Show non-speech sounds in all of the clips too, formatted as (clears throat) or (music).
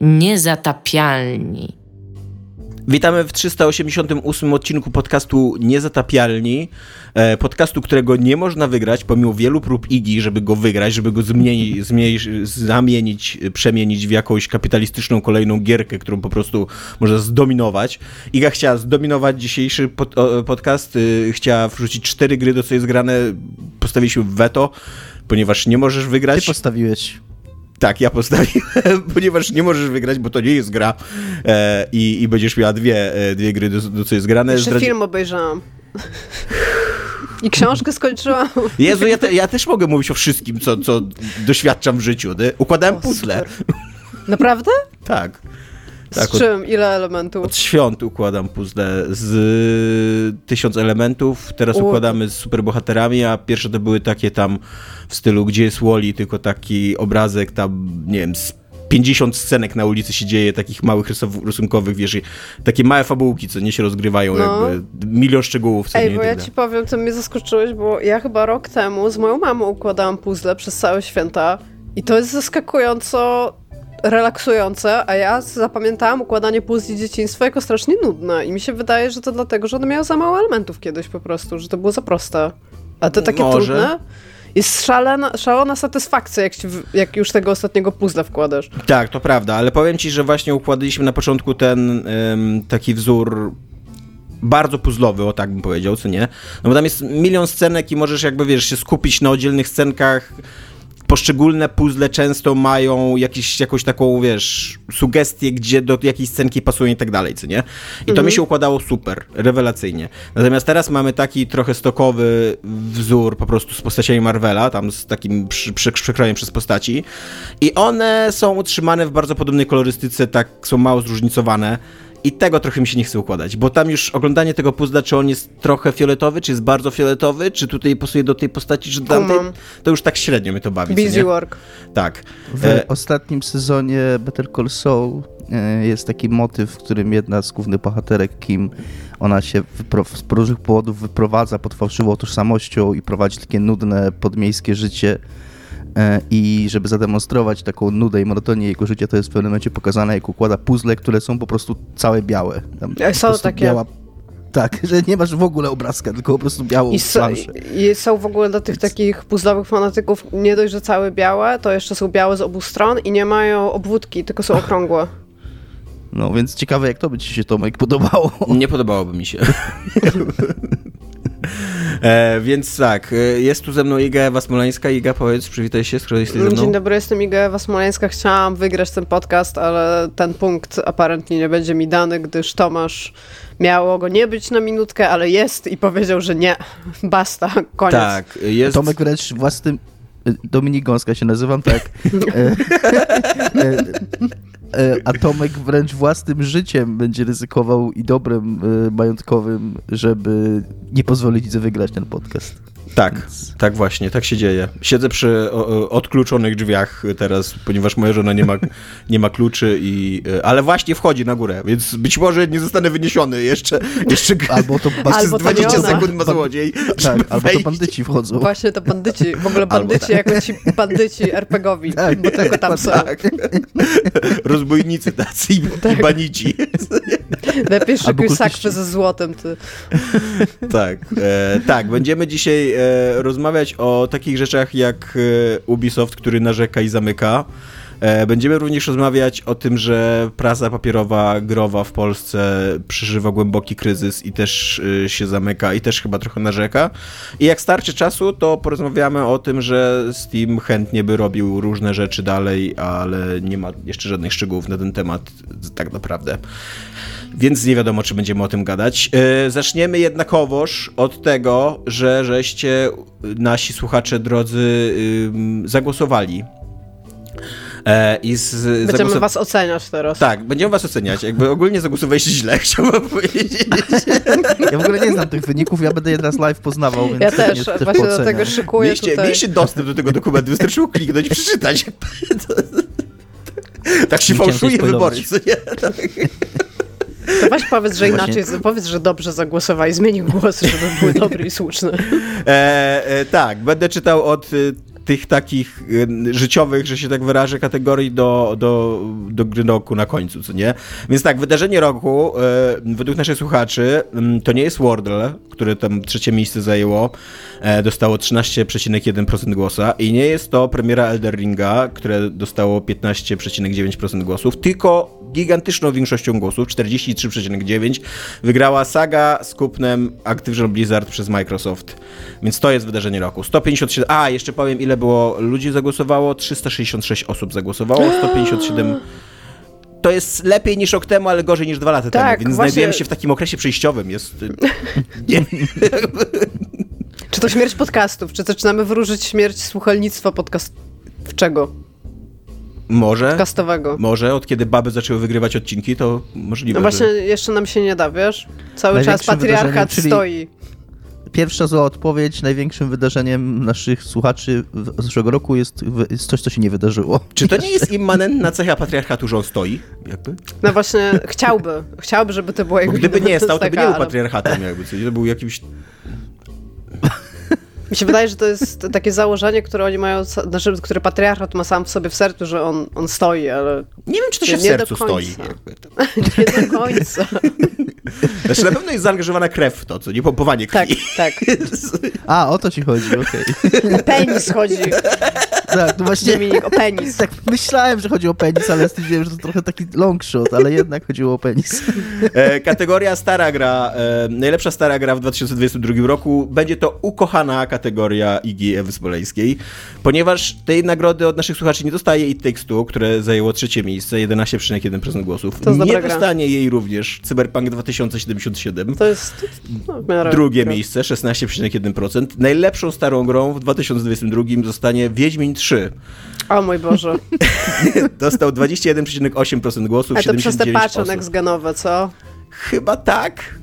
Niezatapialni. Witamy w 388 odcinku podcastu Niezatapialni. E, podcastu, którego nie można wygrać, pomimo wielu prób IGI, żeby go wygrać, żeby go zmieni, zmieni, zamienić, przemienić w jakąś kapitalistyczną kolejną gierkę, którą po prostu można zdominować. Iga chciała zdominować dzisiejszy pod, o, podcast, y, chciała wrzucić cztery gry, do co jest grane. Postawiliśmy weto, ponieważ nie możesz wygrać. Ty postawiłeś. Tak, ja postawiłem, (laughs) ponieważ nie możesz wygrać, bo to nie jest gra e, i, i będziesz miała dwie, e, dwie gry, do, do co jest grane. Jeszcze Zdradzi... film obejrzałam. I książkę skończyłam. Jezu, ja, te, ja, też mogę mówić o wszystkim, co, co doświadczam w życiu. Nie? Układałem o, puzzle. Super. (laughs) Naprawdę? tak. Tak, z czym? Ile elementów? Od świąt układam puzzle z tysiąc elementów. Teraz U. układamy z superbohaterami, a pierwsze to były takie tam w stylu, gdzie jest Wally, tylko taki obrazek tam, nie wiem, z 50 scenek na ulicy się dzieje, takich małych rysunkowych, wiesz, takie małe fabułki, co nie się rozgrywają, no. jakby milion szczegółów. Co Ej, nie, bo ja ci powiem, to mnie zaskoczyłeś, bo ja chyba rok temu z moją mamą układałam puzzle przez całe święta i to jest zaskakująco relaksujące, a ja zapamiętałam układanie puzli dzieciństwa jako strasznie nudne i mi się wydaje, że to dlatego, że one miały za mało elementów kiedyś po prostu, że to było za proste. A to takie Może. trudne? Jest szalena, szalona satysfakcja, jak, ci, jak już tego ostatniego puzla wkładasz. Tak, to prawda, ale powiem ci, że właśnie układaliśmy na początku ten ym, taki wzór bardzo puzzlowy, o tak bym powiedział, co nie? No bo tam jest milion scenek i możesz jakby, wiesz, się skupić na oddzielnych scenkach, poszczególne puzzle często mają jakiś, jakąś taką, wiesz, sugestię, gdzie do jakiej scenki pasują i tak dalej, co nie? I to mhm. mi się układało super, rewelacyjnie. Natomiast teraz mamy taki trochę stokowy wzór po prostu z postaciami Marvela, tam z takim przy, przy, przez postaci i one są utrzymane w bardzo podobnej kolorystyce, tak są mało zróżnicowane. I tego trochę mi się nie chce układać, bo tam już oglądanie tego puzzla, czy on jest trochę fioletowy, czy jest bardzo fioletowy, czy tutaj pasuje do tej postaci, czy do tamtej, to już tak średnio mnie to bawi. Busy work. Tak. W e... ostatnim sezonie Better Call Saul e, jest taki motyw, w którym jedna z głównych bohaterek, Kim, ona się z różnych powodów wyprowadza pod fałszywą tożsamością i prowadzi takie nudne podmiejskie życie i żeby zademonstrować taką nudę i monotonię jego życia, to jest w pewnym momencie pokazane, jak układa puzzle, które są po prostu całe białe. Tam są takie... Biała, tak, (laughs) że nie masz w ogóle obrazka, tylko po prostu białą I, so, I są w ogóle dla tych takich puzzlowych fanatyków nie dość, że całe białe, to jeszcze są białe z obu stron i nie mają obwódki, tylko są okrągłe. No więc ciekawe, jak to by ci się, Tomek, podobało. Nie podobałoby mi się. (laughs) (laughs) E, więc tak, e, jest tu ze mną Iga Ewa Smoleńska. Iga, powiedz, przywitaj się, skoro jesteś ze mną. Dzień dobry, jestem Iga Ewa Smoleńska. Chciałam wygrać ten podcast, ale ten punkt apparentnie nie będzie mi dany, gdyż Tomasz miało go nie być na minutkę, ale jest i powiedział, że nie. (laughs) Basta, koniec. Tak, jest. Tomek wręcz własnym Dominik Gąska się nazywam, tak. (laughs) E, e, e, a Tomek wręcz własnym życiem będzie ryzykował i dobrem majątkowym, żeby nie pozwolić wygrać ten podcast. Tak, Więc... tak właśnie, tak się dzieje. Siedzę przy odkluczonych drzwiach teraz, ponieważ moja żona nie ma, nie ma kluczy, i, e, ale właśnie wchodzi na górę, więc być może nie zostanę wyniesiony jeszcze, jeszcze, albo to, (laughs) albo 20 sekund ma złodziej. Tak, albo to bandyci wchodzą. Właśnie to bandyci, w ogóle bandyci tak. jako ci bandyci RPGowi, tak, bo tylko tam są. Tak. Rozbójnicy tacy i, tak. i banici. Lepiej szykuj sakwę ze złotem, ty. Tak, e, tak, będziemy dzisiaj e, rozmawiać o takich rzeczach jak e, Ubisoft, który narzeka i zamyka. E, będziemy również rozmawiać o tym, że prasa papierowa, growa w Polsce przeżywa głęboki kryzys i też e, się zamyka i też chyba trochę narzeka. I jak starczy czasu, to porozmawiamy o tym, że Steam chętnie by robił różne rzeczy dalej, ale nie ma jeszcze żadnych szczegółów na ten temat tak naprawdę więc nie wiadomo, czy będziemy o tym gadać. Yy, zaczniemy jednakowoż od tego, że żeście nasi słuchacze drodzy yy, zagłosowali E, I z, będziemy was oceniać teraz. Tak, będziemy was oceniać. Jakby ogólnie zagłosowaliście źle, (laughs) chciałbym powiedzieć. Ja w ogóle nie znam tych wyników, ja będę je teraz live poznawał, więc Ja też, też właśnie do tego szykuję mieliście, tutaj. Mieliście dostęp do tego dokumentu, wystarczyło kliknąć i przeczytać. (laughs) tak się fałszuje wybory, co nie? Tak. To weź powiedz, że Właśnie... inaczej, powiedz, że dobrze zagłosowali, zmienił głos, żeby były dobre i słuszne. E, e, tak, będę czytał od tych takich życiowych, że się tak wyrażę, kategorii do, do, do gry roku na końcu, co nie? Więc tak, wydarzenie roku według naszych słuchaczy to nie jest Wordle, które tam trzecie miejsce zajęło, e, dostało 13,1% głosa i nie jest to premiera Elder Ringa, które dostało 15,9% głosów, tylko gigantyczną większością głosów, 43,9 wygrała saga z kupnem Activision Blizzard przez Microsoft. Więc to jest wydarzenie roku. 157. A, jeszcze powiem, ile było ludzi zagłosowało. 366 osób zagłosowało, (gasps) 157. To jest lepiej niż rok temu, ale gorzej niż dwa lata Tak, temu, więc właśnie- znajdujemy się w takim okresie przejściowym. Jest. y, Nie, (laughs) Czy to śmierć podcastów? Czy zaczynamy wróżyć śmierć słuchalnictwa podcastowego? może. Podcastowego. Może od kiedy baby zaczęły wygrywać odcinki, to możliwe. No właśnie, że... jeszcze nam się nie da, wiesz? Cały czas patriarchat stoi. Pierwsza zła odpowiedź. Największym wydarzeniem naszych słuchaczy w- zeszłego roku jest, jest coś, co się nie wydarzyło. Czy to nie jest immanentna cecha patriarchatu, że on stoi? Jakby? No właśnie, chciałby. Chciałby, żeby to było jakby... gdyby nie stał, to by nie był patriarchatem, jakby. Coś. To był jakimś Mi się wydaje, że to jest takie założenie, które oni mają, znaczy, które patriarchat ma sam w sobie w sercu, że on, on stoi, ale Nie wiem, czy to się w Nie do sercu stoi. (laughs) nie do końca. (laughs) Znaczy na pewno jest zaangażowana krew w to, co nie pompowanie Tak, krwi. tak. (laughs) A, o to ci chodzi, okej. O penis chodzi, Tak, no właśnie. Dominik, o penis. Tak myślałem, że chodzi o penis, ale stwierdziłem, że to trochę taki long shot, ale jednak chodziło o penis. E, kategoria stara gra, e, najlepsza stara gra w 2022 roku, będzie to ukochana kategoria Igi Ewy Smoleńskiej, ponieważ tej nagrody od naszych słuchaczy nie dostaje It Takes Two, które zajęło trzecie miejsce, 11,1% głosów. To nie dobra gra. dostanie jej również Cyberpunk 2077. To jest no, Drugie gra. miejsce, 16,1%. Najlepszą starą grą w 2022 zostanie Wiedźmin 3. O mój Boże. (laughs) Dostał 21,8% głosów, A to przez te 79 patche next-genowe, co? Chyba tak.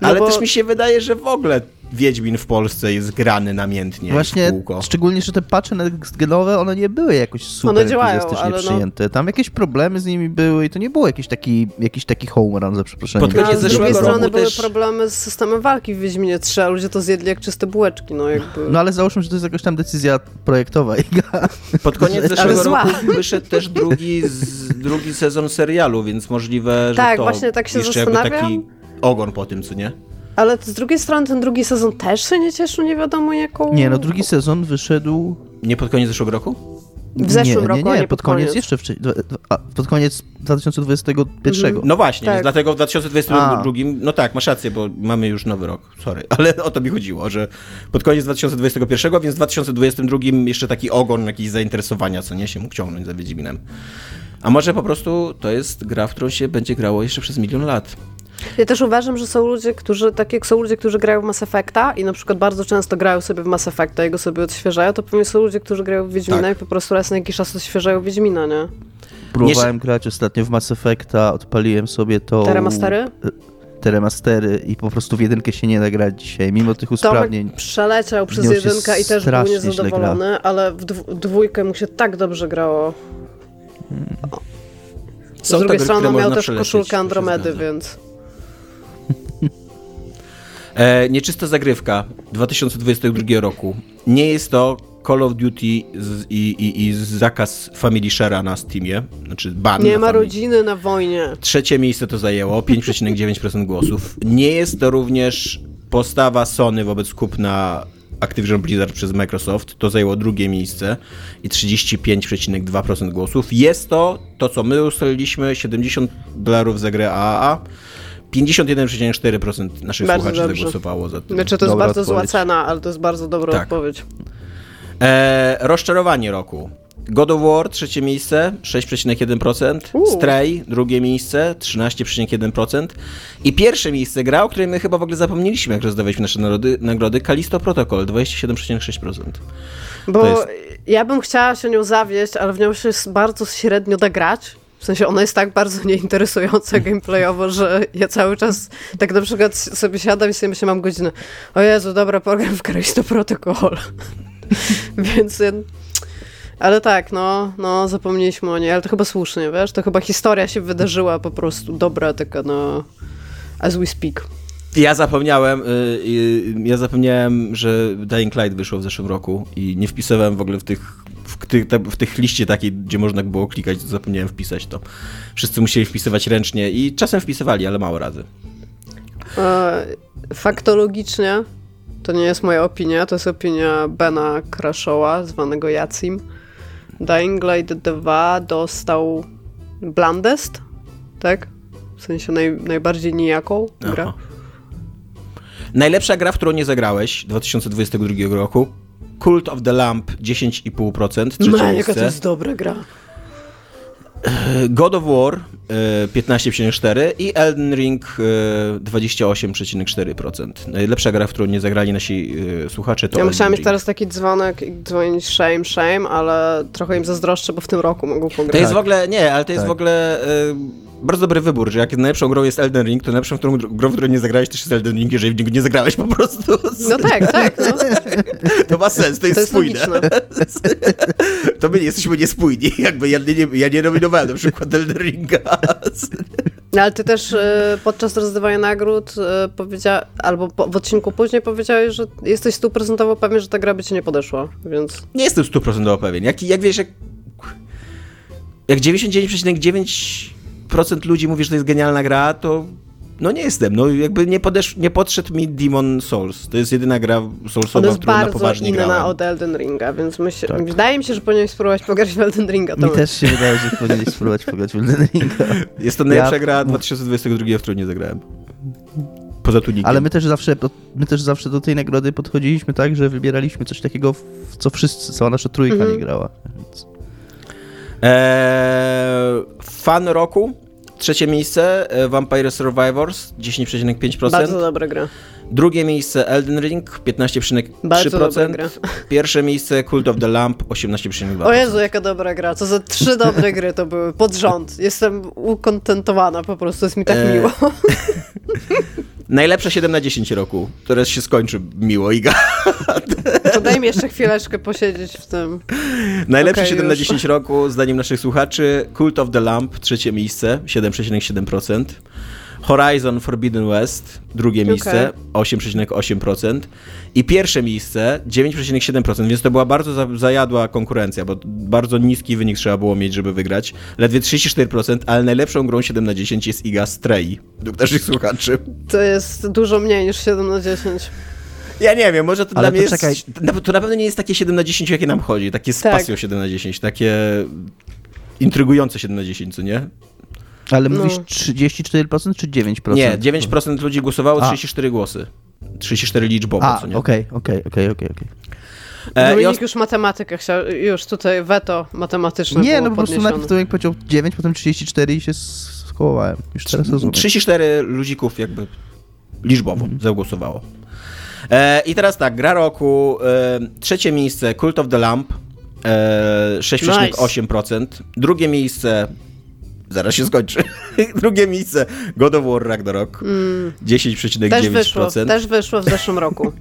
No Ale bo- też mi się wydaje, że w ogóle Wiedźmin w Polsce jest grany namiętnie Właśnie, w kółko. szczególnie, że te patche next-genowe, one nie były jakoś super One działają, no- przyjęte. Tam jakieś problemy z nimi były i to nie było jakiś taki, jakiś taki home run, za przeproszeniem. Pod koniec No, z drugiej zeszłego strony roku były też- problemy z systemem walki w Wiedźminie 3, a ludzie to zjedli jak czyste bułeczki, no jakby... No ale załóżmy, że to jest jakaś tam decyzja projektowa. Iga. Pod koniec (laughs) zeszłego zła. roku wyszedł też drugi, z, drugi sezon serialu, więc możliwe, że Tak, to właśnie tak się jeszcze jakby zastanawiam. taki ogon po tym, co nie? Ale z drugiej strony ten drugi sezon też się nie cieszył nie wiadomo jaką... Nie, no drugi sezon wyszedł... Nie pod koniec zeszłego roku? W zeszłym nie, roku, nie, a nie, nie pod pod koniec. jeszcze wcześniej. A, pod koniec 2021. No właśnie, Tak. więc dlatego w 2022, no tak, masz rację, bo mamy już nowy rok, sorry, (laughs) ale o to mi chodziło, że pod koniec 2021, więc w 2022 jeszcze taki ogon jakiś zainteresowania, co nie, się mógł ciągnąć za Wiedźminem. A może po prostu to jest gra, w którą się będzie grało jeszcze przez milion lat. Ja też uważam, że są ludzie, którzy, tak jak są ludzie, którzy grają w Mass Effecta i na przykład bardzo często grają sobie w Mass Effecta i go sobie odświeżają, to pewnie są ludzie, którzy grają w Wiedźmina Tak. i po prostu raz na jakiś czas odświeżają Wiedźmina, nie? Próbowałem grać ostatnio w Mass Effecta, odpaliłem sobie to... Te remastery? Te remastery i po prostu w jedynkę się nie da grać dzisiaj, mimo tych Tomek usprawnień. przeleciał przez jedynkę i też był niezadowolony, ale w dw- dwójkę mu się tak dobrze grało. Z Są drugiej strony miał też przelecieć, koszulkę Andromedy, więc... E, nieczysta zagrywka 2022 roku. Nie jest to Call of Duty z, i, i, i zakaz Family Share'a na Steamie, znaczy ban Nie ma family. rodziny na wojnie. Trzecie miejsce to zajęło, 5,9% głosów. Nie jest to również postawa Sony wobec kupna Activision Blizzard przez Microsoft. To zajęło drugie miejsce i 35,2% głosów. Jest to to, co my ustaliliśmy, 70 dolarów za grę AAA. 51,4% naszych Bardzo słuchaczy dobrze. zagłosowało za tym. Znaczy, to jest Dobra bardzo zła odpowiedź. cena, ale to jest bardzo dobra Tak. odpowiedź. E, rozczarowanie roku. God of War, trzecie miejsce, 6,1%. Uuu. Stray, drugie miejsce, 13,1%. I pierwsze miejsce gra, o której my chyba w ogóle zapomnieliśmy, jak rozdawaliśmy nasze narody, nagrody, Kalisto Protocol, 27,6%. Bo jest- ja bym chciała się nią zawieść, ale w nią się bardzo średnio da grać. W sensie ona jest tak bardzo (laughs) nieinteresująca gameplayowo, że ja cały czas tak na przykład sobie siadam i sobie myślę, mam godzinę, o Jezu, dobra, program w Callisto Protocol. Więc... Ale tak, no, no, zapomnieliśmy o niej, ale to chyba słusznie, wiesz? To chyba historia się wydarzyła po prostu dobra, taka no... As we speak. Ja zapomniałem, y, y, ja zapomniałem, że Dying Light wyszło w zeszłym roku i nie wpisywałem w ogóle w tych, w, tych, w tych liście takiej, gdzie można było klikać, zapomniałem wpisać to. Wszyscy musieli wpisywać ręcznie i czasem wpisywali, ale mało razy. E, faktologicznie, to nie jest moja opinia, to jest opinia Bena Crashowa, zwanego Jacim. Dying Light 2 dostał Blandest, tak? W sensie naj, najbardziej nijaką grę. Najlepsza gra, w którą nie zagrałeś 2022 roku. Cult of the Lamp 10,5%. No, jaka to jest dobra gra. (clears throat) God of War 15,4 e, i Elden Ring 28,4%. E, Najlepsza gra, w którą nie zagrali nasi e, słuchacze to Ja musiałam mieć teraz taki dzwonek i dzwonić shame, shame, ale trochę im zazdroszczę, bo w tym roku mogą pograć. To jest w ogóle, nie, ale to jest tak. w ogóle bardzo dobry wybór, że jak najlepszą grą jest Elden Ring, to najlepszą którą, grą, w której nie zagrałeś też jest Elden Ring, jeżeli w niego nie zagrałeś po prostu. No tak, tak. No. (laughs) To ma sens, to jest, to jest spójne. (laughs) to my jesteśmy niespójni, (laughs) jakby ja nie, ja nie nominowałem na przykład Elden Ringa. No ale ty też y, podczas rozdawania nagród y, powiedziałeś, albo w odcinku później powiedziałeś, że jesteś stuprocentowo pewien, że ta gra by ci nie podeszła, więc... Nie jestem stuprocentowo pewien. Jak, jak wiesz, jak, jak 99,9 procent ludzi mówi, że to jest genialna gra, to no nie jestem. No jakby nie, podesz, nie podszedł mi Demon Souls. To jest jedyna gra Soulsowa, którą na poważnie grałem. jest bardzo inna od Elden Ringa, więc myśl, tak. wydaje mi się, że powinieneś spróbować pograć w Elden Ringa. To mi też się wydaje, że powinieneś spróbować pograć w Elden Ringa. (laughs) Jest to najlepsza ja... gra 2022, w którą nie zagrałem. Poza tunikiem. Ale my też zawsze, my też zawsze do tej nagrody podchodziliśmy tak, że wybieraliśmy coś takiego, w co wszyscy, cała nasza trójka mhm. nie grała. Więc... Eee, fan roku Trzecie miejsce e, Vampire Survivors 10,5%. Bardzo dobra gra. Drugie miejsce Elden Ring 15,3%. Pierwsze miejsce Cult of the Lamp 18,2%. O Jezu, jaka dobra gra. Co za trzy dobre gry to były pod rząd. Jestem ukontentowana po prostu, jest mi tak e... miło. (laughs) Najlepsze 7 na 10 roku, które się skończy miło, Iga. (laughs) To daj mi jeszcze chwileczkę posiedzieć w tym. Najlepsze okay, 7 już. na 10 roku, zdaniem naszych słuchaczy, Cult of the Lamp, trzecie miejsce, 7,7%. Horizon Forbidden West, drugie okay. miejsce, 8,8%. I pierwsze miejsce, 9,7%, więc to była bardzo zajadła konkurencja, bo bardzo niski wynik trzeba było mieć, żeby wygrać. Ledwie 34%, ale najlepszą grą 7 na 10 jest Iga Stray, według naszych słuchaczy. To jest dużo mniej niż 7 na 10. Ja nie wiem, może to Ale dla mnie czekaj. jest... To na pewno nie jest takie 7 na 10, jakie nam chodzi. Takie z tak. pasją 7 na 10, takie intrygujące 7 na 10, co nie? Ale no. mówisz 34% czy 9%? Nie, 9% ludzi głosowało, 34 A. głosy. 34 liczbowo, A, co nie? okej, okej, okej, okej. E, Dominik już matematykę chciał, już tutaj weto matematyczne Nie, no po prostu najpierw to jak powiedział 9, potem 34 i się skołowałem. Już teraz rozumiem. 34 ludzików jakby liczbowo mm. zagłosowało. E, I teraz tak, gra roku, e, trzecie miejsce Cult of the Lamp, e, 6,8%. Nice. Drugie miejsce zaraz się skończy. (laughs) Drugie miejsce God of War Ragnarok, mm. 10,9%. Też wyszło, też wyszło w zeszłym roku. (laughs)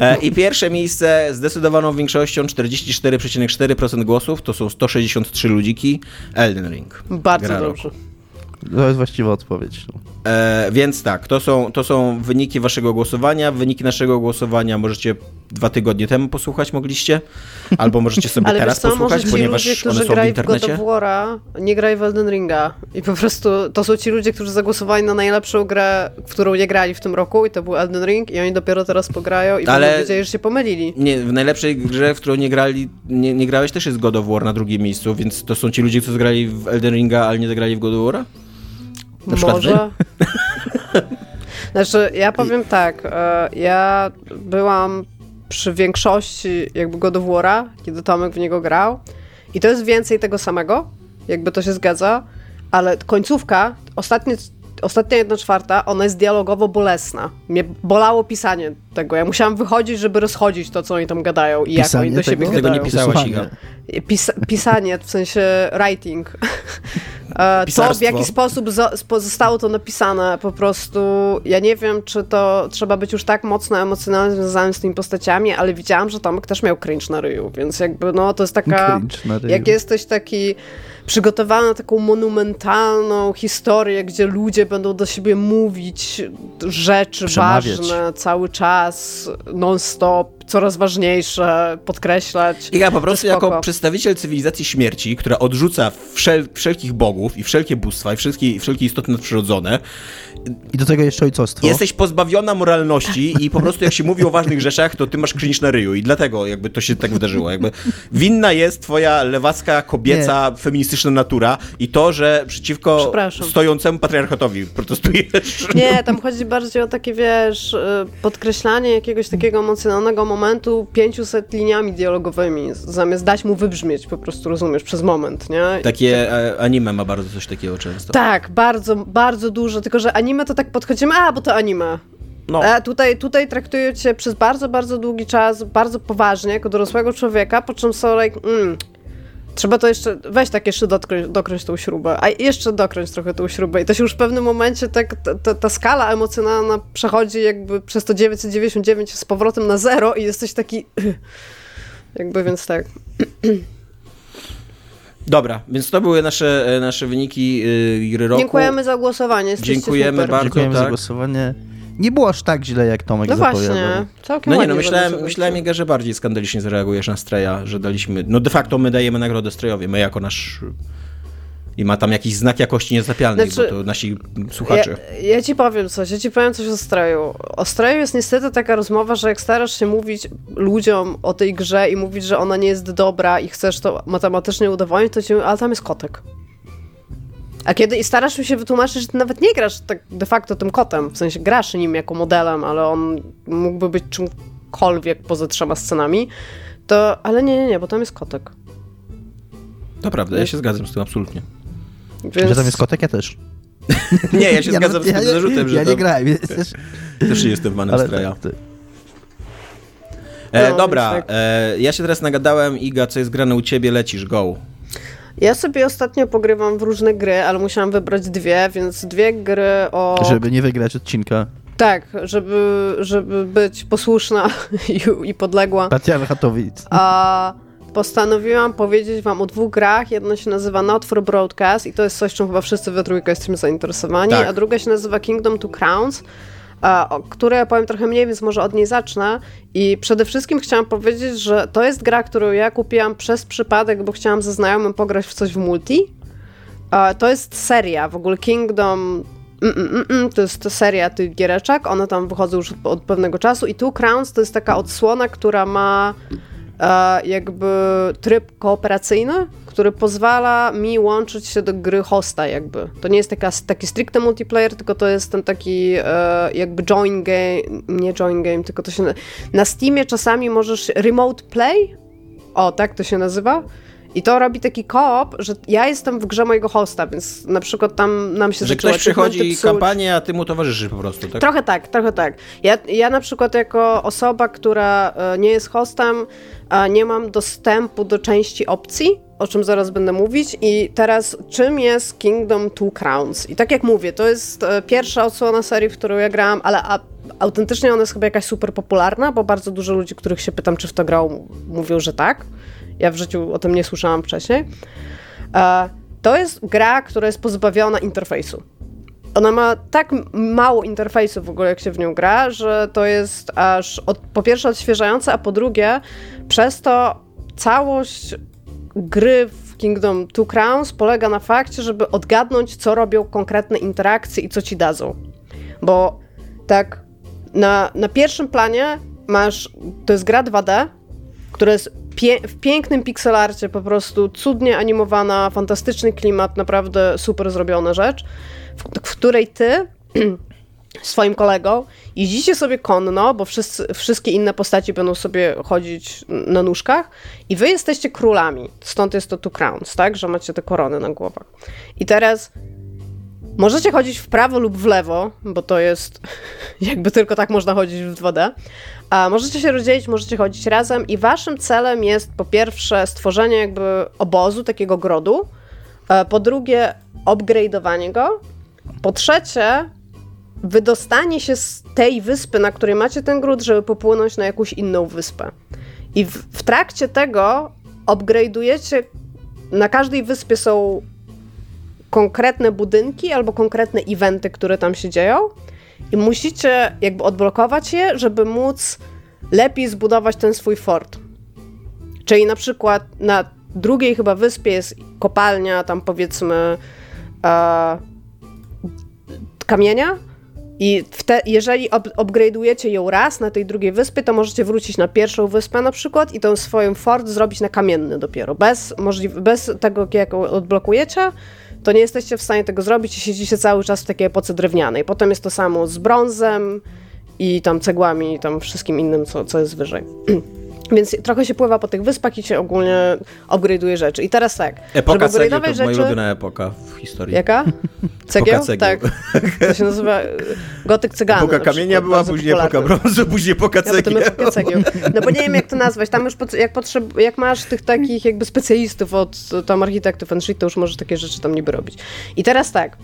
E, I pierwsze miejsce zdecydowaną większością, 44,4% głosów, to są 163 ludziki, Elden Ring. Bardzo dobrze. Roku. To jest właściwa odpowiedź. No. E, więc tak, to są, to są wyniki waszego głosowania. Wyniki naszego głosowania możecie dwa tygodnie temu posłuchać mogliście, albo możecie (laughs) sobie Ale teraz co, posłuchać, ponieważ ludzie, którzy one są w internecie. W God of War'a, nie grali w Elden Ringa i po prostu to są ci ludzie, którzy zagłosowali na najlepszą grę, w którą nie grali w tym roku i to był Elden Ring i oni dopiero teraz pograją i Ale będą wiedzieli, że się pomylili. Nie, w najlepszej grze, w którą nie grali, nie, nie grałeś też jest God of War na drugim miejscu, więc to są ci ludzie, którzy zagrali w Elden Ringa, ale nie zagrali w God of War'a? Na Może. (laughs) znaczy, ja powiem tak, e, ja byłam przy większości jakby God of War'a, kiedy Tomek w niego grał. I to jest więcej tego samego, jakby to się zgadza, ale końcówka, ostatnie ostatnia jedna czwarta, ona jest dialogowo bolesna. Mnie bolało pisanie tego. Ja musiałam wychodzić, żeby rozchodzić to, co oni tam gadają i pisanie jak oni do siebie tego? gadają. Tego nie pisałaś, Iga. Pis pisanie, w sensie writing. (laughs) E, to, w jaki sposób zostało to napisane, po prostu ja nie wiem, czy to trzeba być już tak mocno emocjonalnie związanym z tymi postaciami, ale widziałam, że Tomek też miał cringe na ryju, więc jakby no to jest taka, jak jesteś taki przygotowano taką monumentalną historię, gdzie ludzie będą do siebie mówić rzeczy Przemawiać. ważne cały czas, non-stop, coraz ważniejsze, podkreślać. I ja po prostu jako przedstawiciel cywilizacji śmierci, która odrzuca wszel wszelkich bogów i wszelkie bóstwa i wszelkie, wszelkie istoty nadprzyrodzone, I do tego jeszcze ojcostwo. jesteś pozbawiona moralności i po prostu jak się mówi o ważnych rzeczach, to ty masz cringe na ryju i dlatego jakby to się tak wydarzyło. Jakby winna jest twoja lewacka, kobieca, feministyczna natura i to, że przeciwko stojącemu patriarchatowi protestujesz. Nie, tam chodzi bardziej o takie, wiesz, y, podkreślanie jakiegoś takiego emocjonalnego momentu 500 liniami dialogowymi, zamiast dać mu wybrzmieć po prostu, rozumiesz, przez moment, nie? Takie e, anime ma bardzo coś takiego często. Tak, bardzo, bardzo dużo, tylko że anime to tak podchodzimy, a, bo to anime. No. A tutaj, tutaj traktują cię przez bardzo, bardzo długi czas, bardzo poważnie, jako dorosłego człowieka, po czym są like, mm, trzeba to jeszcze, weź tak jeszcze dokręć, dokręć tą śrubę, a jeszcze dokręć trochę tą śrubę i to się już w pewnym momencie tak, ta, ta, ta skala emocjonalna przechodzi jakby przez to 999 z powrotem na zero i jesteś taki, (clears throat) jakby, więc tak. (clears throat) Dobra, więc to były nasze, e, nasze wyniki y, gry roku. Dziękujemy za głosowanie, Dziękujemy super. bardzo. Dziękujemy za tak. głosowanie. Nie było aż tak źle, jak Tomek No zapowiadał. właśnie, całkiem No nie, no myślałem, myślałem Iga, że bardziej skandalicznie zareagujesz na Streja, że daliśmy, no de facto my dajemy nagrodę Strejowi, my jako nasz... I ma tam jakiś znak jakości niezatapialnej, Znaczy, bo to nasi słuchacze. Ja, ja ci powiem coś, ja ci powiem coś o Stroju. O Stroju jest niestety taka rozmowa, że jak starasz się mówić ludziom o tej grze i mówić, że ona nie jest dobra i chcesz to matematycznie udowodnić, to ci mówią, ale tam jest kotek. A kiedy i starasz się wytłumaczyć, że ty nawet nie grasz tak de facto tym kotem, w sensie grasz nim jako modelem, ale on mógłby być czymkolwiek poza trzema scenami, to, ale nie, nie, nie, bo tam jest kotek. To prawda, ja się zgadzam z tym absolutnie. Więc... Że tam jest kotek, ja też. (laughs) Nie, ja się zgadzam z tym ja, zarzutem, że Ja to nie grałem, ja też, też nie jestem fanem ale Streja. tak. E, No, dobra, tak. e, ja się teraz nagadałem, Iga, co jest grane u ciebie, lecisz, go. Ja sobie ostatnio pogrywam w różne gry, ale musiałam wybrać dwie, więc dwie gry o... Żeby nie wygrać odcinka. Tak, żeby, żeby być posłuszna (laughs) i, i podległa. Tatiana Chatowic. A postanowiłam powiedzieć wam o dwóch grach. Jedna się nazywa Not for Broadcast i to jest coś, czym chyba wszyscy we trójkę jesteśmy zainteresowani, Tak. a druga się nazywa Kingdom Two Crowns, o której ja powiem trochę mniej, więc może od niej zacznę. I przede wszystkim chciałam powiedzieć, że to jest gra, którą ja kupiłam przez przypadek, bo chciałam ze znajomym pograć w coś w multi. To jest seria, w ogóle Kingdom Mm, mm, mm, mm, to jest seria tych giereczek, one tam wychodzą już od pewnego czasu i Two Crowns to jest taka odsłona, która ma jakby tryb kooperacyjny, który pozwala mi łączyć się do gry hosta jakby. To nie jest taka, taki stricte multiplayer, tylko to jest ten taki e, jakby join game, nie join game, tylko to się... Na Steamie czasami możesz remote play, o tak to się nazywa, i to robi taki koop, że ja jestem w grze mojego hosta, więc na przykład tam nam się Że ktoś przychodzi psuć. kampanię, a ty mu towarzyszysz po prostu, tak? Trochę tak, trochę tak. Ja, ja na przykład jako osoba, która e, nie jest hostem, nie mam dostępu do części opcji, o czym zaraz będę mówić. I teraz, czym jest Kingdom Two Crowns? I tak jak mówię, to jest e, pierwsza odsłona serii, w którą ja grałam, ale a, autentycznie ona jest chyba jakaś super popularna, bo bardzo dużo ludzi, których się pytam, czy w to grał, mówią, że tak. Ja w życiu o tym nie słyszałam wcześniej. E, To jest gra, która jest pozbawiona interfejsu. Ona ma tak mało interfejsu w ogóle, jak się w nią gra, że to jest aż od, po pierwsze odświeżające, a po drugie przez to całość gry w Kingdom Two Crowns polega na fakcie, żeby odgadnąć, co robią konkretne interakcje i co ci dadzą. Bo tak na, na pierwszym planie masz, to jest gra 2D, która jest pie- w pięknym pixelarcie, po prostu cudnie animowana, fantastyczny klimat, naprawdę super zrobiona rzecz, w, w której ty (clears throat) swoim kolegą jeździcie sobie konno, bo wszyscy, wszystkie inne postaci będą sobie chodzić na nóżkach i wy jesteście królami. Stąd jest to Two Crowns, tak? Że macie te korony na głowach. I teraz Możecie chodzić w prawo lub w lewo, bo to jest (laughs) jakby tylko tak można chodzić w 2D. A możecie się rozdzielić, możecie chodzić razem i waszym celem jest po pierwsze stworzenie jakby obozu, takiego grodu, e, po drugie upgrade'owanie go, po trzecie wydostanie się z tej wyspy, na której macie ten gród, żeby popłynąć na jakąś inną wyspę. I w, w trakcie tego upgrade'ujecie na każdej wyspie są konkretne budynki albo konkretne eventy, które tam się dzieją i musicie jakby odblokować je, żeby móc lepiej zbudować ten swój fort. Czyli na przykład na drugiej chyba wyspie jest kopalnia, tam powiedzmy e, kamienia, i te, jeżeli up, upgrade'ujecie ją raz na tej drugiej wyspie, to możecie wrócić na pierwszą wyspę na przykład i tą swoją fort zrobić na kamienny dopiero. Bez, możliw- bez tego, jak odblokujecie, to nie jesteście w stanie tego zrobić i siedzicie cały czas w takiej epoce drewnianej. Potem jest to samo z brązem i tam cegłami i tam wszystkim innym, co, co jest wyżej. (clears throat) Więc trochę się pływa po tych wyspach i się ogólnie upgrade'uje rzeczy. I teraz tak. Epoka cegieł to rzeczy... moja ulubiona epoka w historii. Jaka? Cegieł? cegieł. Tak. To się nazywa gotyk cygany. Epoka kamienia była, później epoka brązu, później epoka cegieł. Ja, epoka cegieł. No bo nie wiem jak to nazwać. Tam już jak, potrzeb, jak masz tych takich jakby specjalistów od tam architektów and shit, to już możesz takie rzeczy tam niby robić. I teraz tak.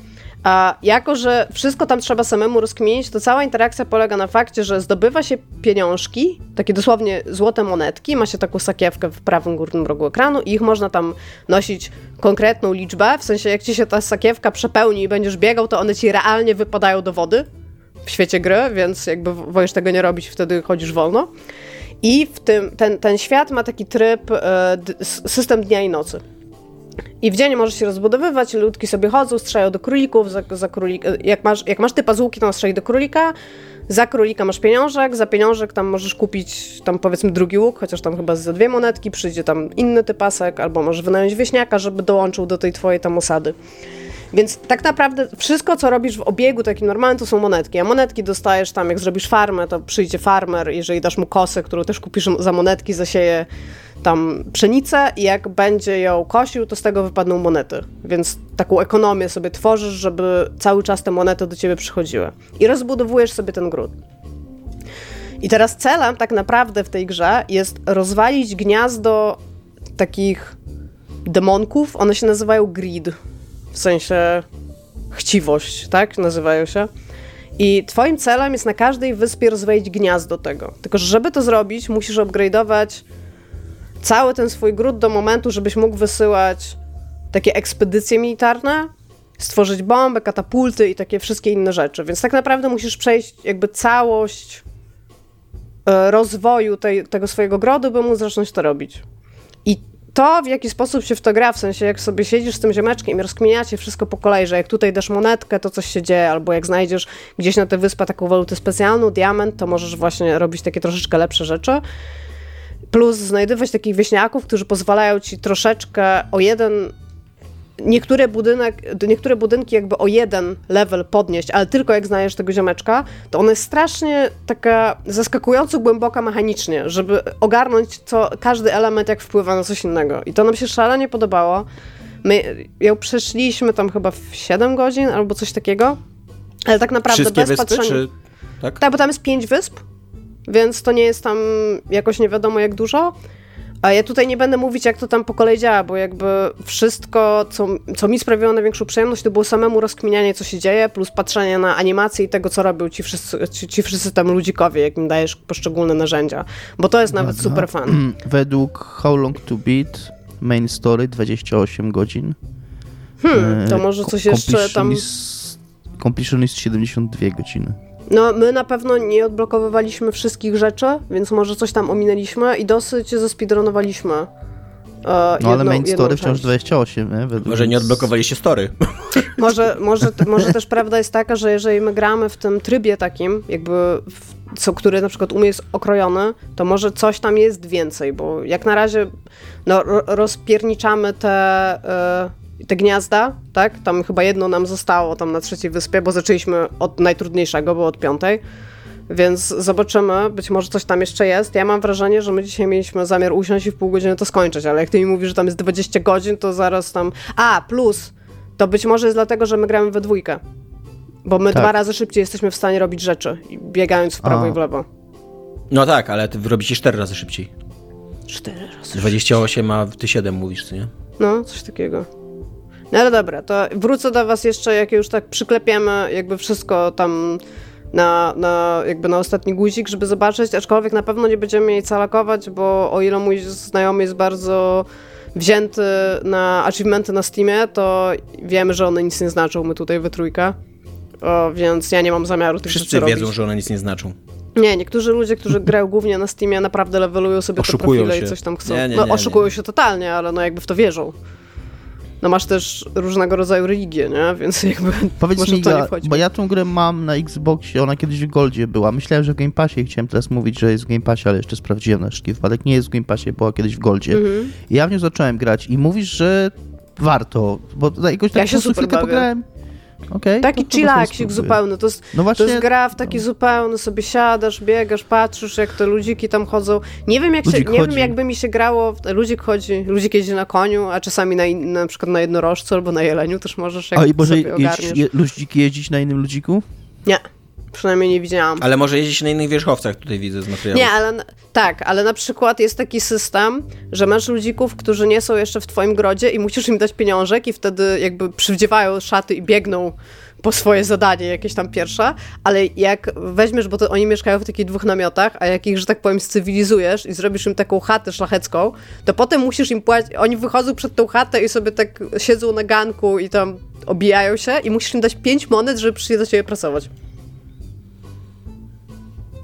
A jako, że wszystko tam trzeba samemu rozkminić, to cała interakcja polega na fakcie, że zdobywa się pieniążki, takie dosłownie złote monetki, ma się taką sakiewkę w prawym górnym rogu ekranu i ich można tam nosić konkretną liczbę, w sensie jak ci się ta sakiewka przepełni i będziesz biegał, to one ci realnie wypadają do wody w świecie gry, więc jakby wolisz tego nie robić, wtedy chodzisz wolno. I w tym, ten, ten świat ma taki tryb, e, system dnia i nocy. I w dzień możesz się rozbudowywać, ludki sobie chodzą, strzelają do królików, za, za królik, jak, masz, jak masz typa z łuki, to strzeli do królika, za królika masz pieniążek, za pieniążek tam możesz kupić tam powiedzmy drugi łuk, chociaż tam chyba za dwie monetki przyjdzie tam inny typasek, albo możesz wynająć wieśniaka, żeby dołączył do tej twojej tam osady. Więc tak naprawdę wszystko, co robisz w obiegu takim normalnym, to są monetki. A monetki dostajesz tam, jak zrobisz farmę, to przyjdzie farmer, jeżeli dasz mu kosę, którą też kupisz za monetki, zasieje tam pszenicę i jak będzie ją kosił, to z tego wypadną monety. Więc taką ekonomię sobie tworzysz, żeby cały czas te monety do ciebie przychodziły. I rozbudowujesz sobie ten gród. I teraz celem tak naprawdę w tej grze jest rozwalić gniazdo takich demonków. One się nazywają greed, w sensie chciwość, tak? Nazywają się. I twoim celem jest na każdej wyspie rozwalić gniazdo tego. Tylko, że żeby to zrobić, musisz upgrade'ować cały ten swój gród do momentu, żebyś mógł wysyłać takie ekspedycje militarne, stworzyć bombę, katapulty i takie wszystkie inne rzeczy. Więc tak naprawdę musisz przejść jakby całość e, rozwoju tej, tego swojego grodu, by móc zacząć to robić. To, w jaki sposób się w to gra, w sensie jak sobie siedzisz z tym ziomeczkiem i rozkminiacie wszystko po kolei, że jak tutaj dasz monetkę, to coś się dzieje, albo jak znajdziesz gdzieś na tę wyspę taką walutę specjalną, diament, to możesz właśnie robić takie troszeczkę lepsze rzeczy. Plus znajdywać takich wieśniaków, którzy pozwalają ci troszeczkę o jeden niektóre, budynek, niektóre budynki jakby o jeden level podnieść, ale tylko jak znajesz tego ziomeczka, to ona jest strasznie taka zaskakująco głęboka mechanicznie, żeby ogarnąć co, każdy element jak wpływa na coś innego. I to nam się szalenie podobało. My ją przeszliśmy tam chyba w 7 godzin albo coś takiego, ale tak naprawdę Wszystkie bez wyspy, patrzenia... Czy... Tak? tak, bo tam jest 5 wysp, więc to nie jest tam jakoś nie wiadomo jak dużo. A ja tutaj nie będę mówić, jak to tam po kolei działa, bo jakby wszystko, co, co mi sprawiło największą przyjemność, to było samemu rozkminianie, co się dzieje, plus patrzenie na animacje i tego, co robią ci wszyscy, ci, ci wszyscy tam ludzikowie, jak im dajesz poszczególne narzędzia. Bo to jest nawet Dobra. super fan. Według How Long to Beat main story 28 godzin. Hmm, to e, może coś jeszcze tam... Completion jest 72 godziny. No, my na pewno nie odblokowywaliśmy wszystkich rzeczy, więc może coś tam ominęliśmy i dosyć zespidronowaliśmy. E, no ale main story wciąż 28, nie? Według może nie odblokowaliście story. (laughs) Może, może, może też prawda jest taka, że jeżeli my gramy w tym trybie takim, jakby w, co, który na przykład u mnie jest okrojony, to może coś tam jest więcej, bo jak na razie no, rozpierniczamy te... Y te gniazda, tak? Tam chyba jedno nam zostało tam na trzeciej wyspie, bo zaczęliśmy od najtrudniejszego, bo od piątej. Więc zobaczymy, być może coś tam jeszcze jest. Ja mam wrażenie, że my dzisiaj mieliśmy zamiar usiąść i w pół godziny to skończyć, ale jak ty mi mówisz, że tam jest 20 godzin, to zaraz tam. A, plus, to być może jest dlatego, że my gramy we dwójkę. Bo my tak. dwa razy szybciej jesteśmy w stanie robić rzeczy, biegając w prawo a. i w lewo. No tak, ale ty robicie cztery razy szybciej. Cztery razy 28, a ty 7 mówisz, co nie? No, coś takiego. No ale dobra, to wrócę do was jeszcze, jak już tak przyklepiemy jakby wszystko tam na, na, jakby na ostatni guzik, żeby zobaczyć, aczkolwiek na pewno nie będziemy jej calakować, bo o ile mój znajomy jest bardzo wzięty na achievementy na Steamie, to wiemy, że one nic nie znaczą, my tutaj we trójkę. O, więc ja nie mam zamiaru tych Wszyscy wiedzą, robić. że one nic nie znaczą. Nie, niektórzy ludzie, którzy grają głównie na Steamie, naprawdę levelują sobie Oszukują te profile się. i coś tam chcą. Nie, nie, no, nie, oszukują nie. się totalnie, ale no jakby w to wierzą. No masz też różnego rodzaju religie, nie? Więc jakby Powiedz mi, to nie bo ja tą grę mam na Xboxie, ona kiedyś w Goldzie była. Myślałem, że w Game Passie i chciałem teraz mówić, że jest w Game Passie, ale jeszcze sprawdziłem na wszelki wypadek. Nie jest w Game Passie, była kiedyś w Goldzie. Mhm. I ja w nią zacząłem grać i mówisz, że warto, bo jakoś tak Ja się po prostu super chwilkę bawię. pograłem. Okej. Taki to- to chillaksik spróbuję. zupełny. To jest, No to właśnie, jest gra w taki zupełny, sobie siadasz, biegasz, patrzysz, jak te ludziki tam chodzą. Nie wiem, jak się, Ludzik nie wiem jakby mi się grało, ludzik chodzi, ludzik jeździ na koniu, a czasami na, na przykład na jednorożcu albo na jeleniu też możesz, jak a i może sobie je, ludziki jeździć na innym ludziku? Nie, przynajmniej nie widziałam. Ale może jeździć na innych wierzchowcach, tutaj widzę z materiału. Nie, ale tak, ale na przykład jest taki system, że masz ludzików, którzy nie są jeszcze w twoim grodzie i musisz im dać pieniążek i wtedy jakby przywdziewają szaty i biegną po swoje zadanie jakieś tam pierwsze, ale jak weźmiesz, bo to oni mieszkają w takich dwóch namiotach, a jak ich, że tak powiem, cywilizujesz i zrobisz im taką chatę szlachecką, to potem musisz im płacić, oni wychodzą przed tą chatę i sobie tak siedzą na ganku i tam obijają się i musisz im dać pięć monet, żeby przyjść do ciebie pracować.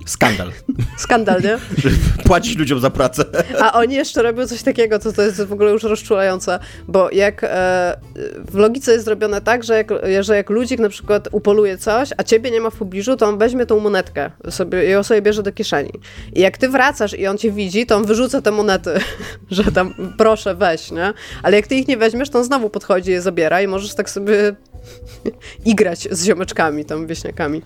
Skandal. Skandal, nie? (laughs) Płacić ludziom za pracę. A oni jeszcze robią coś takiego, to, to jest w ogóle już rozczulające, bo jak e, w logice jest zrobione tak, że jak, że jak ludzik na przykład upoluje coś, a ciebie nie ma w pobliżu, to on weźmie tą monetkę sobie, i ją sobie bierze do kieszeni. I jak ty wracasz i on cię widzi, to on wyrzuca te monety, (laughs) że tam proszę weź, nie? Ale jak ty ich nie weźmiesz, to on znowu podchodzi i je zabiera i możesz tak sobie (laughs) igrać z ziomeczkami, tam wieśniakami.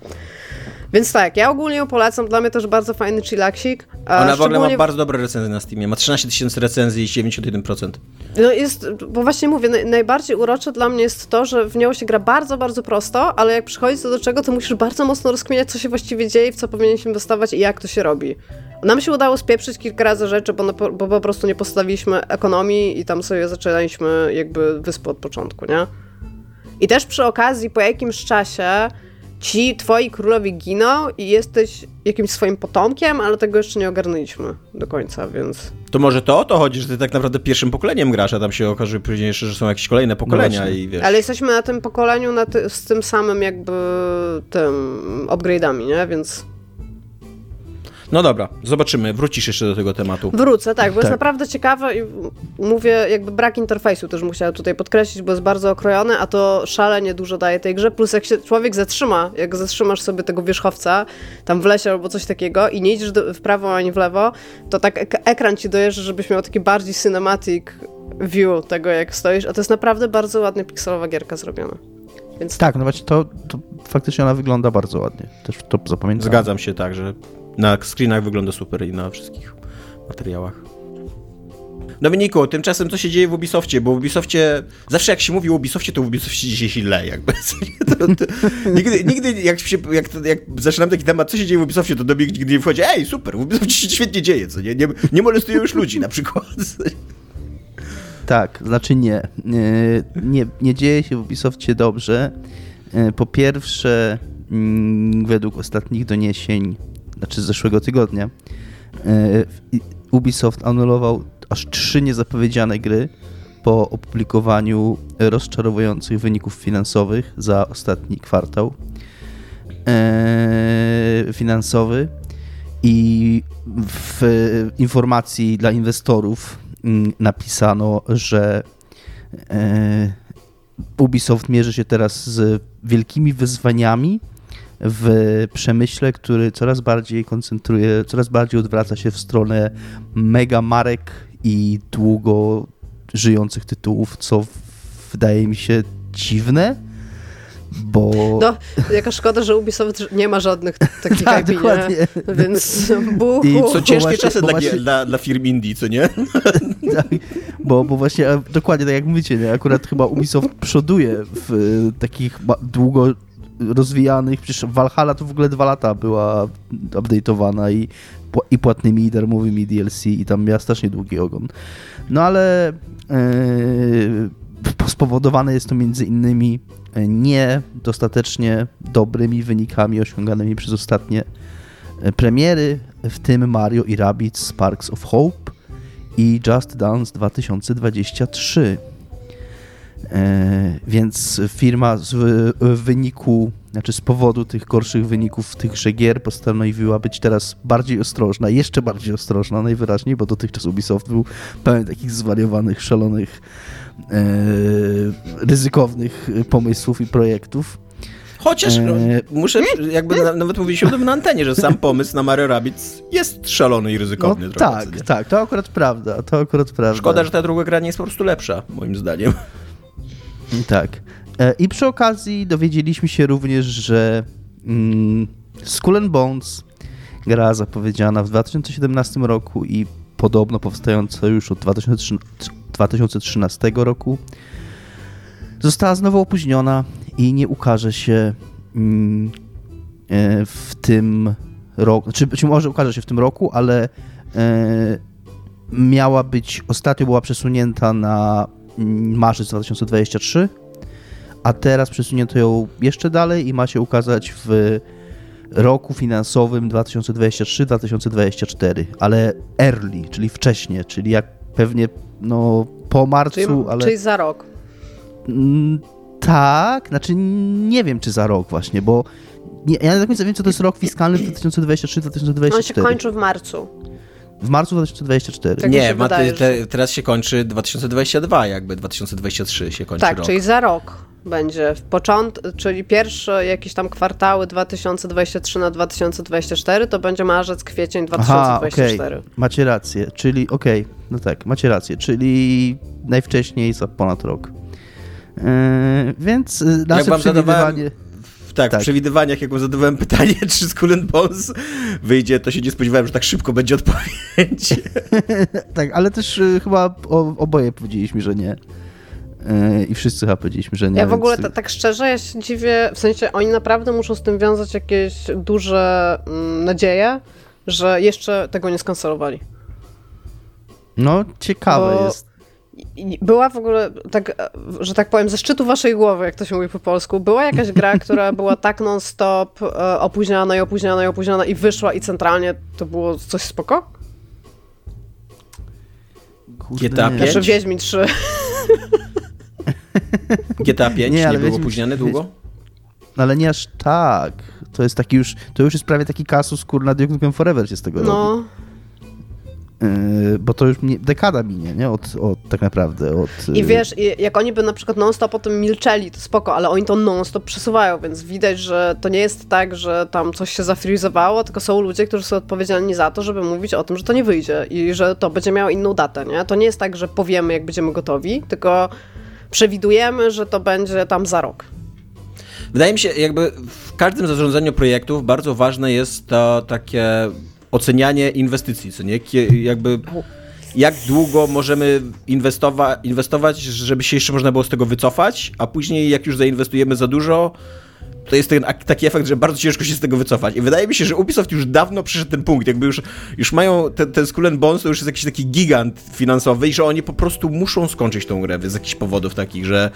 Więc tak, ja ogólnie ją polecam, dla mnie też bardzo fajny chillaksik. Ona w ogóle ma szczególnie- bardzo dobre recenzje na Steamie. Ma 13 tysięcy recenzji i 71%. No jest, bo właśnie mówię, naj, najbardziej urocze dla mnie jest to, że w nią się gra bardzo, bardzo prosto, ale jak przychodzi co do czego, to musisz bardzo mocno rozkminiać, co się właściwie dzieje, w co powinien się inwestować i jak to się robi. Nam się udało spieprzyć kilka razy rzeczy, bo, no, po- bo po prostu nie postawiliśmy ekonomii i tam sobie zaczynaliśmy jakby wyspę od początku, nie? I też przy okazji, po jakimś czasie ci twoi królowie giną i jesteś jakimś swoim potomkiem, ale tego jeszcze nie ogarnęliśmy do końca, więc... To może to o to chodzi, że ty tak naprawdę pierwszym pokoleniem grasz, a tam się okaże później jeszcze, że są jakieś kolejne pokolenia właśnie. i wiesz. Ale jesteśmy na tym pokoleniu na ty, z tym samym jakby tym upgrade'ami, nie? Więc No dobra, zobaczymy. Wrócisz jeszcze do tego tematu. wrócę, tak, bo jest Tak. naprawdę ciekawe i mówię, jakby brak interfejsu też musiała tutaj podkreślić, bo jest bardzo okrojony, a to szalenie dużo daje tej grze, plus jak się człowiek zatrzyma, jak zatrzymasz sobie tego wierzchowca tam w lesie albo coś takiego i nie idziesz do, w prawo ani w lewo, to tak ek- ekran ci dojeżdża, żebyś miał taki bardziej cinematic view tego, jak stoisz, a to jest naprawdę bardzo ładnie pikselowa gierka zrobiona. Więc Tak, no właśnie to, to faktycznie ona wygląda bardzo ładnie. Też to zapamiętałem. Zgadzam się tak, że na screenach wygląda super i na wszystkich materiałach. Dominiku, tymczasem co się dzieje w Ubisoftie? Bo w Ubisoftie, zawsze jak się mówi o Ubisoftie, to w Ubisoftie dzieje się źle jakby. (laughs) To, to, nigdy, nigdy jak, się, jak, jak zaczynam taki temat, co się dzieje w Ubisoftie, to Dominik nigdy nie wchodzi, ej, super, w Ubisoftie się świetnie dzieje, co nie? Nie, nie molestują już ludzi na przykład. (laughs) Tak, znaczy nie. Nie, nie, nie dzieje się w Ubisoftie dobrze. E, Po pierwsze, mm, według ostatnich doniesień, znaczy z zeszłego tygodnia, e, Ubisoft anulował aż trzy niezapowiedziane gry po opublikowaniu rozczarowujących wyników finansowych za ostatni kwartał e, finansowy i w informacji dla inwestorów mm, napisano, że e, Ubisoft mierzy się teraz z wielkimi wyzwaniami w przemyśle, który coraz bardziej koncentruje, coraz bardziej odwraca się w stronę mega marek i długo żyjących tytułów, co wydaje mi się dziwne, bo... No, jaka szkoda, że Ubisoft nie ma żadnych takich (laughs) Tak, IP, nie? dokładnie. Więc (laughs) buchu. I Co ciężkie właśnie- czasy dla, właśnie- dla, dla firm indie, co nie? (laughs) Tak, bo, bo właśnie dokładnie tak jak mówicie, nie? akurat chyba Ubisoft przoduje w takich długo rozwijanych, przecież Valhalla to w ogóle dwa lata była update'owana i, i płatnymi i darmowymi DLC i tam miała strasznie długi ogon. No ale e, spowodowane jest to między innymi e, niedostatecznie dobrymi wynikami osiąganymi przez ostatnie e, premiery, w tym Mario i Rabbids Sparks of Hope i Just Dance 2023. E, więc firma z w wyniku, znaczy z powodu tych gorszych wyników tychże gier postanowiła być teraz bardziej ostrożna, jeszcze bardziej ostrożna najwyraźniej, bo dotychczas Ubisoft był pełen takich zwariowanych, szalonych, e, ryzykownych pomysłów i projektów. Chociaż no, muszę, jakby na, nawet mówiliśmy o tym na antenie, że sam pomysł na Mario Rabbids jest szalony i ryzykowny. No, tak, tak, to akurat prawda, to akurat prawda. Szkoda, że ta druga gra nie jest po prostu lepsza, moim zdaniem. Tak. E, I przy okazji dowiedzieliśmy się również, że mm, Skull Bones, gra zapowiedziana w 2017 roku i podobno powstająca już od 2013 roku, została znowu opóźniona i nie ukaże się mm, e, w tym roku, czy, czy może ukaże się w tym roku, ale e, miała być, ostatnio była przesunięta na marzec 2023, a teraz przesunięto ją jeszcze dalej i ma się ukazać w roku finansowym 2023-2024, ale early, czyli wcześnie, czyli jak pewnie no, po marcu, czyli, ale... Czyli za rok. Mm, tak, znaczy nie wiem, czy za rok właśnie, bo nie, ja nie do końca wiem, co to jest rok fiskalny 2023-2024. On się kończy w marcu. W marcu 2024. Tak nie, wydaje, te, teraz się kończy 2022, jakby 2023 się kończy Tak, rok. czyli za rok będzie w początku, czyli pierwsze jakieś tam kwartały 2023 na 2024 to będzie marzec, kwiecień 2024. Aha, okay. Macie rację, czyli okej, okay, no tak, macie rację, czyli najwcześniej za ponad rok. Yy, więc y, nasze Jak przewidywanie tak, tak, w przewidywaniach, jak zadawałem (laughs) pytanie, czy Skull and Bones wyjdzie, to się nie spodziewałem, że tak szybko będzie odpowiedź. (laughs) tak, ale też y, chyba oboje powiedzieliśmy, że nie. Y, I wszyscy chyba powiedzieliśmy, że nie. Ja w ogóle więc... tak szczerze, ja się dziwię, w sensie oni naprawdę muszą z tym wiązać jakieś duże mm, nadzieje, że jeszcze tego nie skancelowali. No, ciekawe Bo... jest była w ogóle, tak, że tak powiem, ze szczytu waszej głowy, jak to się mówi po polsku, była jakaś gra, (laughs) która była tak non-stop e, opóźniana i opóźniana i opóźniana i wyszła i centralnie to było coś spoko? GTA 5? Znaczy Wiedźmin 3. GTA 5 nie, nie był opóźniany długo? No ale nie aż tak. To jest taki już, to już jest prawie taki kasus, kurna, Duke Nukem Forever się z tego no. robi. Yy, bo to już dekada minie, nie? Od, od tak naprawdę. Od, I yy, wiesz, jak oni by na przykład non-stop o tym milczeli, to spoko, ale oni to non-stop przesuwają, więc widać, że to nie jest tak, że tam coś się zafrizowało, tylko są ludzie, którzy są odpowiedzialni za to, żeby mówić o tym, że to nie wyjdzie i że to będzie miało inną datę, nie? To nie jest tak, że powiemy, jak będziemy gotowi, tylko przewidujemy, że to będzie tam za rok. Wydaje mi się, jakby w każdym zarządzaniu projektów bardzo ważne jest to takie ocenianie inwestycji, co nie? Jakby jak długo możemy inwestowa inwestować, żeby się jeszcze można było z tego wycofać, a później jak już zainwestujemy za dużo, to jest ten, taki efekt, że bardzo ciężko się z tego wycofać. I wydaje mi się, że Ubisoft już dawno przyszedł ten punkt, jakby już, już mają ten, ten Skull Bones, to już jest jakiś taki gigant finansowy i że oni po prostu muszą skończyć tą grę z jakichś powodów takich, że,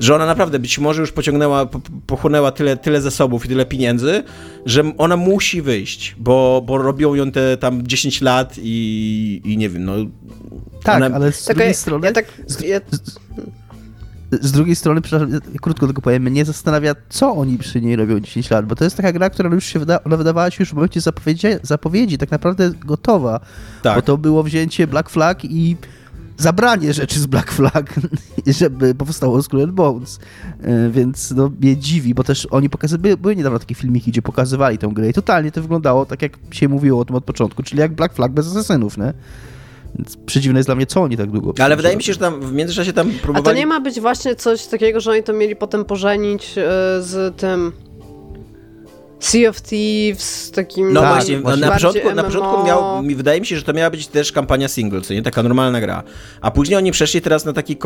że ona naprawdę być może już pociągnęła, po, pochłonęła tyle, tyle zasobów i tyle pieniędzy, że ona musi wyjść, bo, bo robią ją te tam 10 lat i, i nie wiem, no... Tak, ona... ale z drugiej strony... Ja tak, ja z drugiej strony, krótko tylko powiem, mnie zastanawia, co oni przy niej robią 10 lat, bo to jest taka gra, która już się wyda ona wydawała się już w momencie zapowiedzi, zapowiedzi tak naprawdę gotowa. Tak. Bo to było wzięcie Black Flag i zabranie rzeczy z Black Flag, (laughs) żeby powstało Skull and Bones. E, więc no, mnie dziwi, bo też oni pokazywali, były niedawno takie filmiki, gdzie pokazywali tę grę i totalnie to wyglądało tak, jak się mówiło o tym od początku, czyli jak Black Flag bez asesynów, nie? Więc przedziwne jest dla mnie, co oni tak długo Ale wydaje mi się, że tam w międzyczasie tam próbowali... A to nie ma być właśnie coś takiego, że oni to mieli potem pożenić e, z tym... Sea of Thieves, takim. No tak, właśnie, na, początku, na początku miał, mi wydaje mi się, że to miała być też kampania single, co nie taka normalna gra. A później oni przeszli teraz na taki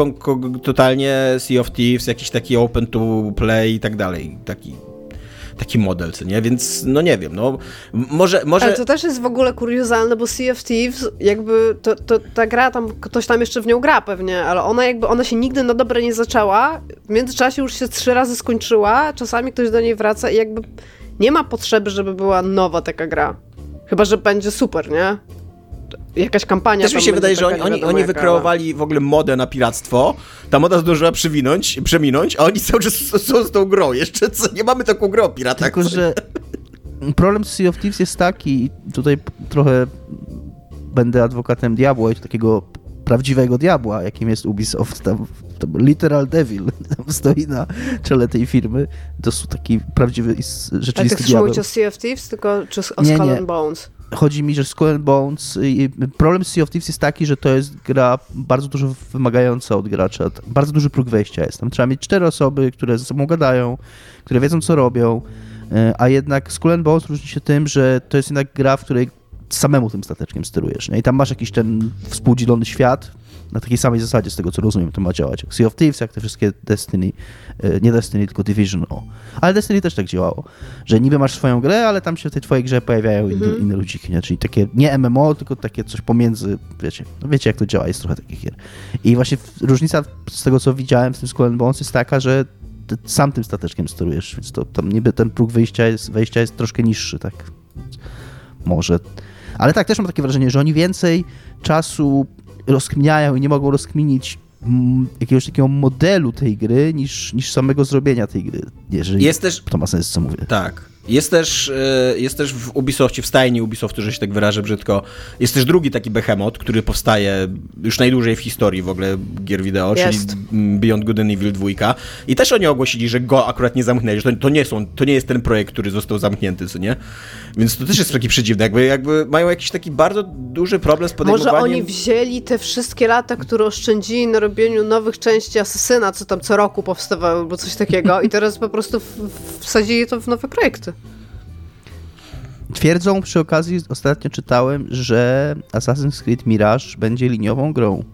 totalnie Sea of Thieves, jakiś taki open to play i tak dalej. Taki taki model, co nie? Więc no nie wiem, no może... może... Ale to też jest w ogóle kuriozalne, bo Sea of Thieves, jakby to, to, ta gra, tam ktoś tam jeszcze w nią gra pewnie, ale ona jakby, ona się nigdy na dobre nie zaczęła, w międzyczasie już się trzy razy skończyła, czasami ktoś do niej wraca i jakby nie ma potrzeby, żeby była nowa taka gra. Chyba, że będzie super, nie? Jakaś kampania Też mi się wydaje, że oni, oni, oni wykreowali w ogóle modę na piractwo. Ta moda zdążyła przewinąć, przeminąć, a oni cały czas są z tą grą. Jeszcze co, nie mamy taką grę o piratach. Tylko, że problem z Sea of Thieves jest taki, i tutaj trochę będę adwokatem diabła i takiego prawdziwego diabła, jakim jest Ubisoft, tam, tam literal devil (laughs) tam stoi na czele tej firmy. To są taki prawdziwy, Ale rzeczywisty ty chcesz diabeł. mówić o Sea of Thieves, tylko czy o Nie, Skull nie. and Bones? Chodzi mi, że Skull and Bones, i problem z Sea of Thieves jest taki, że to jest gra bardzo dużo wymagająca od gracza. Bardzo duży próg wejścia jest. Tam trzeba mieć cztery osoby, które ze sobą gadają, które wiedzą, co robią, e, a jednak Skull and Bones różni się tym, że to jest jednak gra, w której samemu tym stateczkiem sterujesz. Nie? I tam masz jakiś ten współdzielony świat, na takiej samej zasadzie, z tego co rozumiem, to ma działać. Jak Sea of Thieves, jak te wszystkie Destiny, e, nie Destiny, tylko Division, o. Ale Destiny też tak działało, że niby masz swoją grę, ale tam się w tej twojej grze pojawiają inne, inne ludziki, nie? czyli takie nie MMO, tylko takie coś pomiędzy, wiecie, no wiecie jak to działa, jest trochę takich gier. I właśnie różnica z tego co widziałem z tym Skull Bones jest taka, że ty sam tym stateczkiem sterujesz, więc to tam niby ten próg wyjścia jest, wejścia jest troszkę niższy, tak. Może. Ale tak, też mam takie wrażenie, że oni więcej czasu rozkminiają i nie mogą rozkminić mm, jakiegoś takiego modelu tej gry, niż, niż samego zrobienia tej gry. Jeżeli Jest też, to ma sens, co mówię. Tak. Jest też, e, jest też w Ubisoftie, w stajni Ubisoftu, że się tak wyrażę brzydko, jest też drugi taki behemoth, który powstaje już najdłużej w historii w ogóle gier wideo, Jest. czyli Beyond Good and Evil 2. I też oni ogłosili, że go akurat nie zamknęli, że to, to, nie są, to nie jest ten projekt, który został zamknięty, co nie? Więc to też jest taki przedziwne, jakby, jakby mają jakiś taki bardzo duży problem z podejmowaniem... Może oni wzięli te wszystkie lata, które oszczędzili na robieniu nowych części Asesyna, co tam co roku powstawały, albo coś takiego, i teraz po prostu wsadzili to w nowe projekty. Twierdzą przy okazji, ostatnio czytałem, że Assassin's Creed Mirage będzie liniową grą.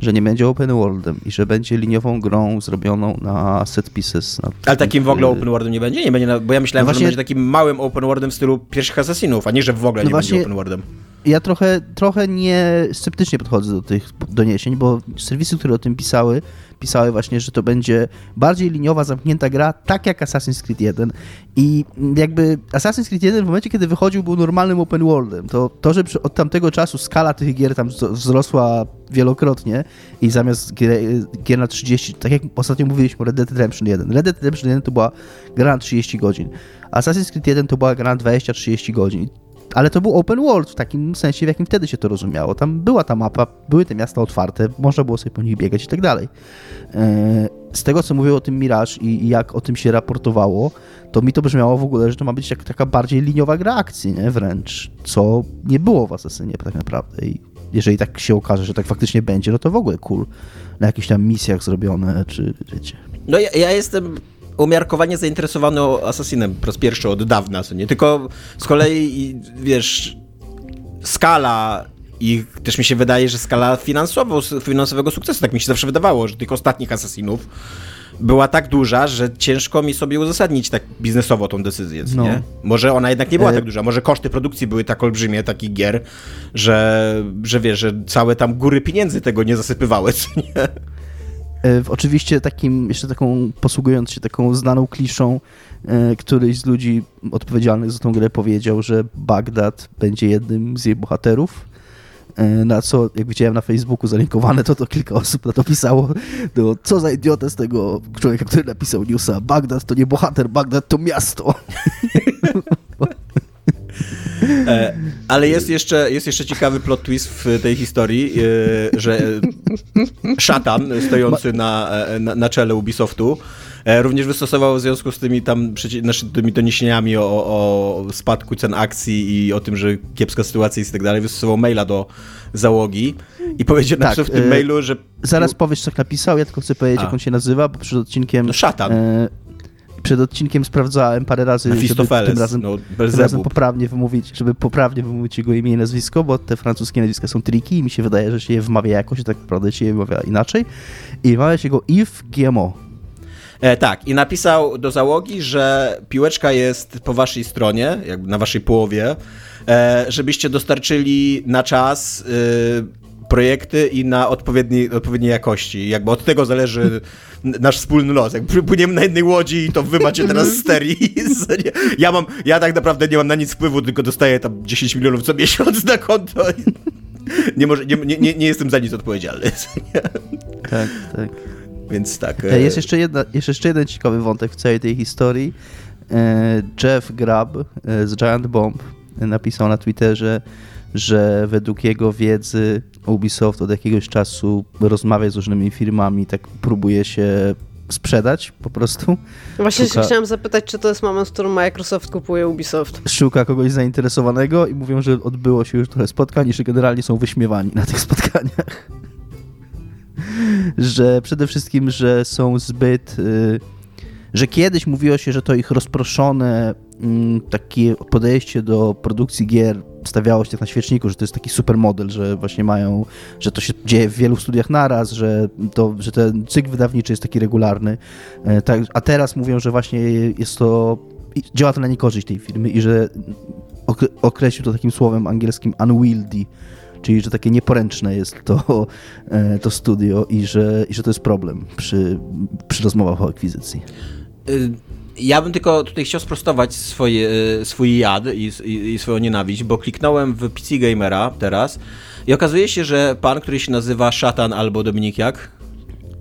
Że nie będzie open worldem i że będzie liniową grą zrobioną na set pieces. Na Ale takim w ogóle y, open worldem nie będzie? Nie będzie, na, bo ja myślałem, No że właśnie- on będzie takim małym open worldem w stylu pierwszych Assassinów, a nie, że w ogóle No nie właśnie- będzie open worldem. Ja trochę, trochę nie sceptycznie podchodzę do tych doniesień, bo serwisy, które o tym pisały, pisały właśnie, że to będzie bardziej liniowa, zamknięta gra, tak jak Assassin's Creed 1. I jakby Assassin's Creed 1 w momencie, kiedy wychodził, był normalnym open worldem. To, to że od tamtego czasu skala tych gier tam wz- wzrosła wielokrotnie i zamiast gier, gier na 30, tak jak ostatnio mówiliśmy o Red Dead Redemption 1. Red Dead Redemption 1 to była gra na 30 godzin. Assassin's Creed 1 to była gra na 20-30 godzin. Ale to był open world w takim sensie, w jakim wtedy się to rozumiało. Tam była ta mapa, były te miasta otwarte, można było sobie po nich biegać i tak dalej. E, Z tego, co mówił o tym Mirage i jak o tym się raportowało, to mi to brzmiało w ogóle, że to ma być jak taka bardziej liniowa gra akcji, nie? Wręcz, co nie było w Assassinie tak naprawdę. I jeżeli tak się okaże, że tak faktycznie będzie, no to w ogóle cool. Na jakichś tam misjach zrobione, czy wiecie. No ja, ja jestem umiarkowanie zainteresowany Assassinem po raz pierwszy od dawna, co nie? Tylko z kolei, wiesz, skala i też mi się wydaje, że skala finansowo, finansowego sukcesu, tak mi się zawsze wydawało, że tych ostatnich Assassinów była tak duża, że ciężko mi sobie uzasadnić tak biznesowo tą decyzję, No. nie? Może ona jednak nie była E- tak duża, może koszty produkcji były tak olbrzymie takich gier, że, że wiesz, że całe tam góry pieniędzy tego nie zasypywały, co nie? E, w- Oczywiście takim, jeszcze taką, posługując się taką znaną kliszą, e, któryś z ludzi odpowiedzialnych za tą grę powiedział, że Bagdad będzie jednym z jej bohaterów. E, Na co, jak widziałem na Facebooku zalinkowane, to to kilka osób na to pisało. To, co za idiota z tego człowieka, który napisał newsa. Bagdad to nie bohater, Bagdad to miasto. (laughs) E, ale jest jeszcze, jest jeszcze ciekawy plot twist w tej historii, e, że szatan stojący na, e, na, na czele Ubisoftu również wystosował w związku z tymi tam znaczy, tymi doniesieniami o, o spadku cen akcji i o tym, że kiepska sytuacja jest i tak dalej, wystosował maila do załogi i powiedział Tak, w tym mailu, że Zaraz powiesz, co napisał, ja tylko chcę powiedzieć, A. jak on się nazywa, bo przed odcinkiem... no szatan, E, przed odcinkiem sprawdzałem parę razy, żeby tym razem no Tym razem poprawnie wymówić, żeby poprawnie wymówić jego imię i nazwisko, bo te francuskie nazwiska są triki i mi się wydaje, że się je wymawia jakoś, a tak naprawdę się je wymawia inaczej. I wymawia się go Yves GMO. E, tak, i napisał do załogi, że piłeczka jest po waszej stronie, jakby na waszej połowie, e, żebyście dostarczyli na czas e, projekty i na odpowiedniej, odpowiedniej jakości. Jakby od tego zależy nasz wspólny los. Jak płyniemy na jednej łodzi i to wy macie teraz sterii. (laughs) Ja mam, ja tak naprawdę nie mam na nic wpływu, tylko dostaję tam 10 milionów co miesiąc na konto. (laughs) Nie, może, nie, nie, nie jestem za nic odpowiedzialny. (laughs) Tak, tak. Więc tak. E, jest jeszcze, jedna, jest jeszcze jeden ciekawy wątek w całej tej historii. E, Jeff Grubb e, z Giant Bomb napisał na Twitterze, że według jego wiedzy Ubisoft od jakiegoś czasu rozmawia z różnymi firmami, tak próbuje się sprzedać po prostu. Właśnie Szuka... się chciałam zapytać, czy to jest moment, w którym Microsoft kupuje Ubisoft. Szuka kogoś zainteresowanego i mówią, że odbyło się już trochę spotkań i że generalnie są wyśmiewani na tych (laughs) spotkaniach. że przede wszystkim, że są zbyt... Y, że kiedyś mówiło się, że to ich rozproszone mm, takie podejście do produkcji gier stawiało się tak na świeczniku, że to jest taki super model, że właśnie mają, że to się dzieje w wielu studiach naraz, że, to, że ten cykl wydawniczy jest taki regularny. E, tak, a teraz mówią, że właśnie jest to, działa to na niekorzyść tej firmy i że określił to takim słowem angielskim unwieldy, czyli że takie nieporęczne jest to, e, to studio i że, i że to jest problem przy, przy rozmowach o akwizycji. Ja bym tylko tutaj chciał sprostować swoje, swój jad i, i, i, swoją nienawiść, bo kliknąłem w PC Gamera teraz i okazuje się, że pan, który się nazywa Szatan albo Dominik jak?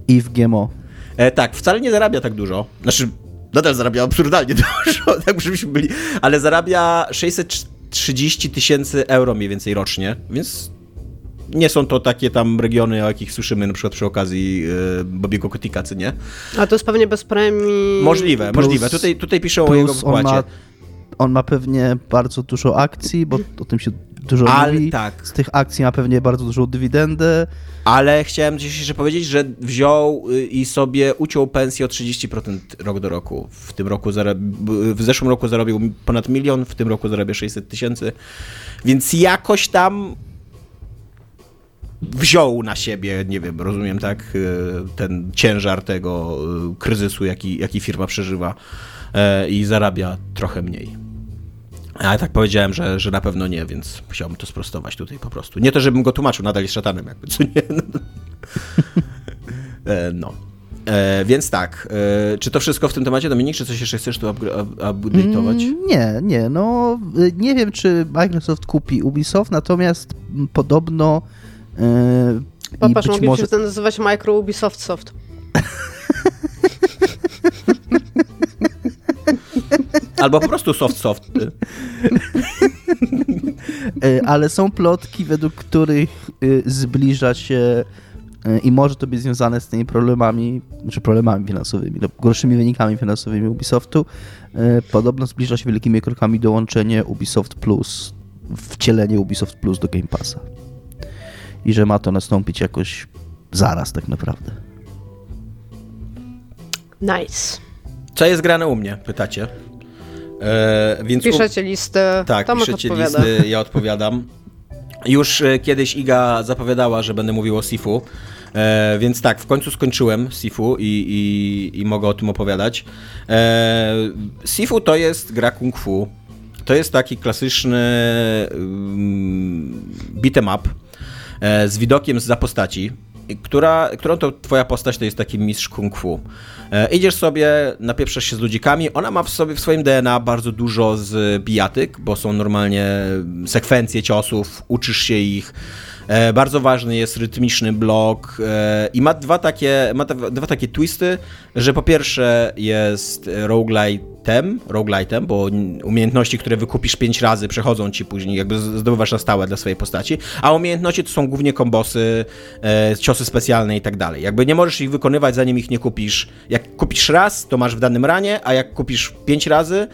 Yves GMO. E, tak, wcale nie zarabia tak dużo. Znaczy, nadal zarabia absurdalnie (laughs) dużo, tak żebyśmy byli, ale zarabia 630 tysięcy euro mniej więcej rocznie, więc nie są to takie tam regiony, o jakich słyszymy na przykład przy okazji yy, Bobiego Kotika, czy nie? A to jest pewnie bez premii. Możliwe, plus, możliwe. Tutaj, tutaj piszą o jego wpłacie. On ma, on ma pewnie bardzo dużo akcji, bo o tym się dużo Ale, mówi. Tak. Z tych akcji ma pewnie bardzo dużą dywidendę. Ale chciałem dzisiaj jeszcze powiedzieć, że wziął y, i sobie uciął pensję o 30% rok do roku. W tym roku w zeszłym roku zarobił ponad milion, w tym roku zarabia 600 tysięcy. Więc jakoś tam wziął na siebie, nie wiem, rozumiem tak, y, ten ciężar tego y, kryzysu, jaki, jaki firma przeżywa e, i zarabia trochę mniej. Ale tak powiedziałem, że, że na pewno nie, więc chciałbym to sprostować tutaj po prostu. Nie to, żebym go tłumaczył, nadal jest szatanem, jakby, co nie. (laughs) E, no. E, więc tak, e, czy to wszystko w tym temacie, Dominik, czy coś jeszcze chcesz tu update'ować? Mm, nie, nie, no nie wiem, czy Microsoft kupi Ubisoft, natomiast podobno Yy, Popatrz, moglibyśmy może... to nazywać Micro Ubisoft Soft. (laughs) Albo po prostu soft soft. Yy, ale są plotki, według których yy, zbliża się i może to być związane z tymi problemami, czy znaczy problemami finansowymi, no, gorszymi wynikami finansowymi Ubisoftu. Podobno zbliża się wielkimi krokami dołączenie Ubisoft Plus, wcielenie Ubisoft Plus do Game Passa i że ma to nastąpić jakoś zaraz tak naprawdę. Nice. Co jest grane u mnie, pytacie? E, więc piszecie listę. Tak, Tomek piszecie odpowiada. listy, ja odpowiadam. Już e, kiedyś Iga zapowiadała, że będę mówił o Sifu, e, więc tak, w końcu skończyłem Sifu i, i, i mogę o tym opowiadać. E, Sifu to jest gra kung fu. To jest taki klasyczny um, beat'em up z widokiem z postaci, która, którą to twoja postać to jest taki mistrz kung fu. E, idziesz sobie, napieprzasz się z ludzikami, ona ma w sobie w swoim DNA bardzo dużo z bijatyk, bo są normalnie sekwencje ciosów, uczysz się ich, E, bardzo ważny jest rytmiczny blok e, i ma dwa takie, ma dwa takie twisty, że po pierwsze jest roguelite'em, roguelite'em, bo umiejętności, które wykupisz pięć razy przechodzą ci później, jakby zdobywasz na stałe dla swojej postaci, a umiejętności to są głównie kombosy, e, ciosy specjalne i tak dalej. Jakby nie możesz ich wykonywać zanim ich nie kupisz. Jak kupisz raz, to masz w danym ranie, a jak kupisz pięć razy,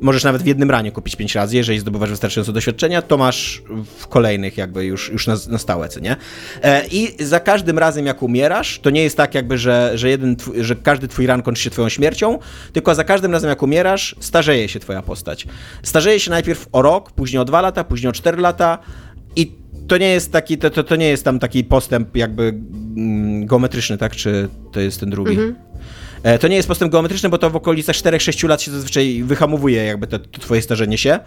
możesz nawet w jednym ranie kupić pięć razy, jeżeli zdobywasz wystarczająco doświadczenia, to masz w kolejnych jakby już, już na, na stałe, co nie? E, I za każdym razem jak umierasz, to nie jest tak jakby, że, że, jeden, że każdy twój ran kończy się twoją śmiercią, tylko za każdym razem jak umierasz, starzeje się twoja postać. Starzeje się najpierw o rok, później o dwa lata, później o cztery lata i to nie jest taki, to, to, to nie jest tam taki postęp jakby mm, geometryczny, tak? Czy to jest ten drugi? Mhm. E, to nie jest postęp geometryczny, bo to w okolicach 4-6 lat się zazwyczaj wyhamowuje jakby to, to twoje starzenie się,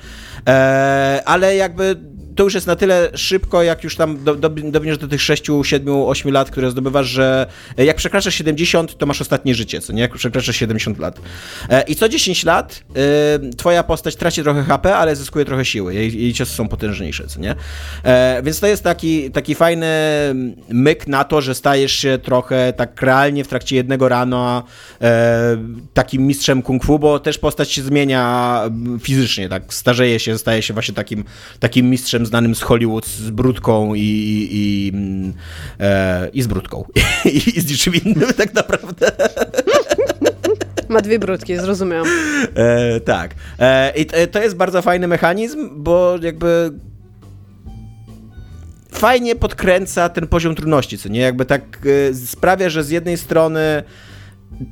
e, ale jakby to już jest na tyle szybko, jak już tam do, do, do tych 6, 7, 8 lat, które zdobywasz, że jak przekraczasz 70, to masz ostatnie życie, co nie? Jak przekraczasz 70 lat. E, I co 10 lat y, twoja postać traci trochę HP, ale zyskuje trochę siły. Jej, jej ciosy są potężniejsze, co nie? E, więc to jest taki, taki fajny myk na to, że stajesz się trochę tak realnie w trakcie jednego rana e, takim mistrzem kung fu, bo też postać się zmienia fizycznie, tak? Starzeje się, staje się właśnie takim, takim mistrzem znanym z Hollywood, z brudką i, i, i, e, i z brudką. I, (laughs) I z niczym innym tak naprawdę. (laughs) Ma dwie brudki, zrozumiałam. E, tak. E, I to jest bardzo fajny mechanizm, bo jakby fajnie podkręca ten poziom trudności, co nie? Jakby tak e, sprawia, że z jednej strony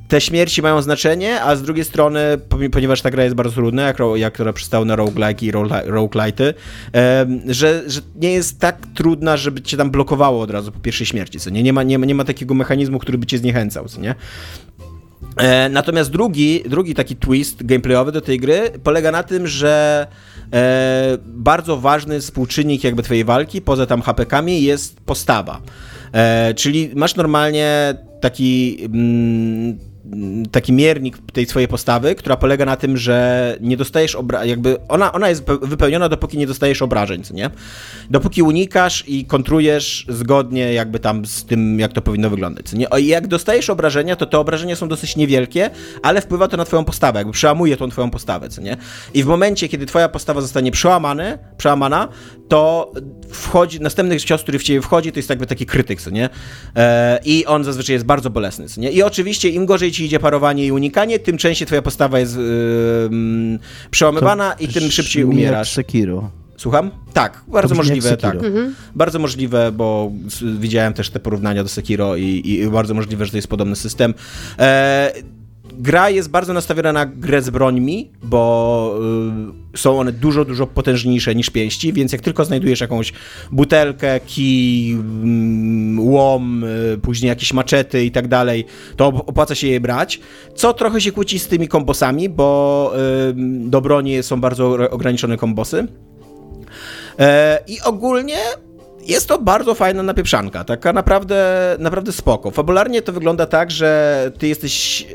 te śmierci mają znaczenie, a z drugiej strony, ponieważ ta gra jest bardzo trudna, jak, jak która przystała na roguelike i roguelite'y, że, że nie jest tak trudna, żeby cię tam blokowało od razu po pierwszej śmierci, co nie? Nie ma, nie ma, nie ma takiego mechanizmu, który by cię zniechęcał, co nie? E, natomiast drugi, drugi taki twist gameplayowy do tej gry polega na tym, że e, bardzo ważny współczynnik jakby twojej walki, poza tam HP-kami, jest postawa. E, czyli masz normalnie taki mm, taki miernik tej swojej postawy, która polega na tym, że nie dostajesz obrażeń, jakby ona, ona jest wypełniona, dopóki nie dostajesz obrażeń, co nie? Dopóki unikasz i kontrujesz zgodnie jakby tam z tym, jak to powinno wyglądać, co nie? I jak dostajesz obrażenia, to te obrażenia są dosyć niewielkie, ale wpływa to na twoją postawę, jakby przełamuje tą twoją postawę, co nie? I w momencie, kiedy twoja postawa zostanie przełamana, to wchodzi, następny cios, który w ciebie wchodzi, to jest jakby taki krytyk, co nie? E, I on zazwyczaj jest bardzo bolesny, co nie? I oczywiście im gorzej ci idzie parowanie i unikanie, tym częściej twoja postawa jest yy, przełamywana to i tym szybciej umierasz. Sekiro. Słucham? Tak, bardzo możliwe, tak. Mhm. Bardzo możliwe, bo widziałem też te porównania do Sekiro i, i bardzo możliwe, że to jest podobny system. E, gra jest bardzo nastawiona na grę z brońmi, bo y, są one dużo, dużo potężniejsze niż pięści, więc jak tylko znajdujesz jakąś butelkę, kij, y, łom, y, później jakieś maczety i tak dalej, to opłaca się je brać. Co trochę się kłóci z tymi kombosami, bo y, do broni są bardzo ograniczone kombosy. E, I ogólnie jest to bardzo fajna napieprzanka, taka naprawdę, naprawdę spoko. Fabularnie to wygląda tak, że ty jesteś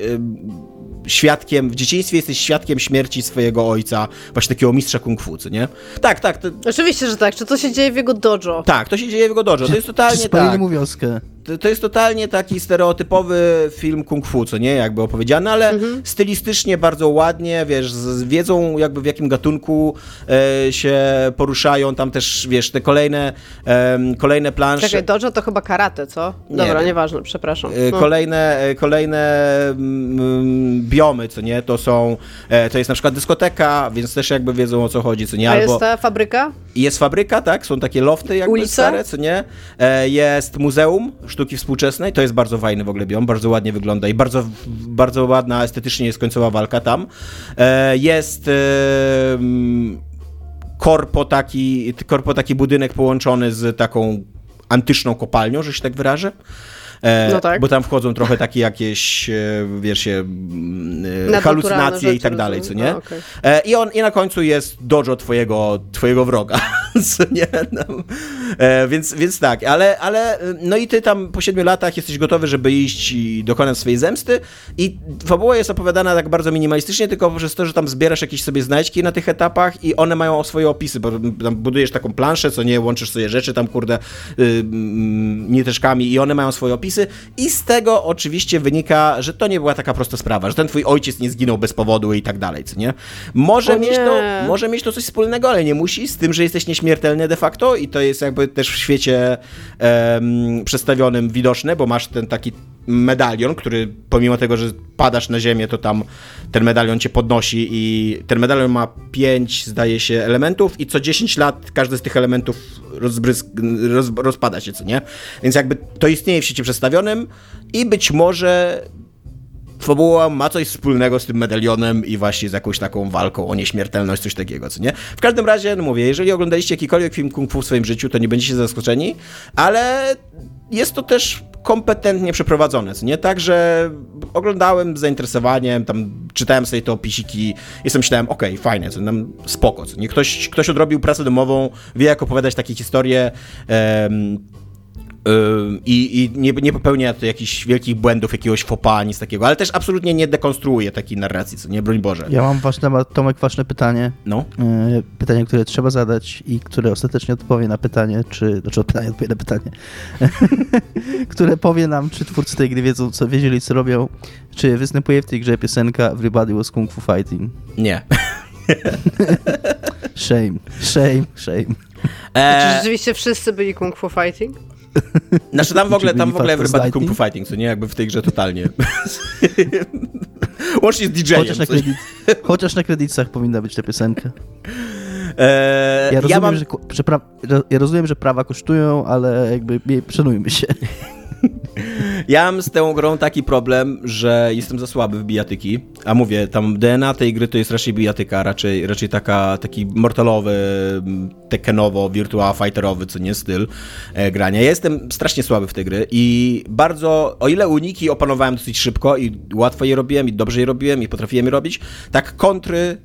świadkiem, w dzieciństwie jesteś świadkiem śmierci swojego ojca, właśnie takiego mistrza kung fu, co nie? Tak, tak. To... Oczywiście, że tak. Czy to się dzieje w jego dojo? Tak, to się dzieje w jego dojo. To jest totalnie Czy tak. mu wioskę to, jest totalnie taki stereotypowy film kung fu, co nie, jakby opowiedziany, ale mhm. stylistycznie bardzo ładnie, wiesz, z, wiedzą jakby w jakim gatunku e, się poruszają, tam też, wiesz, te kolejne e, kolejne plansze. Czekaj, dojo to chyba karate, co? Dobra, nie nieważne, przepraszam. E, no. Kolejne, e, kolejne mm, biomy, co nie, to są, e, to jest na przykład dyskoteka, więc też jakby wiedzą o co chodzi, co nie, A Albo... jest ta fabryka? Jest fabryka, tak, są takie lofty jakby Ulica? stare, co nie, e, jest muzeum, sztuki współczesnej. To jest bardzo fajny w ogóle biom, bardzo ładnie wygląda i bardzo, bardzo ładna estetycznie jest końcowa walka tam. E, jest korpo taki, korpo taki budynek połączony z taką antyczną kopalnią, że się tak wyrażę. E, no tak. bo tam wchodzą trochę takie jakieś, e, wiesz, halucynacje i tak dalej, co nie? A, okay. I on i na końcu jest dojo twojego, twojego wroga, (laughs) co nie? No. Więc, więc tak, ale, ale no i ty tam po siedmiu latach jesteś gotowy, żeby iść i dokonać swojej zemsty i fabuła jest opowiadana tak bardzo minimalistycznie, tylko przez to, że tam zbierasz jakieś sobie znajdźki na tych etapach i one mają swoje opisy, bo tam budujesz taką planszę, co nie, łączysz sobie rzeczy tam, kurde, yy, nieteczkami i one mają swoje opisy i z tego oczywiście wynika, że to nie była taka prosta sprawa, że ten twój ojciec nie zginął bez powodu i tak dalej, co nie? Może, mieć to, może mieć to coś wspólnego, ale nie musi, z tym, że jesteś nieśmiertelny de facto i to jest jakby też w świecie um, przedstawionym widoczne, bo masz ten taki medalion, który pomimo tego, że padasz na ziemię, to tam ten medalion cię podnosi i ten medalion ma 5, zdaje się, elementów i co 10 lat każdy z tych elementów rozbrysk, roz, rozpada się, co nie? Więc jakby to istnieje w świecie przedstawionym i być może fabuła ma coś wspólnego z tym medalionem i właśnie z jakąś taką walką o nieśmiertelność, coś takiego, co nie? W każdym razie, no mówię, jeżeli oglądaliście jakikolwiek film kung fu w swoim życiu, to nie będziecie zaskoczeni, ale jest to też kompetentnie przeprowadzone, co nie? Tak, że oglądałem z zainteresowaniem, tam czytałem sobie te opisiki i sobie myślałem, okej, okay, fajne, co nam spoko, co nie? Ktoś, ktoś odrobił pracę domową, wie jak opowiadać takie historie, i, i nie, nie, popełnia to jakichś wielkich błędów, jakiegoś fopa, nic takiego, ale też absolutnie nie dekonstruuje takiej narracji, co nie, broń Boże. Ja mam ważne, Tomek, ważne pytanie. No. E, pytanie, które trzeba zadać i które ostatecznie odpowie na pytanie, czy, znaczy pytanie odpowie na pytanie, (laughs) które powie nam, czy twórcy tej gry wiedzą, co wiedzieli, co robią, czy występuje w tej grze piosenka Everybody was Kung Fu Fighting? Nie. (laughs) shame, shame, shame. E... Czy rzeczywiście wszyscy byli Kung Fu Fighting? (laughs) Znaczy tam w ogóle, tam w ogóle Everybody Kung Fu Fighting, co nie? Jakby w tej grze totalnie. (laughs) Łącznie z DJ-em. Chociaż na, kredyt, chociaż na kredytach powinna być ta piosenka. Eee, ja, rozumiem, ja, mam... że, że pra... ja rozumiem, że prawa kosztują, ale jakby szanujmy się. Ja mam z tą grą taki problem, że jestem za słaby w bijatyki, a mówię, tam DNA tej gry to jest raczej bijatyka, raczej, raczej taka, taki mortalowy, tekenowo, virtua fighterowy, co nie styl e, grania. Ja jestem strasznie słaby w tej gry i bardzo, o ile uniki opanowałem dosyć szybko i łatwo je robiłem i dobrze je robiłem i potrafiłem je robić, tak kontry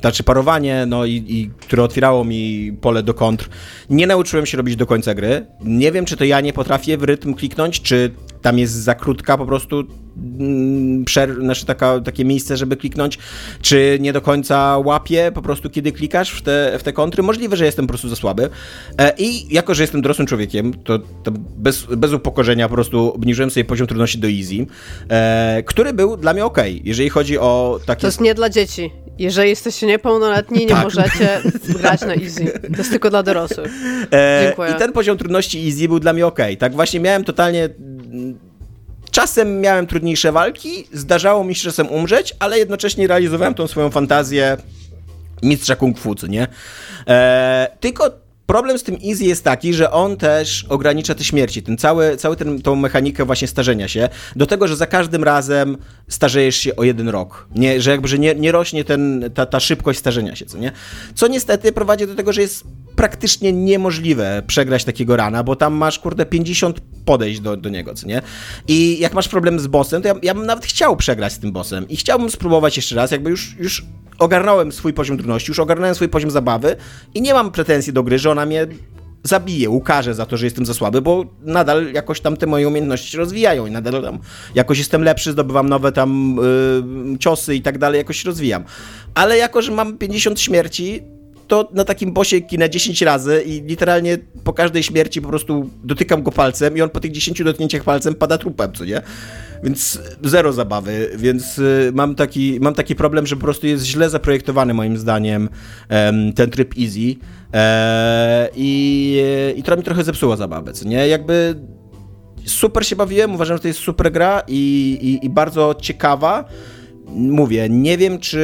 znaczy parowanie, no i, i, które otwierało mi pole do kontr, nie nauczyłem się robić do końca gry. Nie wiem, czy to ja nie potrafię w rytm kliknąć, czy tam jest za krótka po prostu mm, przer- znaczy taka, takie miejsce, żeby kliknąć, czy nie do końca łapię po prostu, kiedy klikasz w te, w te kontry. Możliwe, że jestem po prostu za słaby. E, I jako, że jestem dorosłym człowiekiem, to, to bez, bez upokorzenia po prostu obniżyłem sobie poziom trudności do easy, e, który był dla mnie ok, jeżeli chodzi o takie... To jest nie dla dzieci. Jeżeli jesteście niepełnoletni, nie tak. możecie grać na easy. To jest tylko dla dorosłych. E, Dziękuję. I ten poziom trudności easy był dla mnie ok. Tak właśnie miałem totalnie Czasem miałem trudniejsze walki, zdarzało mi się czasem umrzeć, ale jednocześnie realizowałem tą swoją fantazję mistrza kung fu, nie? Eee, tylko Problem z tym Easy jest taki, że on też ogranicza te śmierci, ten cały, cały ten, tą mechanikę właśnie starzenia się, do tego, że za każdym razem starzejesz się o jeden rok. Nie, że jakby, że nie, nie rośnie ten, ta, ta szybkość starzenia się, co nie? Co niestety prowadzi do tego, że jest praktycznie niemożliwe przegrać takiego rana, bo tam masz, kurde, 50 podejść do, do niego, co nie? I jak masz problem z bossem, to ja, ja bym nawet chciał przegrać z tym bossem i chciałbym spróbować jeszcze raz, jakby już, już ogarnąłem swój poziom trudności, już ogarnąłem swój poziom zabawy i nie mam pretensji do gry, że ona mnie zabije, ukaże za to, że jestem za słaby, bo nadal jakoś tam te moje umiejętności rozwijają i nadal tam jakoś jestem lepszy, zdobywam nowe tam yy, ciosy i tak dalej, jakoś rozwijam. Ale jako, że mam 50 śmierci, to na takim bosie kinę 10 razy i literalnie po każdej śmierci po prostu dotykam go palcem i on po tych 10 dotknięciach palcem pada trupem, co nie? Więc zero zabawy, więc y, mam taki, mam taki problem, że po prostu jest źle zaprojektowany moim zdaniem ten tryb easy e, i, i mi trochę zepsuło zabawę, co nie? Jakby super się bawiłem, uważam, że to jest super gra i, i, i bardzo ciekawa. Mówię, nie wiem, czy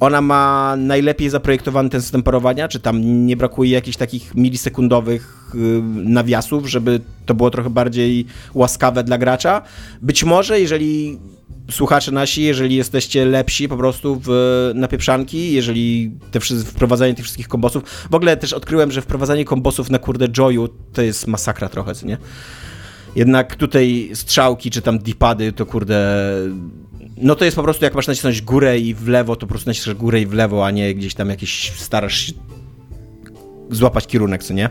ona ma najlepiej zaprojektowany ten system parowania, czy tam nie brakuje jakichś takich milisekundowych nawiasów, żeby to było trochę bardziej łaskawe dla gracza. Być może, jeżeli słuchacze nasi, jeżeli jesteście lepsi po prostu w napieprzanki, jeżeli te, wprowadzanie tych wszystkich kombosów, w ogóle też odkryłem, że wprowadzanie kombosów na kurde Joyu to jest masakra trochę, co nie? Jednak tutaj strzałki czy tam dipady to kurde no to jest po prostu jak masz nacisnąć górę i w lewo, to po prostu naciskasz górę i w lewo, a nie gdzieś tam jakieś starasz się złapać kierunek, co nie?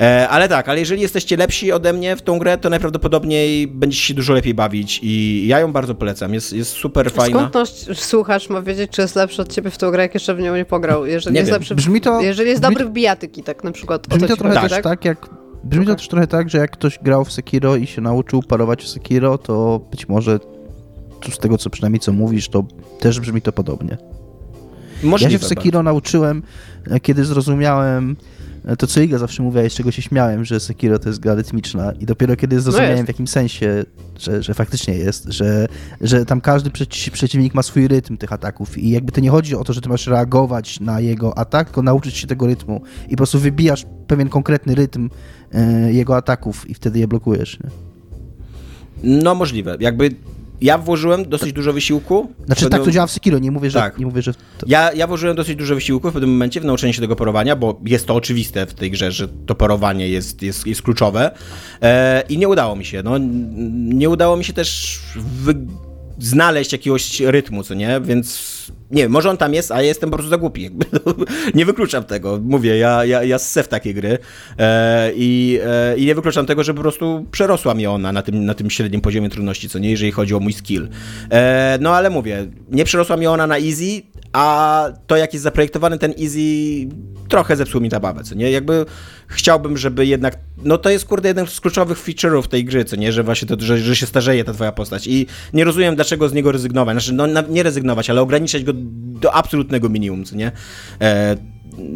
E, ale tak, ale jeżeli jesteście lepsi ode mnie w tą grę, to najprawdopodobniej będziecie się dużo lepiej bawić i ja ją bardzo polecam. Jest, jest super fajna. Skąd nasz słuchacz ma wiedzieć, czy jest lepszy od ciebie w tą grę, jak jeszcze w nią nie pograł? Jeżeli nie jest, lepszy w, brzmi to, jeżeli jest dobry w bijatyki, tak na przykład. Brzmi to trochę tak. też tak, jak Brzmi okay. to też trochę tak, że jak ktoś grał w Sekiro i się nauczył parować w Sekiro, to być może z tego, co przynajmniej co mówisz, to też brzmi to podobnie. Możliwe ja się w Sekiro bardzo. nauczyłem, e, kiedy zrozumiałem to, co Iga zawsze mówiła i z czego się śmiałem, że Sekiro to jest gra rytmiczna i dopiero kiedy zrozumiałem no w jakim sensie, że, że faktycznie jest, że, że tam każdy przeciwnik ma swój rytm tych ataków i jakby to nie chodzi o to, że ty masz reagować na jego atak, tylko nauczyć się tego rytmu i po prostu wybijasz pewien konkretny rytm e, jego ataków i wtedy je blokujesz. Nie? No możliwe. Jakby ja włożyłem dosyć dużo wysiłku. Znaczy Będę- tak to działa w Sekiro, nie mówię, że, Tak. nie mówię, że to... Ja, ja włożyłem dosyć dużo wysiłku w pewnym momencie w nauczenie się tego parowania, bo jest to oczywiste w tej grze, że to parowanie jest, jest, jest kluczowe. E, I nie udało mi się. No, nie udało mi się też wy... znaleźć jakiegoś rytmu, co nie? Więc nie wiem, może on tam jest, a ja jestem po prostu za głupi. (laughs) Nie wykluczam tego. Mówię, ja, ja, ja ssę w takie gry e, i, e, i nie wykluczam tego, że po prostu przerosła mnie ona na tym, na tym średnim poziomie trudności, co nie, jeżeli chodzi o mój skill. E, no ale mówię, nie przerosła mnie ona na easy, a to jak jest zaprojektowany ten easy trochę zepsuł mi zabawę, co nie? Jakby chciałbym, żeby jednak, no to jest kurde jeden z kluczowych feature'ów tej gry, co nie? Że właśnie to, że, że się starzeje ta twoja postać i nie rozumiem dlaczego z niego rezygnować, znaczy no nie rezygnować, ale ograniczać go do absolutnego minimum, co nie? E,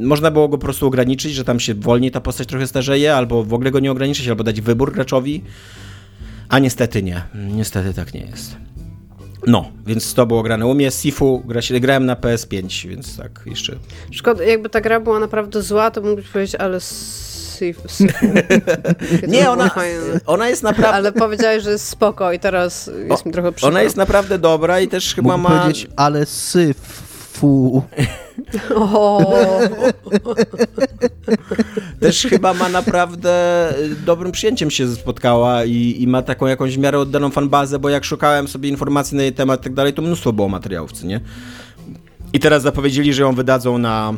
można było go po prostu ograniczyć, że tam się wolniej ta postać trochę starzeje, albo w ogóle go nie ograniczyć, albo dać wybór graczowi, a niestety nie. Niestety tak nie jest. No, więc to było grane u mnie. Sifu gra grałem na PS5, więc tak jeszcze. Szkoda, jakby ta gra była naprawdę zła, to mógłbyś powiedzieć, ale Sifu. (laughs) Nie, ona, (laughs) ona jest naprawdę. Ale powiedziałeś, że jest spoko i teraz jest mi trochę przykro. Ona jest naprawdę dobra i też chyba Mógłbym ma. powiedzieć, ale syfu. O, (laughs) Też chyba ma naprawdę y, dobrym przyjęciem się spotkała i, i ma taką jakąś w miarę oddaną fanbazę, bo jak szukałem sobie informacji na jej temat i tak dalej, to mnóstwo było materiałów, nie? I teraz zapowiedzieli, że ją wydadzą na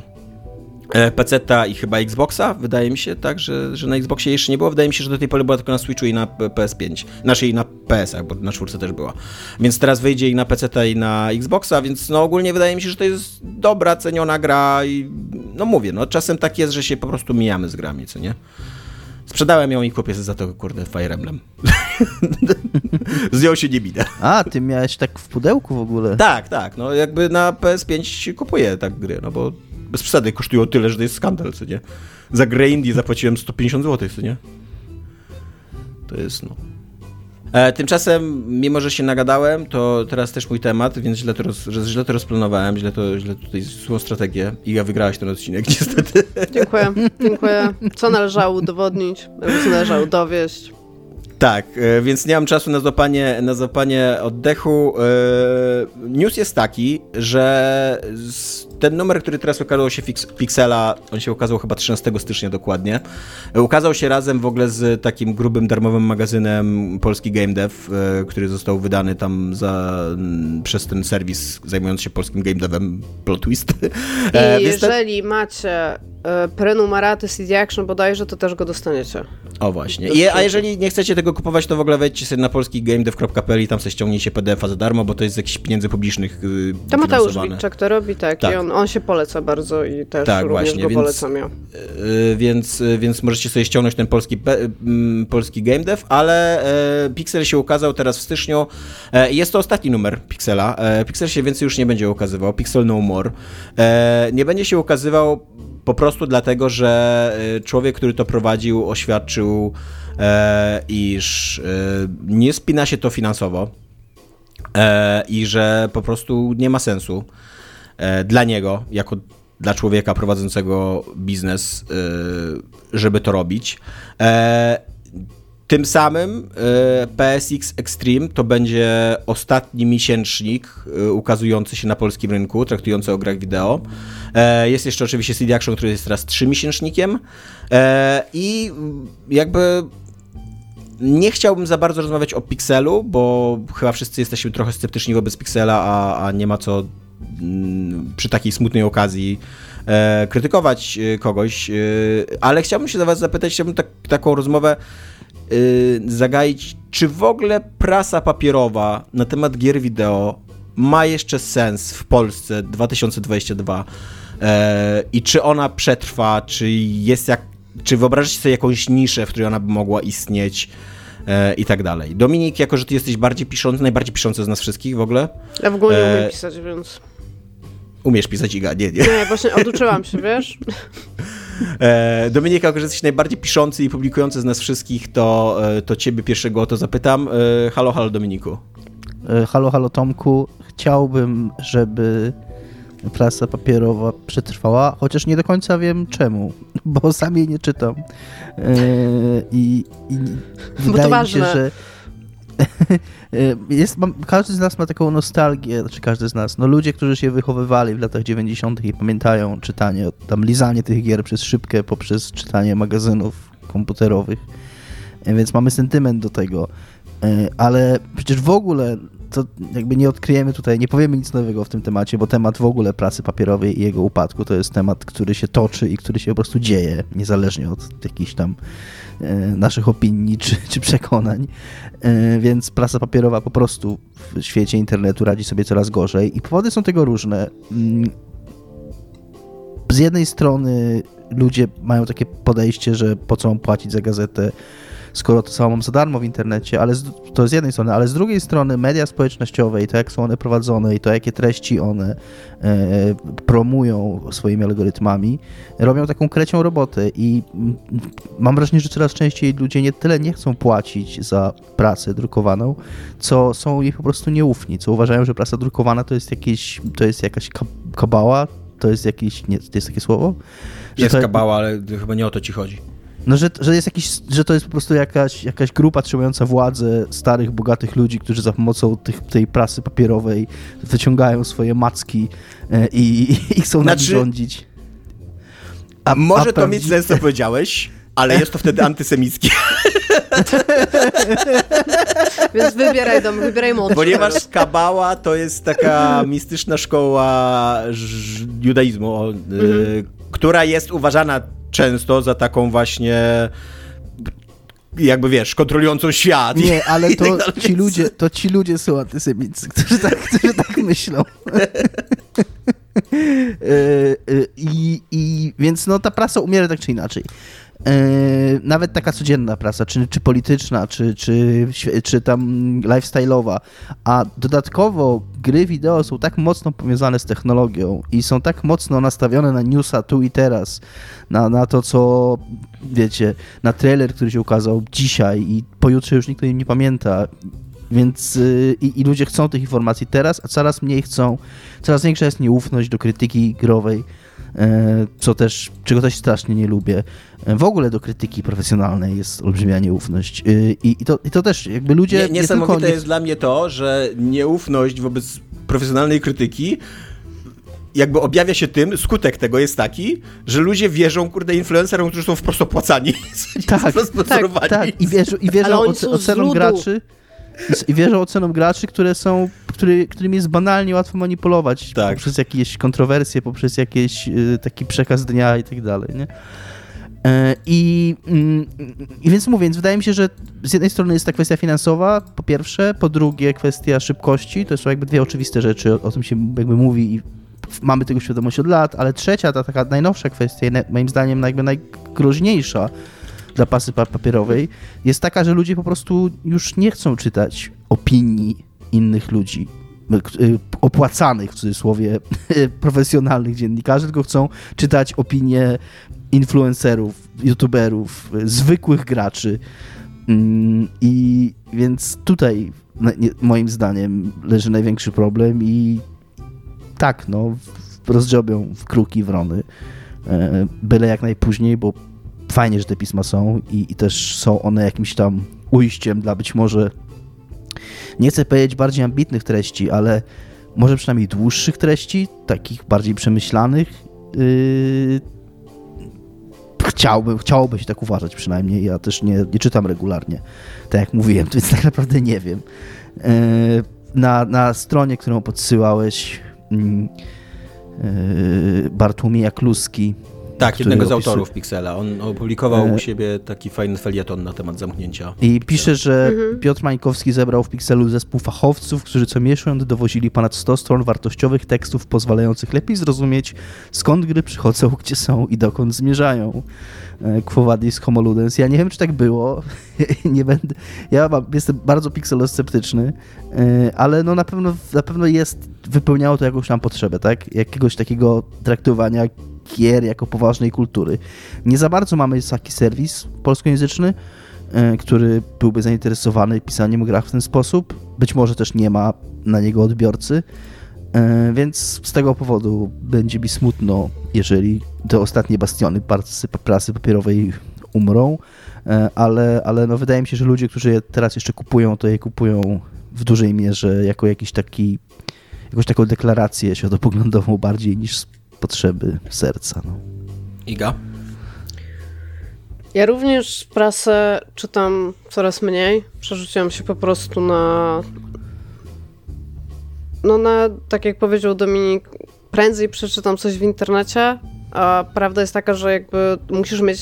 PC-ta i chyba Xboxa, wydaje mi się, tak, że, że na Xboxie jeszcze nie było. Wydaje mi się, że do tej pory była tylko na Switchu i na P- PS5. Naszej na PS-ach, bo na czwórce też była. Więc teraz wyjdzie i na PC-ta i na Xboxa, więc no ogólnie wydaje mi się, że to jest dobra, ceniona gra i no mówię, no czasem tak jest, że się po prostu mijamy z grami, co nie? Sprzedałem ją i kupię za to, kurde, Fire Emblem. (laughs) z nią się nie minę. A, ty miałeś tak w pudełku w ogóle. Tak, tak, no jakby na PS5 kupuję tak gry, no bo bez przesady kosztują tyle, że to jest skandal, co nie? Za grę indie zapłaciłem 150 zł, co nie? To jest, no... E, tymczasem, mimo że się nagadałem, to teraz też mój temat, więc źle to, roz, źle to rozplanowałem, źle, to, źle tutaj złą strategię i ja wygrałeś ten odcinek, (laughs) niestety. dziękuję, dziękuję. Co należało udowodnić, co należało dowieść. Tak, e, więc nie mam czasu na złapanie, na złapanie oddechu. E, News jest taki, że ten numer, który teraz ukazał się Pixela, on się ukazał chyba 13 stycznia dokładnie, ukazał się razem w ogóle z takim grubym, darmowym magazynem Polski Game Dev, e, który został wydany tam za, przez ten serwis zajmujący się polskim game devem, plot twist. I jeżeli macie prenumeraty CD Action bodajże, to też go dostaniecie. O właśnie. A jeżeli nie chcecie tego kupować, to w ogóle wejdźcie sobie na polskigamedev.pl i tam sobie ściągnijcie PDF-a za darmo, bo to jest z jakichś pieniędzy publicznych yy, To Mateusz. Wilczek to robi, tak, Tak. i on, on się poleca bardzo i też Tak, również właśnie, go więc- polecam ja. Yy, więc, yy, więc możecie sobie ściągnąć ten polski, pe- mm, polski game dev, ale e, Pixel się ukazał teraz w styczniu e, jest to ostatni numer Pixela. E, Pixel się więcej już nie będzie ukazywał, Pixel No More. E, nie będzie się ukazywał po prostu dlatego, że e, człowiek, który to prowadził, oświadczył, e, iż e, nie spina się to finansowo e, i że po prostu nie ma sensu e, dla niego, jako dla człowieka prowadzącego biznes, e, żeby to robić. E, tym samym PSX Extreme to będzie ostatni miesięcznik ukazujący się na polskim rynku, traktujący o grach wideo. E, Jest jeszcze oczywiście CD Action, który jest teraz trzymiesięcznikiem. E, i jakby nie chciałbym za bardzo rozmawiać o Pixelu, bo chyba wszyscy jesteśmy trochę sceptyczni wobec Pixela, a, a nie ma co mm, przy takiej smutnej okazji e, krytykować kogoś, ale chciałbym się do was zapytać, chciałbym tak, taką rozmowę e, zagaić, czy w ogóle prasa papierowa na temat gier wideo ma jeszcze sens w Polsce 2022 e, i czy ona przetrwa, czy jest jak, czy wyobrażacie sobie jakąś niszę, w której ona by mogła istnieć e, i tak dalej. Dominik, jako że ty jesteś bardziej piszący, najbardziej piszący z nas wszystkich w ogóle, Ja w ogóle nie E, umiem pisać, więc... umiesz pisać Iga, nie, nie. Nie, właśnie oduczyłam się, wiesz? E, Dominik, jako że jesteś najbardziej piszący i publikujący z nas wszystkich, to, e, to ciebie pierwszego o to zapytam. E, halo, halo Dominiku. E, Halo, halo Tomku, chciałbym, żeby prasa papierowa przetrwała, chociaż nie do końca wiem czemu, (laughs) bo sam jej nie czytam. E, I, i (laughs) wydaje mi się, że jest, mam, każdy z nas ma taką nostalgię, znaczy każdy z nas, no ludzie, którzy się wychowywali w latach 90. i pamiętają czytanie, tam lizanie tych gier przez szybkę poprzez czytanie magazynów komputerowych, e, więc mamy sentyment do tego, e, ale przecież w ogóle to jakby nie odkryjemy tutaj, nie powiemy nic nowego w tym temacie, bo temat w ogóle pracy papierowej i jego upadku to jest temat, który się toczy i który się po prostu dzieje, niezależnie od jakichś tam e, naszych opinii czy, czy przekonań. E, więc prasa papierowa po prostu w świecie internetu radzi sobie coraz gorzej i powody są tego różne. Mm, z jednej strony ludzie mają takie podejście, że po co mam płacić za gazetę, skoro to samo mam za darmo w internecie, ale z, to z jednej strony, ale z drugiej strony media społecznościowe i to, jak są one prowadzone i to, jakie treści one e, promują swoimi algorytmami, robią taką krecią robotę i mam wrażenie, że coraz częściej ludzie nie tyle nie chcą płacić za pracę drukowaną, co są jej po prostu nieufni, co uważają, że prasa drukowana to jest, jakieś, to jest jakaś kabała, to jest jakieś, nie, to jest takie słowo? Jest to, kabała, ale chyba nie o to ci chodzi. No, że, że jest jakiś, że to jest po prostu jakaś, jakaś grupa trzymająca władzę starych, bogatych ludzi, którzy za pomocą tych, tej prasy papierowej wyciągają swoje macki e, i, i, chcą znaczy, rządzić. A, Może a to mieć sens, co powiedziałeś, ale jest to wtedy (laughs) antysemickie. (laughs) Więc wybieraj dom, wybieraj mądrze. Ponieważ Kabała to jest taka (laughs) mistyczna szkoła judaizmu, mhm. y, która jest uważana często za taką właśnie jakby wiesz, kontrolującą świat. Nie, (laughs) ale to, tak ci, ludzie, to ci ludzie są antysemicy, którzy tak, (laughs) którzy tak myślą. (laughs) E, e, I, I więc no ta prasa umiera tak czy inaczej. E, nawet taka codzienna prasa, czy, czy polityczna, czy, czy, czy tam lifestyle'owa, a dodatkowo gry wideo są tak mocno powiązane z technologią i są tak mocno nastawione na newsa tu i teraz, na, na to, co wiecie, na trailer, który się ukazał dzisiaj i pojutrze już nikt o nim nie pamięta. Więc yy, i ludzie chcą tych informacji teraz, a coraz mniej chcą, coraz większa jest nieufność do krytyki growej co też, czego też strasznie nie lubię. E, w ogóle do krytyki profesjonalnej jest olbrzymia nieufność. E, I, i, to, i to też jakby ludzie... Nie, niesamowite nie tylko... jest dla mnie to, że nieufność wobec profesjonalnej krytyki jakby objawia się tym, skutek tego jest taki, że ludzie wierzą, kurde, influencerom, którzy są wprost opłacani. (laughs) Tak, tak, tak. I wierzą, i wierzą ocenom graczy. (laughs) I wierzą ocenom graczy, które są, który, którym jest banalnie łatwo manipulować tak. poprzez jakieś kontrowersje, poprzez jakiś y, taki przekaz dnia i tak dalej, nie? E, I, mm, I więc mówię, więc wydaje mi się, że z jednej strony jest ta kwestia finansowa, po pierwsze, po drugie kwestia szybkości, to są jakby dwie oczywiste rzeczy, o, o tym się jakby mówi i mamy tego świadomość od lat, ale trzecia, ta taka najnowsza kwestia, moim zdaniem jakby najgroźniejsza, zapasy papierowej jest taka, że ludzie po prostu już nie chcą czytać opinii innych ludzi, y, opłacanych w cudzysłowie (laughs) profesjonalnych dziennikarzy, tylko chcą czytać opinie influencerów, youtuberów, zwykłych graczy. Mm, I więc tutaj moim zdaniem leży największy problem i tak, no, rozdziobią w kruki wrony, e, byle jak najpóźniej, bo fajnie, że te pisma są i, i też są one jakimś tam ujściem dla być może, nie chcę powiedzieć bardziej ambitnych treści, ale może przynajmniej dłuższych treści, takich bardziej przemyślanych. Yy, chciałbym, chciałoby się tak uważać przynajmniej. Ja też nie, nie czytam regularnie, tak jak mówiłem, (laughs) więc tak naprawdę nie wiem. Yy, na, na stronie, którą podsyłałeś, yy, Bartłomieja Kluski, tak, jednego z autorów Pixela. On opublikował e... u siebie taki fajny felieton na temat zamknięcia. I pisze, że mhm. Piotr Mańkowski zebrał w Pixelu zespół fachowców, którzy co miesiąc dowozili ponad 100 stron wartościowych tekstów pozwalających lepiej zrozumieć, skąd gry przychodzą, (laughs) gdzie są i dokąd zmierzają. E, Quo vadis homo ludens. Ja nie wiem, czy tak było. (laughs) nie będę... Ja jestem bardzo pixelosceptyczny, e, ale no na pewno, na pewno jest, wypełniało to jakąś tam potrzebę, tak? Jakiegoś takiego traktowania gier jako poważnej kultury. Nie za bardzo mamy taki serwis polskojęzyczny, e, który byłby zainteresowany pisaniem grach w ten sposób. Być może też nie ma na niego odbiorcy, e, więc z tego powodu będzie mi smutno, jeżeli te ostatnie bastiony prasy papierowej umrą. E, ale, ale no wydaje mi się, że ludzie, którzy je teraz jeszcze kupują, to je kupują w dużej mierze jako jakiś taki, jakąś taką deklarację światopoglądową bardziej niż potrzeby serca. No. Iga? Ja również prasę czytam coraz mniej. Przerzuciłam się po prostu na. No, na, tak jak powiedział Dominik, prędzej przeczytam coś w internecie, a prawda jest taka, że jakby musisz mieć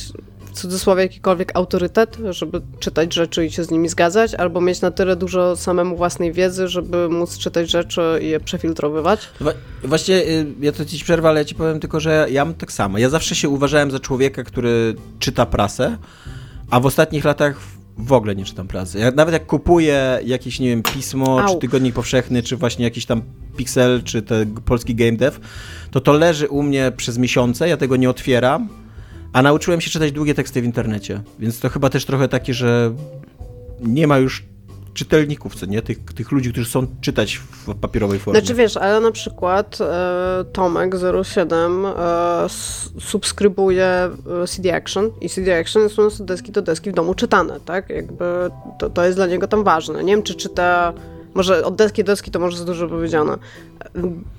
cudzysłowie jakikolwiek autorytet, żeby czytać rzeczy i się z nimi zgadzać, albo mieć na tyle dużo samemu własnej wiedzy, żeby móc czytać rzeczy i je przefiltrowywać. właśnie, y, ja to ci przerwę, ale ja ci powiem tylko, że ja mam tak samo. Ja zawsze się uważałem za człowieka, który czyta prasę, a w ostatnich latach w ogóle nie czytam prasy. Ja, nawet jak kupuję jakieś, nie wiem, pismo, Au. czy tygodnik powszechny, czy właśnie jakiś tam Pixel, czy ten polski Game Dev, to to leży u mnie przez miesiące, ja tego nie otwieram, a nauczyłem się czytać długie teksty w internecie, więc to chyba też trochę takie, że nie ma już czytelników, co nie? Tych, tych ludzi, którzy chcą czytać w papierowej formie. Znaczy wiesz, ale na przykład e, Tomek07 e, subskrybuje e, CD Action i CD Action są z deski do deski w domu czytane, tak? Jakby to, to jest dla niego tam ważne. Nie wiem, czy czyta może od deski do deski to może za dużo powiedziane.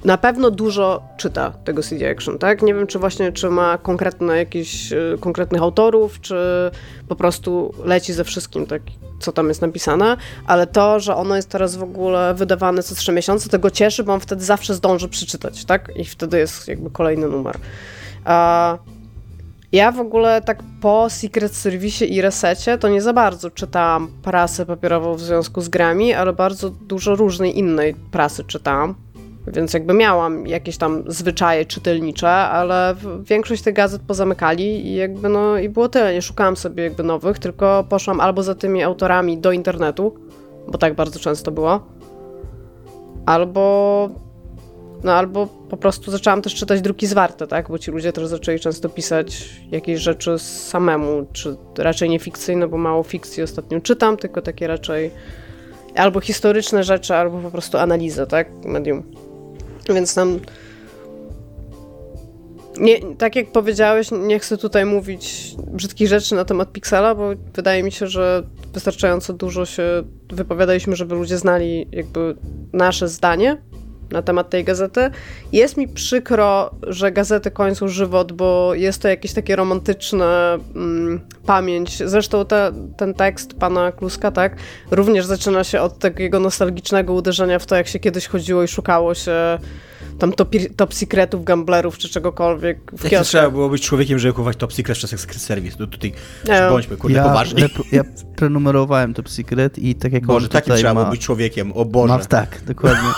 Na pewno dużo czyta tego CD Action, tak? Nie wiem, czy właśnie, czy ma konkretne jakiś, y, konkretnych autorów, czy po prostu leci ze wszystkim, tak, co tam jest napisane, ale to, że ono jest teraz w ogóle wydawane co trzy miesiące, tego cieszy, bo on wtedy zawsze zdąży przeczytać, tak? I wtedy jest jakby kolejny numer. A ja w ogóle tak po Secret Service i Resecie to nie za bardzo czytałam prasę papierową w związku z grami, ale bardzo dużo różnej innej prasy czytałam. Więc jakby miałam jakieś tam zwyczaje czytelnicze, ale większość tych gazet pozamykali i jakby no i było tyle. Nie szukałam sobie jakby nowych, tylko poszłam albo za tymi autorami do internetu, bo tak bardzo często było, albo no albo po prostu zaczęłam też czytać druki zwarte, tak? Bo ci ludzie też zaczęli często pisać jakieś rzeczy samemu, czy raczej nie fikcyjne, bo mało fikcji ostatnio czytam, tylko takie raczej albo historyczne rzeczy, albo po prostu analizę, tak? Medium. Więc tam nie, tak jak powiedziałeś, nie chcę tutaj mówić brzydkich rzeczy na temat Pixela, bo wydaje mi się, że wystarczająco dużo się wypowiadaliśmy, żeby ludzie znali jakby nasze zdanie na temat tej gazety. Jest mi przykro, że gazety kończą żywot, bo jest to jakieś takie romantyczne mm, pamięć. Zresztą te, ten tekst pana Kluska, tak, również zaczyna się od takiego nostalgicznego uderzenia w to, jak się kiedyś chodziło i szukało się tam top, top secretów, gamblerów czy czegokolwiek w Jak trzeba było być człowiekiem, żeby kupować top secret w czasach Secret Service? No tutaj ja, bądźmy, kurde, ja, poważni. Ja (laughs) prenumerowałem top secret i tak jak Boże, takim trzeba ma... być człowiekiem, o Boże. Mam, tak, dokładnie.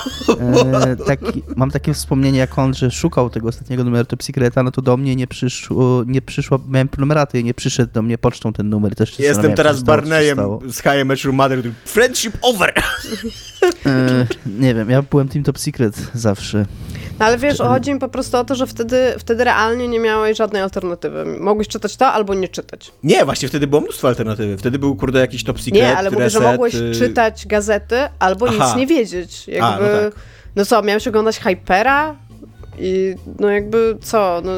e, taki, mam takie wspomnienie, jak on, że szukał tego ostatniego numeru top secreta, no to do mnie nie przyszło, nie przyszło, miałem prenumeraty i nie przyszedł do mnie pocztą ten numer. Też Jestem teraz Barneyem z High Metro Mother. Friendship over! E, nie wiem, ja byłem Team Top Secret zawsze. No ale wiesz, chodzi mi po prostu o to, że wtedy, wtedy realnie nie miałeś żadnej alternatywy. Mogłeś czytać to albo nie czytać. Nie, właśnie wtedy było mnóstwo alternatywy. Wtedy był, kurde, jakiś top secret, Nie, ale mówię, że mogłeś y- czytać gazety albo Aha. nic nie wiedzieć. Jakby, A, no, tak. no co, miałeś oglądać Hypera? I no jakby co, no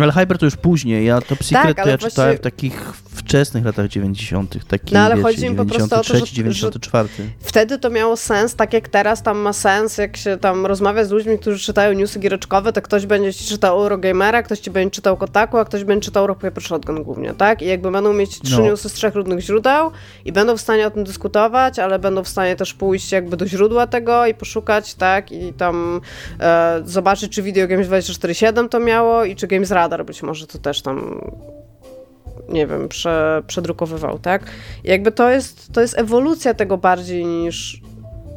ale Hyper to już później, ja Top Secret tak, to ja właśnie... czytałem w takich wczesnych latach 90. Taki, no ale wiecie, chodzi mi po prostu o to, że, 94. Że wtedy to miało sens, tak jak teraz tam ma sens, jak się tam rozmawia z ludźmi, którzy czytają newsy giereczkowe, to ktoś będzie ci czytał Eurogamera, ktoś ci będzie czytał Kotaku, a ktoś będzie czytał Rock Paper Shotgun głównie, tak? I jakby będą mieć trzy no. newsy z trzech różnych źródeł i będą w stanie o tym dyskutować, ale będą w stanie też pójść jakby do źródła tego i poszukać, tak? I tam e, zobaczyć, czy Video Games 24.7 to miało i czy Games radar być może to też tam nie wiem, prze, przedrukowywał, tak? I jakby to jest, to jest ewolucja tego bardziej niż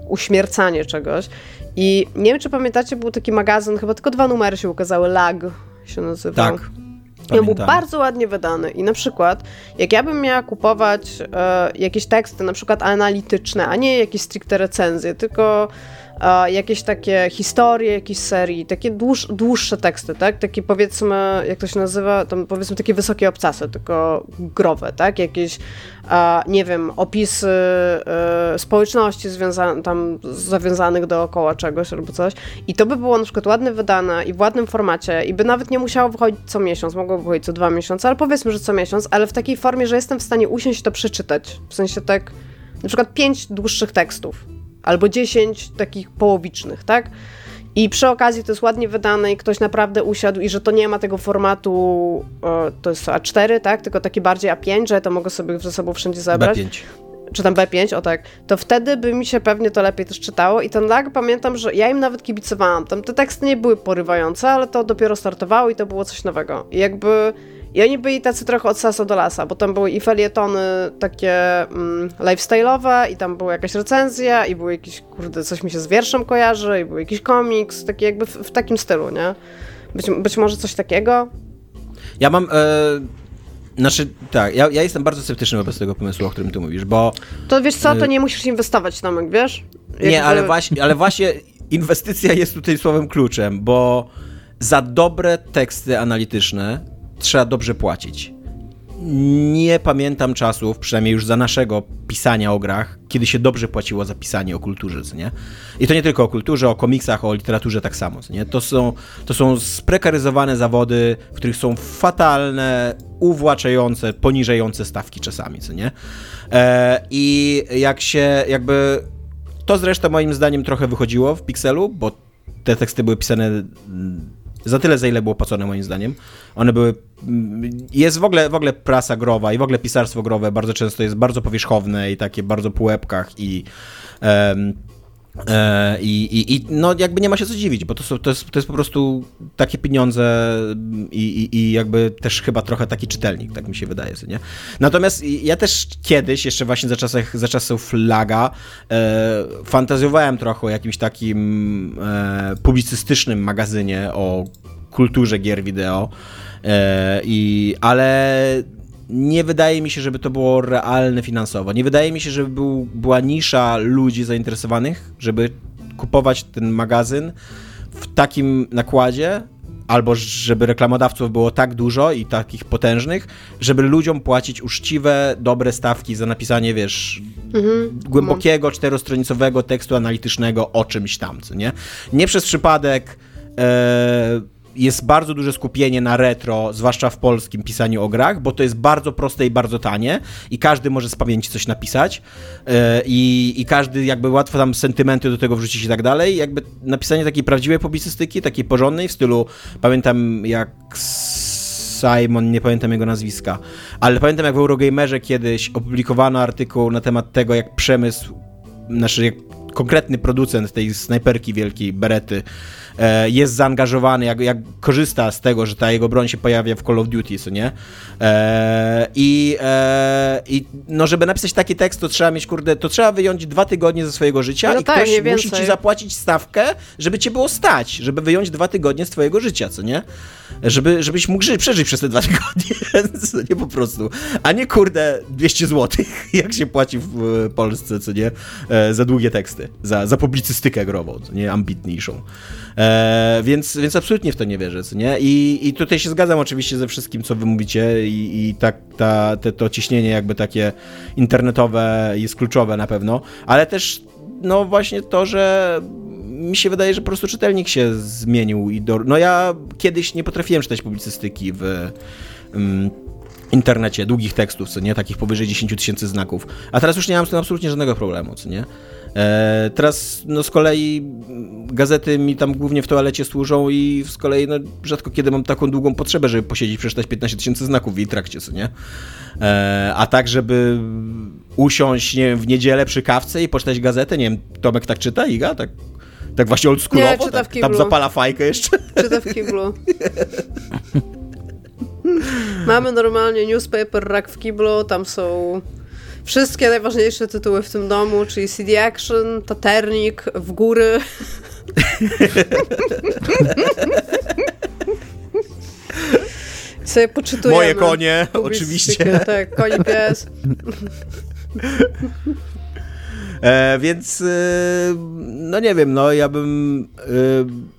uśmiercanie czegoś. I nie wiem, czy pamiętacie, był taki magazyn, chyba tylko dwa numery się ukazały, Lag się nazywał. Tak. I on był bardzo ładnie wydany. I na przykład, jak ja bym miała kupować e, jakieś teksty, na przykład analityczne, a nie jakieś stricte recenzje, tylko jakieś takie historie, jakieś serii, takie dłuż, dłuższe teksty, tak? Takie powiedzmy, jak to się nazywa, tam powiedzmy takie wysokie obcasy, tylko growe, tak? Jakieś, nie wiem, opisy e, społeczności związane, tam zawiązanych dookoła czegoś albo coś. I to by było na przykład ładnie wydane i w ładnym formacie i by nawet nie musiało wychodzić co miesiąc, mogłoby wychodzić co dwa miesiące, ale powiedzmy, że co miesiąc, ale w takiej formie, że jestem w stanie usiąść to przeczytać. W sensie tak, na przykład pięć dłuższych tekstów albo dziesięć takich połowicznych, tak? I przy okazji to jest ładnie wydane i ktoś naprawdę usiadł i że to nie ma tego formatu, e, to jest A4, tak? Tylko taki bardziej A5, że ja to mogę sobie ze sobą wszędzie zebrać. B5. Czy tam B5, o tak. To wtedy by mi się pewnie to lepiej też czytało. I ten lag pamiętam, że ja im nawet kibicowałam. Tam te teksty nie były porywające, ale to dopiero startowało i to było coś nowego. I jakby i oni byli tacy trochę od sasa do lasa, bo tam były i felietony takie mm, lifestyle'owe, i tam była jakaś recenzja, i był jakiś, kurde, coś mi się z wierszem kojarzy, i był jakiś komiks, taki jakby w, w takim stylu, nie? Być, być może coś takiego. Ja mam... E... Znaczy, tak, ja, ja, jestem bardzo sceptyczny wobec tego pomysłu, o którym ty mówisz, bo... To wiesz co, to nie musisz inwestować, Tomek, wiesz? Jakby... Nie, ale właśnie, ale właśnie inwestycja jest tutaj słowem kluczem, bo za dobre teksty analityczne trzeba dobrze płacić. Nie pamiętam czasów, przynajmniej już za naszego pisania o grach, kiedy się dobrze płaciło za pisanie o kulturze, co nie? I to nie tylko o kulturze, o komiksach, o literaturze tak samo, co nie? To są, to są sprekaryzowane zawody, w których są fatalne, uwłaczające, poniżające stawki czasami, co nie? E, I jak się jakby... To zresztą moim zdaniem trochę wychodziło w Pixelu, bo te teksty były pisane za tyle, za ile było płacone moim zdaniem. One były... Mm, jest w ogóle, w ogóle prasa growa i w ogóle pisarstwo growe bardzo często jest bardzo powierzchowne i takie bardzo po łebkach i... Um, i, i, I, no jakby nie ma się co dziwić, bo to, są, to, jest, to jest po prostu takie pieniądze i, i, i, jakby też chyba trochę taki czytelnik, tak mi się wydaje, nie? Natomiast ja też kiedyś, jeszcze właśnie za, czasach, za czasów Laga, e, fantazjowałem trochę o jakimś takim e, publicystycznym magazynie o kulturze gier wideo, e, i, ale nie wydaje mi się, żeby to było realne finansowo. Nie wydaje mi się, żeby był, była nisza ludzi zainteresowanych, żeby kupować ten magazyn w takim nakładzie, albo żeby reklamodawców było tak dużo i takich potężnych, żeby ludziom płacić uczciwe, dobre stawki za napisanie, wiesz, mhm. głębokiego, czterostronicowego tekstu analitycznego o czymś tam, co nie? Nie przez przypadek. E, jest bardzo duże skupienie na retro, zwłaszcza w polskim pisaniu o grach, bo to jest bardzo proste i bardzo tanie i każdy może z pamięci coś napisać yy, i, każdy jakby łatwo tam sentymenty do tego wrzucić i tak dalej. Jakby napisanie takiej prawdziwej publicystyki, takiej porządnej w stylu, pamiętam jak Simon, nie pamiętam jego nazwiska, ale pamiętam jak w Eurogamerze kiedyś opublikowano artykuł na temat tego, jak przemysł, znaczy jak konkretny producent tej snajperki wielkiej, Berety, E, jest zaangażowany, jak, jak korzysta z tego, że ta jego broń się pojawia w Call of Duty, co nie? E, I, e, I no, żeby napisać taki tekst, to trzeba mieć, kurde, to trzeba wyjąć dwa tygodnie ze swojego życia no i tak, ktoś musi ci zapłacić stawkę, żeby cię było stać, żeby wyjąć dwa tygodnie z twojego życia, co nie? Żeby, żebyś mógł żyć, przeżyć przez te dwa (laughs) tygodnie, co nie po prostu. A nie, kurde, 200 zł, (laughs) jak się płaci w Polsce, co nie? Za długie teksty, za, za publicystykę grową, co nie? Ambitniejszą. E, więc, więc absolutnie w to nie wierzę, co nie? I, I tutaj się zgadzam oczywiście ze wszystkim, co wy mówicie i, i tak ta, te, to ciśnienie jakby takie internetowe jest kluczowe na pewno, ale też no właśnie to, że mi się wydaje, że po prostu czytelnik się zmienił i do... No ja kiedyś nie potrafiłem czytać publicystyki w... Um, internecie, długich tekstów, co nie, takich powyżej 10 tysięcy znaków. A teraz już nie mam z tym absolutnie żadnego problemu, co nie. E, teraz no z kolei gazety mi tam głównie w toalecie służą i z kolei no, rzadko kiedy mam taką długą potrzebę, żeby posiedzieć, przeczytać 15 tysięcy znaków w jej trakcie, co nie? E, a tak, żeby usiąść, nie wiem, w niedzielę przy kawce i poczytać gazetę, nie wiem, Tomek tak czyta, Iga? Tak, tak właśnie oldschoolowo? Nie, tak, tam zapala fajkę jeszcze? Czyta w kiblu. (laughs) Mamy normalnie newspaper Rak w kiblu, tam są wszystkie najważniejsze tytuły w tym domu, czyli CD Action, Taternik, W góry. sobie poczytujemy. Moje konie, oczywiście. Tak, koni pies. E, więc, e, no nie wiem, no ja bym... E,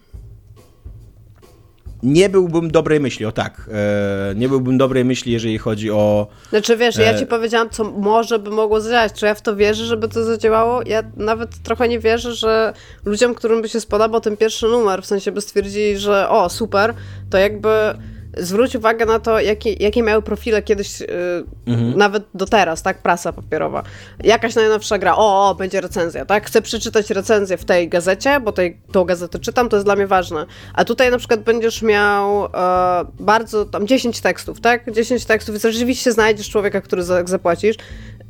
nie byłbym dobrej myśli, o tak. E, nie byłbym dobrej myśli, jeżeli chodzi o. Znaczy wiesz, ja ci powiedziałam, co może by mogło zadziałać. Czy ja w to wierzę, żeby to zadziałało? Ja nawet trochę nie wierzę, że ludziom, którym by się spodobał ten pierwszy numer, w sensie by stwierdzili, że o, super, to jakby zwróć uwagę na to, jakie, jakie miały profile kiedyś, yy, mhm. nawet do teraz, tak, prasa papierowa. Jakaś najnowsza gra, o, o, będzie recenzja, tak, chcę przeczytać recenzję w tej gazecie, bo tej, tą gazetę czytam, to jest dla mnie ważne. A tutaj na przykład będziesz miał e, bardzo, tam 10 tekstów, tak, 10 tekstów i rzeczywiście znajdziesz człowieka, który za, zapłacisz,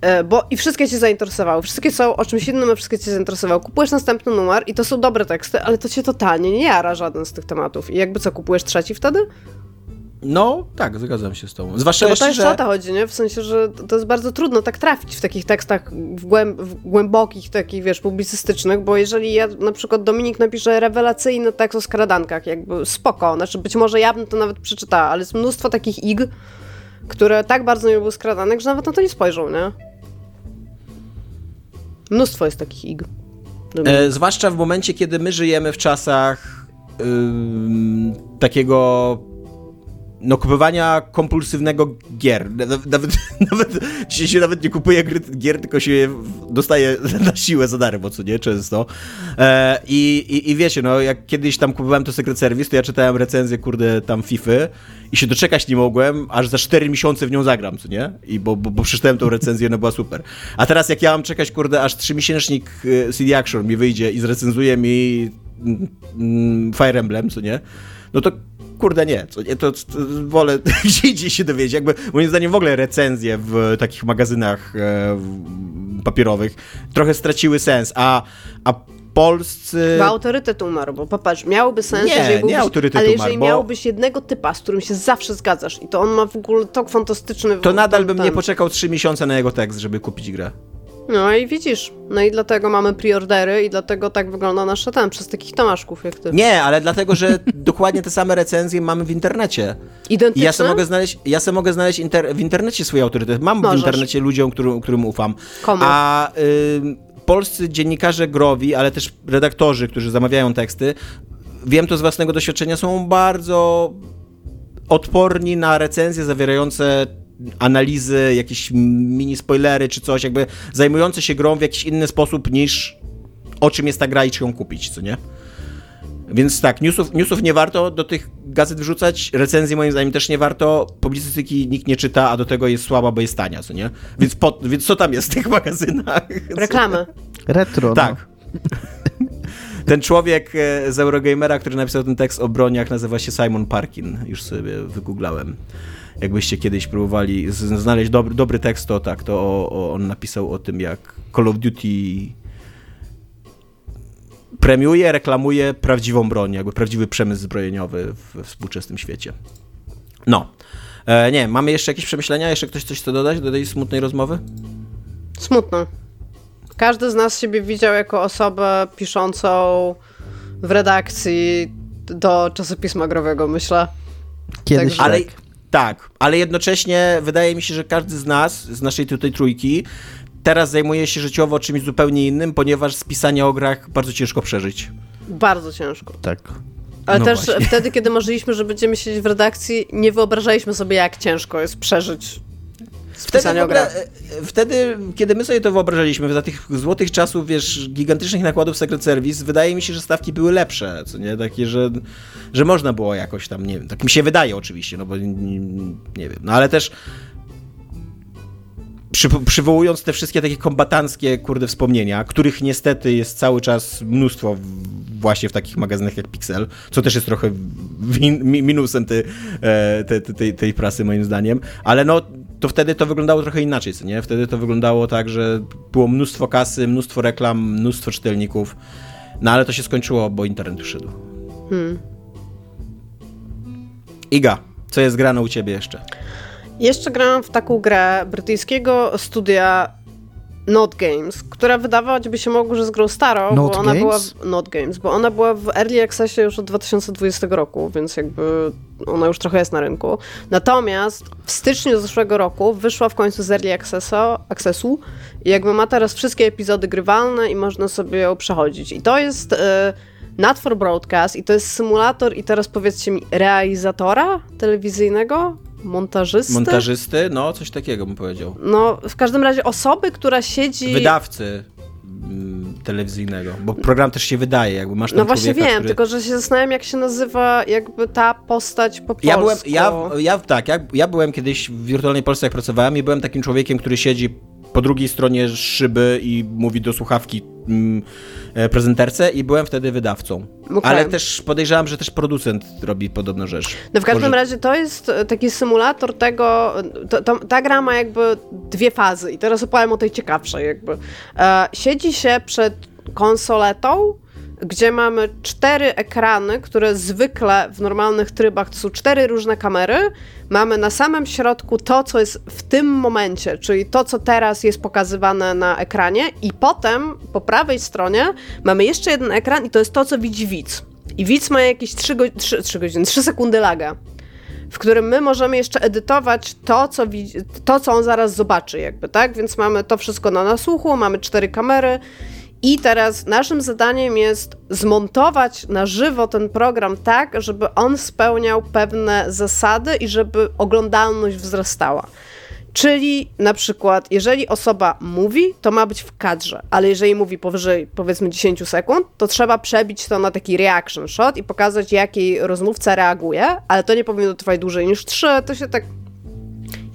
e, bo i wszystkie cię zainteresowały, wszystkie są o czymś innym, a wszystkie cię zainteresowały. Kupujesz następny numer i to są dobre teksty, ale to cię totalnie nie jara żaden z tych tematów. I jakby co, kupujesz trzeci wtedy? No, tak, zgadzam się z tobą. Zwłaszcza no, jeszcze że... o to chodzi, nie? W sensie, że to jest bardzo trudno tak trafić w takich tekstach w, głęb w głębokich, takich, wiesz, publicystycznych, bo jeżeli ja, na przykład Dominik napisze rewelacyjny tekst o skradankach, jakby spoko, znaczy być może ja bym to nawet przeczytała, ale jest mnóstwo takich ig, które tak bardzo nie lubią skradanek, że nawet na to nie spojrzą, nie? Mnóstwo jest takich ig. E, zwłaszcza w momencie, kiedy my żyjemy w czasach takiego no kupowania kompulsywnego gier. Nawet, (laughs) nawet, dzisiaj się nawet nie kupuje gier, tylko się dostaje (laughs) na siłę za darmo, co nie, często. E, i, i, I wiecie, no jak kiedyś tam kupowałem to Secret Service, to ja czytałem recenzję, kurde, tam FIFA i się doczekać nie mogłem, aż za 4 miesiące w nią zagram, co nie? I bo, bo, bo przeczytałem tą recenzję, no była super. A teraz jak ja mam czekać, kurde, aż 3-miesięcznik e, CD Action mi wyjdzie i zrecenzuje mi mm, mm, Fire Emblem, co nie? No to kurde nie, to, to, to wolę (laughs) gdzie indziej się dowiedzieć. Jakby moim zdaniem w ogóle recenzje w takich magazynach e, papierowych trochę straciły sens, a, a polscy... Bo autorytet umarł, bo popatrz, miałoby sens, nie, jeżeli byłbyś, nie autorytet ale umarł, jeżeli bo... miałbyś jednego typa, z którym się zawsze zgadzasz i to on ma w ogóle tak fantastyczny... To nadal bym ten... nie poczekał trzy miesiące na jego tekst, żeby kupić grę. No i widzisz, no i dlatego mamy preordery i dlatego tak wygląda nasze ten, przez takich Tomaszków jak ty. Nie, ale dlatego, że (laughs) dokładnie te same recenzje mamy w internecie. Identyczne? I ja sobie mogę znaleźć, ja sobie mogę znaleźć inter, w internecie swój autorytet. Mam Możesz. w internecie ludziom, którym, którym ufam. Komu? A y, polscy dziennikarze growi, ale też redaktorzy, którzy zamawiają teksty, wiem to z własnego doświadczenia, są bardzo odporni na recenzje zawierające analizy, jakieś mini spoilery czy coś, jakby zajmujące się grą w jakiś inny sposób niż o czym jest ta gra i czy ją kupić, co nie? Więc tak, newsów, newsów nie warto do tych gazet wrzucać, recenzji moim zdaniem też nie warto, publicystyki nikt nie czyta, a do tego jest słaba, bo jest tania, co nie? Więc, po, więc co tam jest w tych (laughs) magazynach? Reklamy. Retro, no. Tak. (laughs) Ten człowiek e, z Eurogamera, który napisał ten tekst o broniach, nazywa się Simon Parkin. Już sobie wygooglałem jakbyście kiedyś próbowali znaleźć dobry, dobry tekst, to tak, to o, o, on napisał o tym, jak Call of Duty premiuje, reklamuje prawdziwą broń, jakby prawdziwy przemysł zbrojeniowy w współczesnym świecie. No. E, nie, mamy jeszcze jakieś przemyślenia? Jeszcze ktoś coś chce dodać do tej smutnej rozmowy? Smutno. Każdy z nas siebie widział jako osobę piszącą w redakcji do czasopisma growego, myślę. Kiedyś tak. Ale, tak, ale jednocześnie wydaje mi się, że każdy z nas, z naszej tutaj trójki, teraz zajmuje się życiowo czymś zupełnie innym, ponieważ z pisania o grach bardzo ciężko przeżyć. Bardzo ciężko. Tak. Ale no też właśnie. wtedy, kiedy marzyliśmy, że będziemy siedzieć w redakcji, nie wyobrażaliśmy sobie, jak ciężko jest przeżyć Wtedy, ogóle, e, wtedy, kiedy my sobie to wyobrażaliśmy, za tych złotych czasów, wiesz, gigantycznych nakładów Secret Service, wydaje mi się, że stawki były lepsze, co nie? Takie, że, że można było jakoś tam, nie wiem, tak mi się wydaje oczywiście, no bo nie, nie wiem, no ale też przy, przywołując te wszystkie takie kombatanckie, kurde, wspomnienia, których niestety jest cały czas mnóstwo w, właśnie w takich magazynach jak Pixel, co też jest trochę win, minusem e, te, te, tej, tej prasy moim zdaniem, ale no to wtedy to wyglądało trochę inaczej, co nie? Wtedy to wyglądało tak, że było mnóstwo kasy, mnóstwo reklam, mnóstwo czytelników, no ale to się skończyło, bo internet wszedł. Hmm. Iga, co jest grane u ciebie jeszcze? Jeszcze grałam w taką grę brytyjskiego studia Not Games, która wydawać by się mogło, że z grą starą, Not bo ona Games? była w, Not Games, bo ona była w Early Accessie już od 2020 roku, więc jakby ona już trochę jest na rynku. Natomiast w styczniu zeszłego roku wyszła w końcu z Early Accessu, Accessu i jakby ma teraz wszystkie epizody grywalne i można sobie ją przechodzić. I to jest e, Not for Broadcast i to jest symulator i teraz powiedzcie mi, realizatora telewizyjnego? Montażysty? Montażysty, no coś takiego bym powiedział. No, w każdym razie osoby, która siedzi... Wydawcy mm, telewizyjnego, bo program też się wydaje, jakby masz tam No właśnie wiem, który... tylko że się zastanawiam, jak się nazywa jakby ta postać po polsku. Ja byłem, ja, ja, tak, ja, ja byłem kiedyś w Wirtualnej Polsce, jak pracowałem i byłem takim człowiekiem, który siedzi po drugiej stronie szyby i mówi do słuchawki mm, prezenterce i byłem wtedy wydawcą. Okej. Ale też podejrzewam, że też producent robi podobną rzecz. No w każdym Może- razie to jest e, taki symulator tego, to, to, ta gra ma jakby dwie fazy i teraz opowiem o tej ciekawszej jakby. E, siedzi się przed konsoletą, gdzie mamy cztery ekrany, które zwykle w normalnych trybach to są cztery różne kamery. Mamy na samym środku to, co jest w tym momencie, czyli to, co teraz jest pokazywane na ekranie i potem po prawej stronie mamy jeszcze jeden ekran i to jest to, co widzi widz. I widz ma jakieś 3, go- 3, 3 godziny, 3 sekundy laga w którym my możemy jeszcze edytować to co, to, co on zaraz zobaczy, jakby, tak? Więc mamy to wszystko na nasłuchu, mamy cztery kamery. I teraz naszym zadaniem jest zmontować na żywo ten program tak, żeby on spełniał pewne zasady i żeby oglądalność wzrastała. Czyli na przykład, jeżeli osoba mówi, to ma być w kadrze, ale jeżeli mówi powyżej powiedzmy 10 sekund, to trzeba przebić to na taki reaction shot i pokazać, jak jej rozmówca reaguje, ale to nie powinno trwać dłużej niż 3, to się tak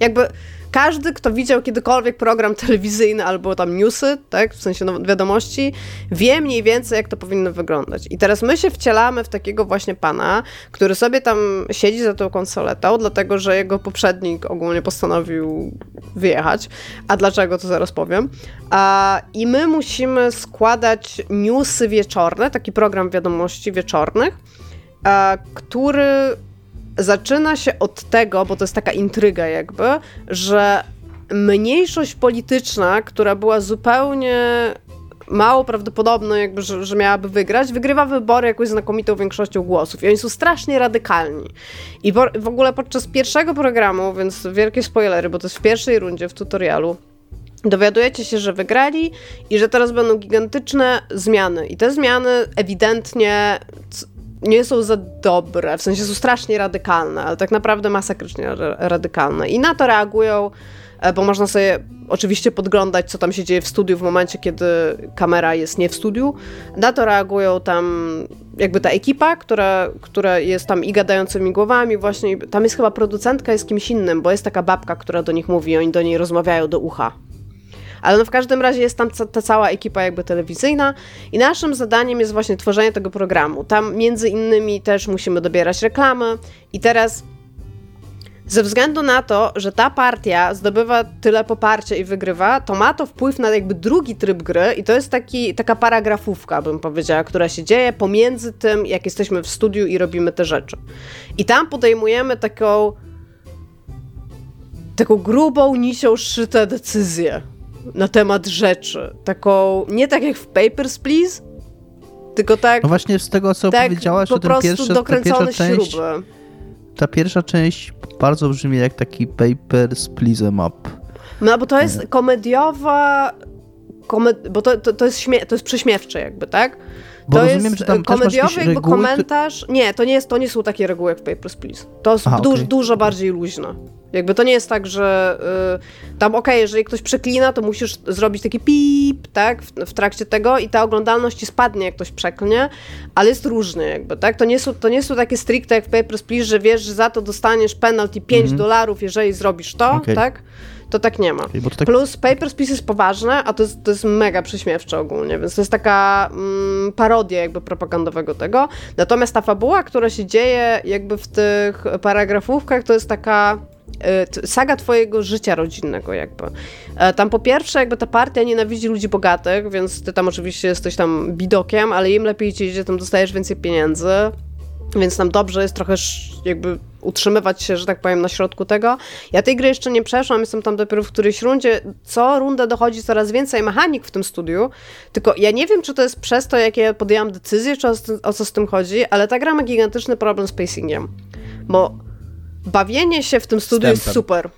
jakby każdy, kto widział kiedykolwiek program telewizyjny albo tam newsy, tak, w sensie wiadomości, wie mniej więcej, jak to powinno wyglądać. I teraz my się wcielamy w takiego właśnie pana, który sobie tam siedzi za tą konsoletą, dlatego że jego poprzednik ogólnie postanowił wyjechać. A dlaczego, to zaraz powiem. A, I my musimy składać newsy wieczorne, taki program wiadomości wieczornych, a, który zaczyna się od tego, bo to jest taka intryga jakby, że mniejszość polityczna, która była zupełnie mało prawdopodobne, jakby, że, że miałaby wygrać, wygrywa wybory jakąś znakomitą większością głosów. I oni są strasznie radykalni. I w ogóle podczas pierwszego programu, więc wielkie spoilery, bo to jest w pierwszej rundzie w tutorialu, dowiadujecie się, że wygrali i że teraz będą gigantyczne zmiany. I te zmiany ewidentnie nie są za dobre, w sensie są strasznie radykalne, ale tak naprawdę masakrycznie ra- radykalne. I na to reagują, e, bo można sobie oczywiście podglądać, co tam się dzieje w studiu w momencie, kiedy kamera jest nie w studiu. Na to reagują tam jakby ta ekipa, która, która jest tam i gadającymi głowami właśnie. Tam jest chyba producentka, jest kimś innym, bo jest taka babka, która do nich mówi, oni do niej rozmawiają do ucha. Ale no w każdym razie jest tam ca- ta cała ekipa jakby telewizyjna i naszym zadaniem jest właśnie tworzenie tego programu. Tam między innymi też musimy dobierać reklamy i teraz ze względu na to, że ta partia zdobywa tyle poparcia i wygrywa, to ma to wpływ na jakby drugi tryb gry i to jest taki, taka paragrafówka, bym powiedziała, która się dzieje pomiędzy tym, jak jesteśmy w studiu i robimy te rzeczy. I tam podejmujemy taką taką grubą nicią szyte decyzję na temat rzeczy. Taką, nie tak jak w Papers, Please, tylko tak, No właśnie z tego, co tak powiedziałaś, po to ten prostu pierwszy, ta dokręcone pierwsza część, śruby. ta pierwsza część bardzo brzmi jak taki Papers, Please em up. No bo to jest komediowa, komed... bo to, to, to, jest śmie... to jest prześmiewcze jakby, tak? Bo to rozumiem, jest że tam też masz komediowy jakby reguły, komentarz. Nie, to nie, jest, to nie są takie reguły jak w Papers, Please. To jest Aha, okej. dużo bardziej luźne. Jakby to nie jest tak, że y, tam okej, jeżeli ktoś przeklina, to musisz zrobić taki pip, tak, w, w trakcie tego i ta oglądalność ci spadnie, jak ktoś przeklnie, ale jest różnie jakby, tak? To nie są, to nie są takie stricte jak w Papers, Please, że wiesz, że za to dostaniesz penalty 5 dolarów, jeżeli zrobisz to, Mhm. Okej. tak? To tak nie ma. To tak- Plus Papers, Please jest poważne, a to jest, to jest mega prześmiewcze ogólnie, więc to jest taka mm, parodia jakby propagandowego tego. Natomiast ta fabuła, która się dzieje jakby w tych paragrafówkach, to jest taka saga twojego życia rodzinnego jakby. E, Tam po pierwsze jakby ta partia nienawidzi ludzi bogatych, więc ty tam oczywiście jesteś tam bidokiem, ale im lepiej ci idzie, tym dostajesz więcej pieniędzy. więc nam dobrze jest trochę jakby utrzymywać się, że tak powiem, na środku tego. Ja tej gry jeszcze nie przeszłam, jestem tam dopiero w którejś rundzie. Co rundę dochodzi coraz więcej mechanik w tym studiu, tylko ja nie wiem, czy to jest przez to, jakie podjęłam decyzje, czy o, o co z tym chodzi, ale ta gra ma gigantyczny problem z pacingiem, bo bawienie się w tym studiu jest super.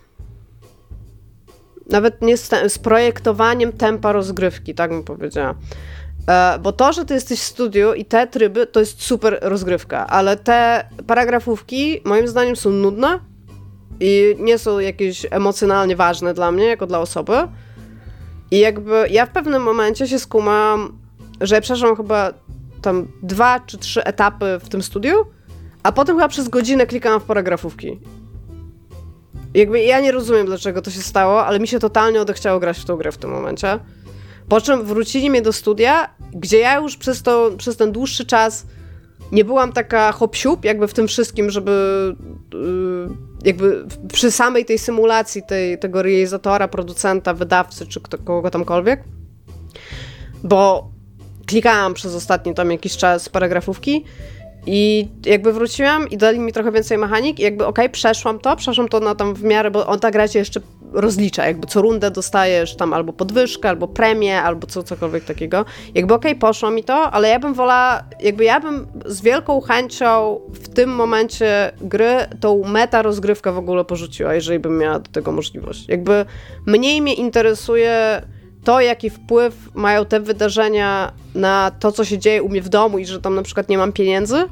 Nawet nie z, z projektowaniem tempa rozgrywki, tak bym powiedziała. E, bo to, że ty jesteś w studiu i te tryby, to jest super rozgrywka, ale te paragrafówki moim zdaniem są nudne i nie są jakieś emocjonalnie ważne dla mnie, jako dla osoby. I jakby ja w pewnym momencie się skumam, że przeszłam chyba tam dwa czy trzy etapy w tym studiu, a potem chyba przez godzinę klikałam w paragrafówki. Jakby ja nie rozumiem, dlaczego to się stało, ale mi się totalnie odechciało grać w tą grę w tym momencie. Po czym wrócili mnie do studia, gdzie ja już przez, to, przez ten dłuższy czas nie byłam taka hop jakby w tym wszystkim, żeby yy, jakby przy samej tej symulacji tej, tego realizatora, producenta, wydawcy, czy kto, kogo tamkolwiek, bo klikałam przez ostatni tam jakiś czas paragrafówki i jakby wróciłam i dali mi trochę więcej mechanik i jakby okej, okay, przeszłam to, przeszłam to na tam w miarę, bo on ta gra jeszcze rozlicza, jakby co rundę dostajesz tam albo podwyżkę, albo premię, albo co, cokolwiek takiego. Jakby okej, okay, poszło mi to, ale ja bym wolała, jakby ja bym z wielką chęcią w tym momencie gry tą meta rozgrywkę w ogóle porzuciła, jeżeli bym miała do tego możliwość. Jakby mniej mnie interesuje to, jaki wpływ mają te wydarzenia na to, co się dzieje u mnie w domu i że tam na przykład nie mam pieniędzy.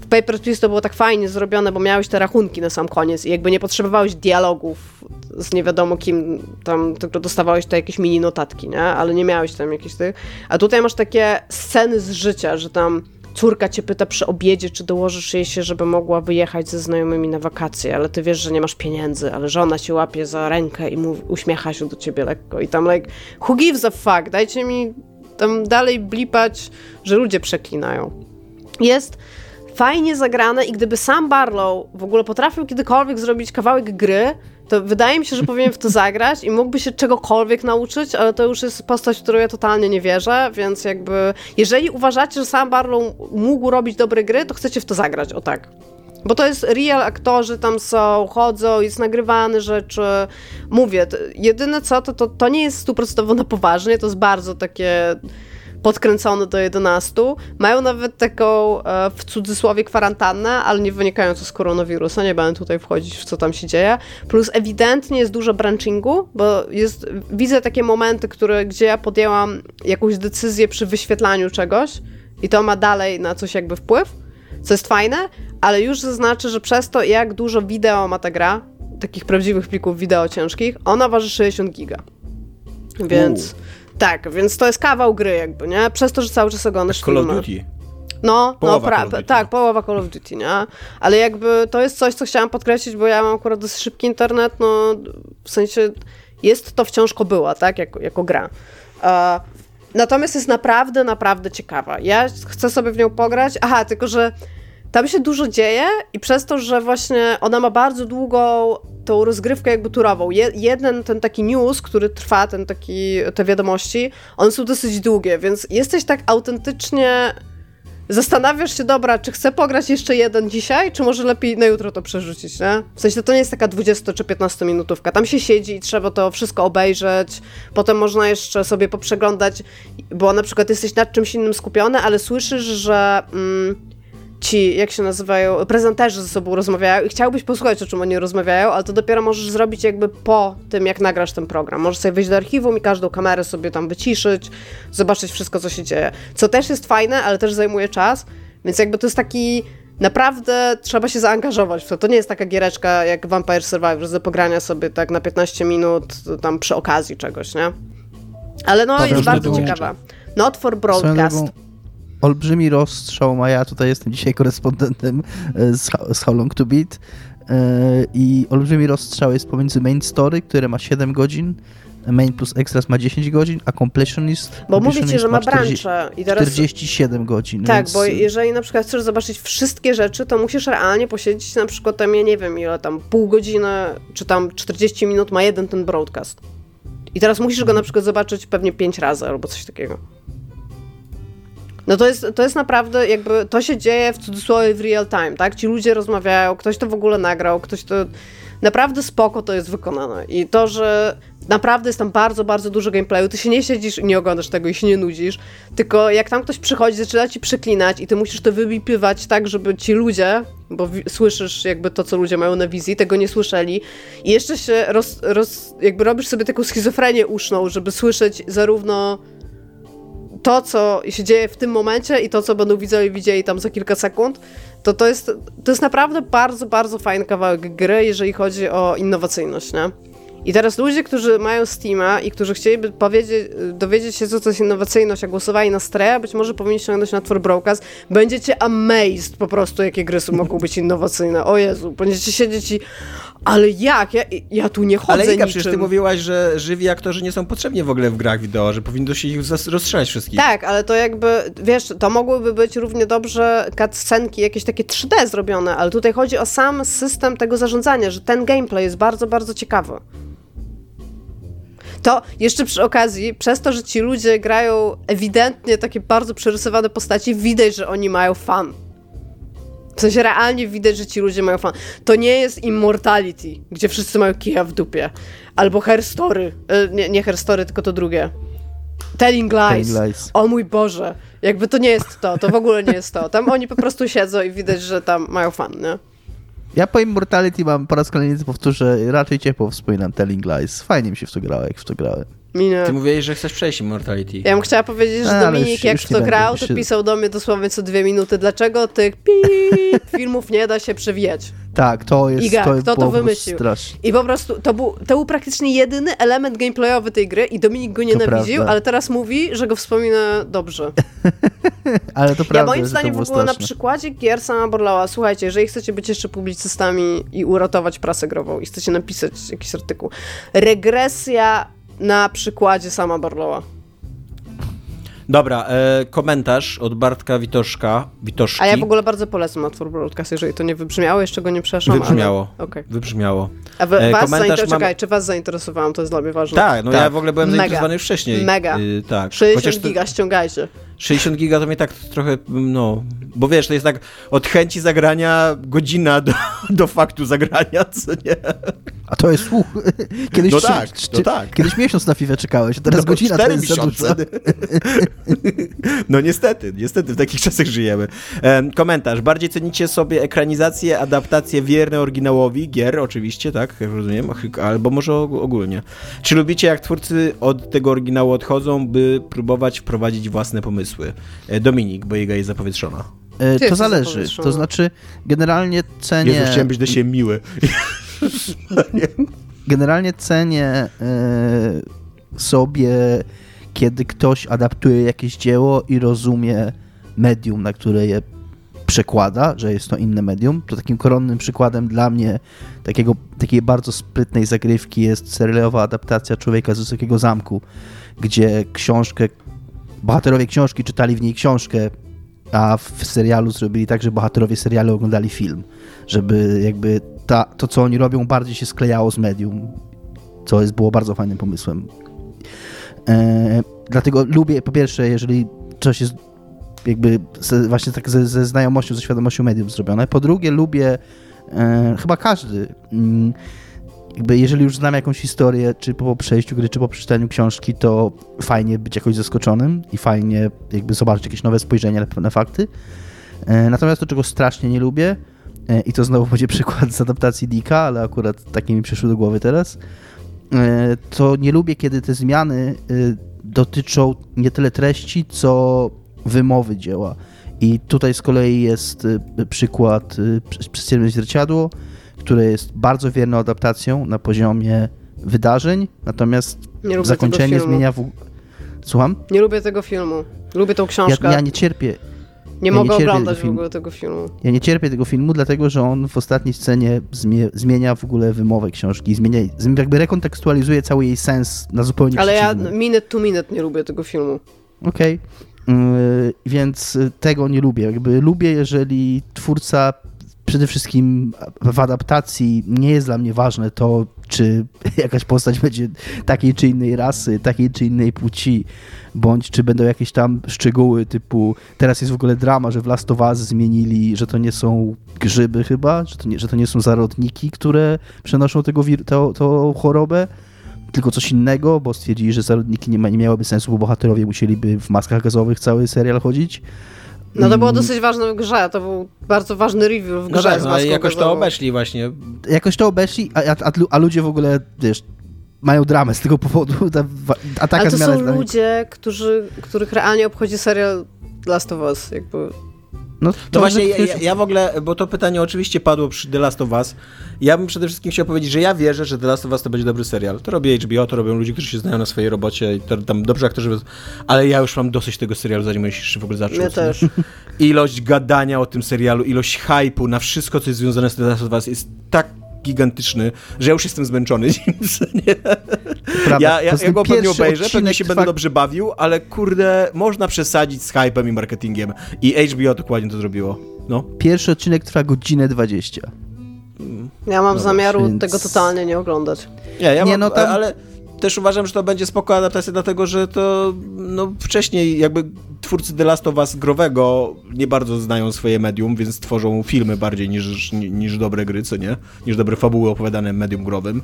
W Paper Please to było tak fajnie zrobione, bo miałeś te rachunki na sam koniec i jakby nie potrzebowałeś dialogów z nie wiadomo kim, tam tylko dostawałeś te jakieś mini notatki, nie? Ale nie miałeś tam jakichś tych. A tutaj masz takie sceny z życia, że tam córka cię pyta przy obiedzie, czy dołożysz jej się, żeby mogła wyjechać ze znajomymi na wakacje, ale ty wiesz, że nie masz pieniędzy, ale żona cię łapie za rękę i mówi, uśmiecha się do ciebie lekko i tam like, who gives a fuck, dajcie mi tam dalej blipać, że ludzie przeklinają. Jest fajnie zagrane i gdyby sam Barlow w ogóle potrafił kiedykolwiek zrobić kawałek gry, to wydaje mi się, że powinien w to zagrać i mógłby się czegokolwiek nauczyć, ale to już jest postać, w którą ja totalnie nie wierzę, więc jakby jeżeli uważacie, że sam Barlow mógł robić dobre gry, to chcecie w to zagrać, o tak. Bo to jest real, aktorzy tam są, chodzą, jest nagrywane rzeczy. Mówię, jedyne co, to, to, to nie jest stuprocentowo na poważnie, to jest bardzo takie podkręcone do 11. Mają nawet taką e, w cudzysłowie kwarantannę, ale nie wynikającą z koronawirusa, nie będę tutaj wchodzić w co tam się dzieje. Plus ewidentnie jest dużo branchingu, bo jest, widzę takie momenty, które, gdzie ja podjęłam jakąś decyzję przy wyświetlaniu czegoś i to ma dalej na coś jakby wpływ, co jest fajne, ale już zaznaczę, że przez to jak dużo wideo ma ta gra, takich prawdziwych plików wideo ciężkich, ona waży 60 giga. Więc... Tak, więc to jest kawał gry jakby, nie? Przez to, że cały czas oglądasz Call filmy. of Duty. No, no pra- tak, połowa Call of Duty, nie? Ale jakby to jest coś, co chciałam podkreślić, bo ja mam akurat dosyć szybki internet, no w sensie jest to wciąż kobyła, tak? Jako, jako gra. Uh, natomiast jest naprawdę, naprawdę ciekawa. Ja chcę sobie w nią pograć. Aha, tylko że tam się dużo dzieje i przez to, że właśnie ona ma bardzo długą tą rozgrywkę jakby turową. Je, jeden ten taki news, który trwa, ten taki, te wiadomości, one są dosyć długie, więc jesteś tak autentycznie zastanawiasz się, dobra, czy chcę pograć jeszcze jeden dzisiaj, czy może lepiej na jutro to przerzucić, nie? W sensie to nie jest taka 20 czy 15 minutówka. Tam się siedzi i trzeba to wszystko obejrzeć. Potem można jeszcze sobie poprzeglądać, bo na przykład jesteś nad czymś innym skupiony, ale słyszysz, że... Mm, ci, jak się nazywają, prezenterzy ze sobą rozmawiają i chciałbyś posłuchać, o czym oni rozmawiają, ale to dopiero możesz zrobić jakby po tym, jak nagrasz ten program. Możesz sobie wejść do archiwum i każdą kamerę sobie tam wyciszyć, zobaczyć wszystko, co się dzieje. Co też jest fajne, ale też zajmuje czas, więc jakby to jest taki naprawdę trzeba się zaangażować w to. To nie jest taka giereczka jak Vampire Survivor, że do pogrania sobie tak na 15 minut tam przy okazji czegoś, nie? Ale no, jest bardzo ciekawa. Not for broadcast olbrzymi rozstrzał, a ja tutaj jestem dzisiaj korespondentem e, z, z How Long to Beat e, i olbrzymi rozstrzał jest pomiędzy main story, które ma 7 godzin, main plus extras ma 10 godzin, a completionist Bo mówicie, że ma brancze i teraz 47 godzin. Tak, więc... bo jeżeli na przykład chcesz zobaczyć wszystkie rzeczy, to musisz realnie posiedzieć na przykład tam, ja nie wiem ile tam, pół godziny, czy tam 40 minut ma jeden ten broadcast. I teraz musisz go na przykład zobaczyć pewnie 5 razy albo coś takiego. No to jest, to jest naprawdę jakby, to się dzieje w cudzysłowie w real time, tak? Ci ludzie rozmawiają, ktoś to w ogóle nagrał, ktoś to... Naprawdę spoko to jest wykonane. I to, że naprawdę jest tam bardzo, bardzo dużo gameplayu, ty się nie siedzisz i nie oglądasz tego i się nie nudzisz, tylko jak tam ktoś przychodzi, zaczyna ci przeklinać i ty musisz to wybipywać tak, żeby ci ludzie, bo słyszysz jakby to, co ludzie mają na wizji, tego nie słyszeli i jeszcze się roz, roz, jakby robisz sobie taką schizofrenię uszną, żeby słyszeć zarówno to, co się dzieje w tym momencie i to, co będą widzowie widzieli tam za kilka sekund, to to jest, to jest naprawdę bardzo, bardzo fajny kawałek gry, jeżeli chodzi o innowacyjność, nie? I teraz ludzie, którzy mają Steama i którzy chcieliby dowiedzieć się, co to jest innowacyjność, a głosowali na Streja, być może powinni ściągnąć na Twór Broadcast, będziecie amazed po prostu, jakie gry mogą być innowacyjne. O Jezu, będziecie siedzieć i ale jak? Ja, ja tu nie chodzę Ale Iga, niczym. przecież ty mówiłaś, że żywi aktorzy nie są potrzebni w ogóle w grach wideo, że powinno się ich rozstrzelać wszystkich. Tak, ale to jakby, wiesz, to mogłyby być równie dobrze cutscenki, jakieś takie 3D zrobione, ale tutaj chodzi o sam system tego zarządzania, że ten gameplay jest bardzo, bardzo ciekawy. To jeszcze przy okazji, przez to, że ci ludzie grają ewidentnie takie bardzo przerysowane postaci, widać, że oni mają fan. W sensie realnie widać, że ci ludzie mają fan. To nie jest Immortality, gdzie wszyscy mają kija w dupie. Albo Hair Story. E, nie, nie Hair Story, tylko to drugie. Telling lies. Telling lies. O mój Boże. Jakby to nie jest to, to w ogóle nie jest to. Tam oni po prostu siedzą i widać, że tam mają fan, nie? Ja po Immortality mam po raz kolejny powtórzę, raczej ciepło wspominam Telling Lies. Fajnie mi się w to grało, jak w to grałem. Minie. Ty mówiłeś, że chcesz przejść Immortality. Ja bym chciała powiedzieć, że A, ale Dominik, już- jak już w to grał, to się- pisał do mnie dosłownie co dwie minuty. Dlaczego tych (laughs) filmów nie da się przewijać? Tak, to jest, Iga, to kto to wymyślił? strasznie. I po prostu to był, to był praktycznie jedyny element gameplayowy tej gry i Dominik go nienawidził, ale teraz mówi, że go wspomina dobrze. (laughs) Ale to Ja prawda, moim że zdaniem to w było ogóle na przykładzie gier sama Borlała, słuchajcie, jeżeli chcecie być jeszcze publicystami i uratować prasę grową i chcecie napisać jakiś artykuł, regresja na przykładzie sama Borlowa. Dobra, e, komentarz od Bartka Witoszka. Witoszki. A ja w ogóle bardzo polecam na Twór Broadcast, jeżeli to nie wybrzmiało, jeszcze go nie przeszłam. Wybrzmiało. Ale... Okej. Wybrzmiało. A E, was zainteresowałem, mam- czekaj, czy was zainteresowałam, to jest dla mnie ważne. Tak, no Tak. ja w ogóle byłem Mega. zainteresowany już wcześniej. Mega. Y, tak. 60 Chociaż giga ściągajcie. 60 giga to mnie tak trochę, no, bo wiesz, to jest tak od chęci zagrania godzina do, do faktu zagrania, co nie? A to jest słuch. Kiedyś, No tak, trzy- no tak. Kiedyś miesiąc na FIFA czekałeś, a teraz No, godzina to jest miesiące. No niestety, niestety w takich czasach żyjemy. Em, komentarz. Bardziej cenicie sobie ekranizację, adaptacje wierne oryginałowi, gier oczywiście, tak, jak rozumiem, albo może og- ogólnie. Czy lubicie, jak twórcy od tego oryginału odchodzą, by próbować wprowadzić własne pomysły? E, Dominik, bo jego jest zapowietrzona. E, Ty To jesteś zależy. To znaczy, generalnie cenię. Jezu, chciałem być do siebie miły. (laughs) generalnie cenię e, sobie, kiedy ktoś adaptuje jakieś dzieło i rozumie medium, na które je przekłada, że jest to inne medium. To takim koronnym przykładem dla mnie takiego, takiej bardzo sprytnej zagrywki jest serialowa adaptacja Człowieka z Wysokiego Zamku, gdzie książkę, bohaterowie książki czytali w niej książkę, a w serialu zrobili tak, że bohaterowie serialu oglądali film, żeby jakby ta, to, co oni robią, bardziej się sklejało z medium, co jest, było bardzo fajnym pomysłem. E, dlatego lubię, po pierwsze, jeżeli coś jest jakby ze, właśnie tak ze, ze znajomością, ze świadomością mediów zrobione. Po drugie, lubię, e, chyba każdy, mm, jakby jeżeli już znam jakąś historię, czy po przejściu gry, czy po przeczytaniu książki, to fajnie być jakoś zaskoczonym i fajnie jakby zobaczyć jakieś nowe spojrzenia na pewne fakty. E, Natomiast to, czego strasznie nie lubię, e, i to znowu (laughs) będzie przykład z adaptacji Dika, ale akurat takie mi przyszły do głowy teraz, e, to nie lubię, kiedy te zmiany dotyczą nie tyle treści, co wymowy dzieła. I tutaj z kolei jest przykład e, Prze- Przestrzelne Zwierciadło, które jest bardzo wierną adaptacją na poziomie wydarzeń, natomiast Nie zakończenie zmienia w... Słucham? Nie lubię tego filmu. Lubię tą Ja, książkę. ja nie cierpię, nie ja nie mogę cierpię oglądać w ogóle tego filmu. Ja nie cierpię tego filmu, dlatego że on w ostatniej scenie zmie, zmienia w ogóle wymowę książki, zmienia, zm- jakby rekontekstualizuje cały jej sens na zupełnie Ale ja minute to minute nie lubię tego filmu. Okej, Yy, więc y, tego nie lubię. Jakby lubię, jeżeli twórca przede wszystkim w adaptacji nie jest dla mnie ważne to, czy (laughs) jakaś postać będzie takiej czy innej rasy, takiej czy innej płci, bądź czy będą jakieś tam szczegóły typu teraz jest w ogóle drama, że w Last of Us zmienili, że to nie są grzyby chyba, że to nie, że to nie są zarodniki, które przenoszą tego wir- to, to chorobę, tylko coś innego, bo stwierdzili, że zarodniki nie, ma, nie miałyby sensu, bo bohaterowie musieliby w maskach gazowych cały serial chodzić. No to było Mm, dosyć ważne w grze, to był bardzo ważny review w No grze tak, z no, i jakoś to obeszli właśnie. jakoś to obeszli, a, a, a, ludzie w ogóle, wiesz, mają dramę z tego powodu. (laughs) Ta, a taka Ale to są ludzie, którzy, których realnie obchodzi serial Last of Us, jakby... No, To właśnie ja, ja, ja w ogóle, bo to pytanie oczywiście padło przy The Last of Us. Ja bym przede wszystkim chciał powiedzieć, że ja wierzę, że The Last of Us to będzie dobry serial. To robi HBO, to robią ludzie, którzy się znają na swojej robocie i to, tam dobrze aktorzy, ale ja już mam dosyć tego serialu, zanim on się jeszcze w ogóle zaczął. Nie? też. Ilość gadania o tym serialu, ilość hype'u na wszystko, co jest związane z The Last of Us jest tak gigantyczny, że ja już jestem zmęczony (laughs) nim. Ja, ja, ja go pewnie obejrzę, pewnie się trwa- będę dobrze bawił, ale kurde, można przesadzić z hypem i marketingiem. I HBO dokładnie to zrobiło. No. Pierwszy odcinek trwa godzinę 20. Ja mam No zamiaru więc- tego totalnie nie oglądać. Nie, ja Nie, mam, no tam- ale też uważam, że to będzie spoko adaptacja, dlatego że to no, wcześniej jakby twórcy The Last of Us growego nie bardzo znają swoje medium, więc tworzą filmy bardziej niż, niż dobre gry, co nie? Niż dobre fabuły opowiadane medium growym.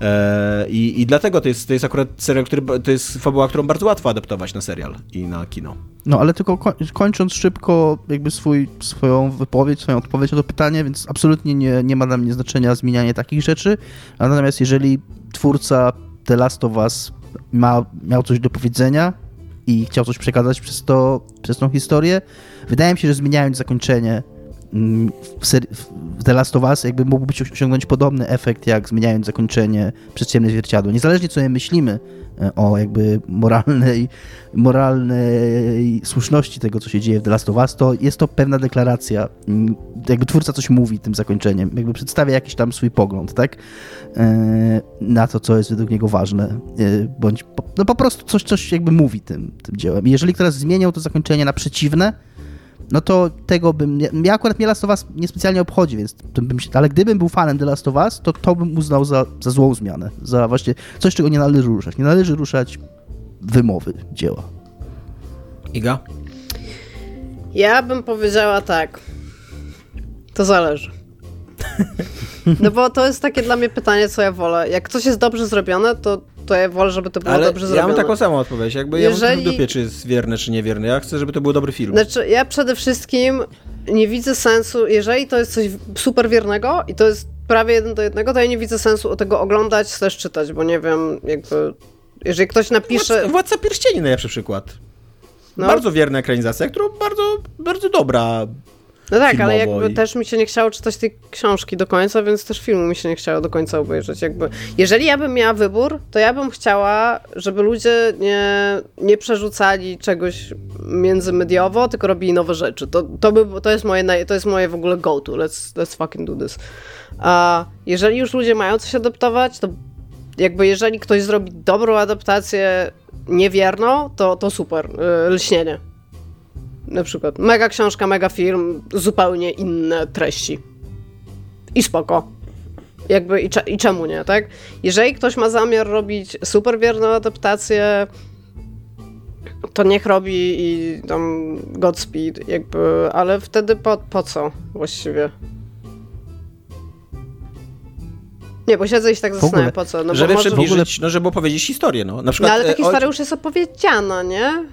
E, i, I dlatego to jest, to jest akurat serial, który, to jest fabuła, którą bardzo łatwo adaptować na serial i na kino. No ale tylko koń, kończąc szybko jakby swój, swoją wypowiedź, swoją odpowiedź na to pytanie, więc absolutnie nie, nie ma dla mnie znaczenia zmienianie takich rzeczy. Natomiast jeżeli twórca The Last of Us ma, miał coś do powiedzenia i chciał coś przekazać przez, to, przez tą historię, wydaje mi się, że zmieniając zakończenie w, The Last of Us jakby mógłby osiągnąć podobny efekt, jak zmieniając zakończenie przez ciemne zwierciadło. Niezależnie co my myślimy e, o jakby moralnej, moralnej słuszności tego, co się dzieje w The Last of Us, to jest to pewna deklaracja. Mm, Jakby twórca coś mówi tym zakończeniem, jakby przedstawia jakiś tam swój pogląd, tak? E, Na to, co jest według niego ważne, e, bądź po, no po prostu coś, coś jakby mówi tym, tym dziełem. I jeżeli teraz zmieniał to zakończenie na przeciwne, no to tego bym. Ja, akurat mnie Last of Us niespecjalnie obchodzi, więc to bym się, ale gdybym był fanem The Last of Us, to to bym uznał za, za złą zmianę. Za właśnie coś, czego nie należy ruszać. Nie należy ruszać wymowy dzieła. Iga? Ja bym powiedziała tak. To zależy. (laughs) No bo to jest takie dla mnie pytanie, co ja wolę. Jak coś jest dobrze zrobione, to, to ja wolę, żeby to było Ale dobrze ja zrobione. mam taką samą odpowiedź. Jakby ja mam Jeżeli- w dupie, czy jest wierny, czy niewierny. Ja chcę, żeby to był dobry film. Znaczy, ja przede wszystkim nie widzę sensu, jeżeli to jest coś super wiernego i to jest prawie jeden do jednego, to ja nie widzę sensu tego oglądać, też czytać, bo nie wiem, jakby... Jeżeli ktoś napisze... Władca, Władca Pierścieni najlepszy przykład. No. Bardzo wierna ekranizacja, którą bardzo, bardzo dobra. No tak, ale jakby i- też mi się nie chciało czytać tej książki do końca, więc też filmu mi się nie chciało do końca obejrzeć. Jakby, jeżeli ja bym miała wybór, to ja bym chciała, żeby ludzie nie, nie przerzucali czegoś międzymediowo, tylko robili nowe rzeczy. To, to, by, to, jest, moje, to jest moje w ogóle go-to. Let's, let's fucking do this. A jeżeli już ludzie mają coś adaptować, to jakby jeżeli ktoś zrobi dobrą adaptację niewierną, to, to super. Yy, Lśnienie. Na przykład mega książka, mega film, zupełnie inne treści. I spoko. Jakby i, cze- i czemu nie, tak? Jeżeli ktoś ma zamiar robić super wierną adaptację, to niech robi i tam Godspeed, jakby, ale wtedy po, po co właściwie? Nie, bo siedzę i się tak zastanawiam, po co. No, żeby bo może... przybliżyć, no żeby opowiedzieć historię, no. Na No przykład ale ta e, historia oj, już jest opowiedziana, nie?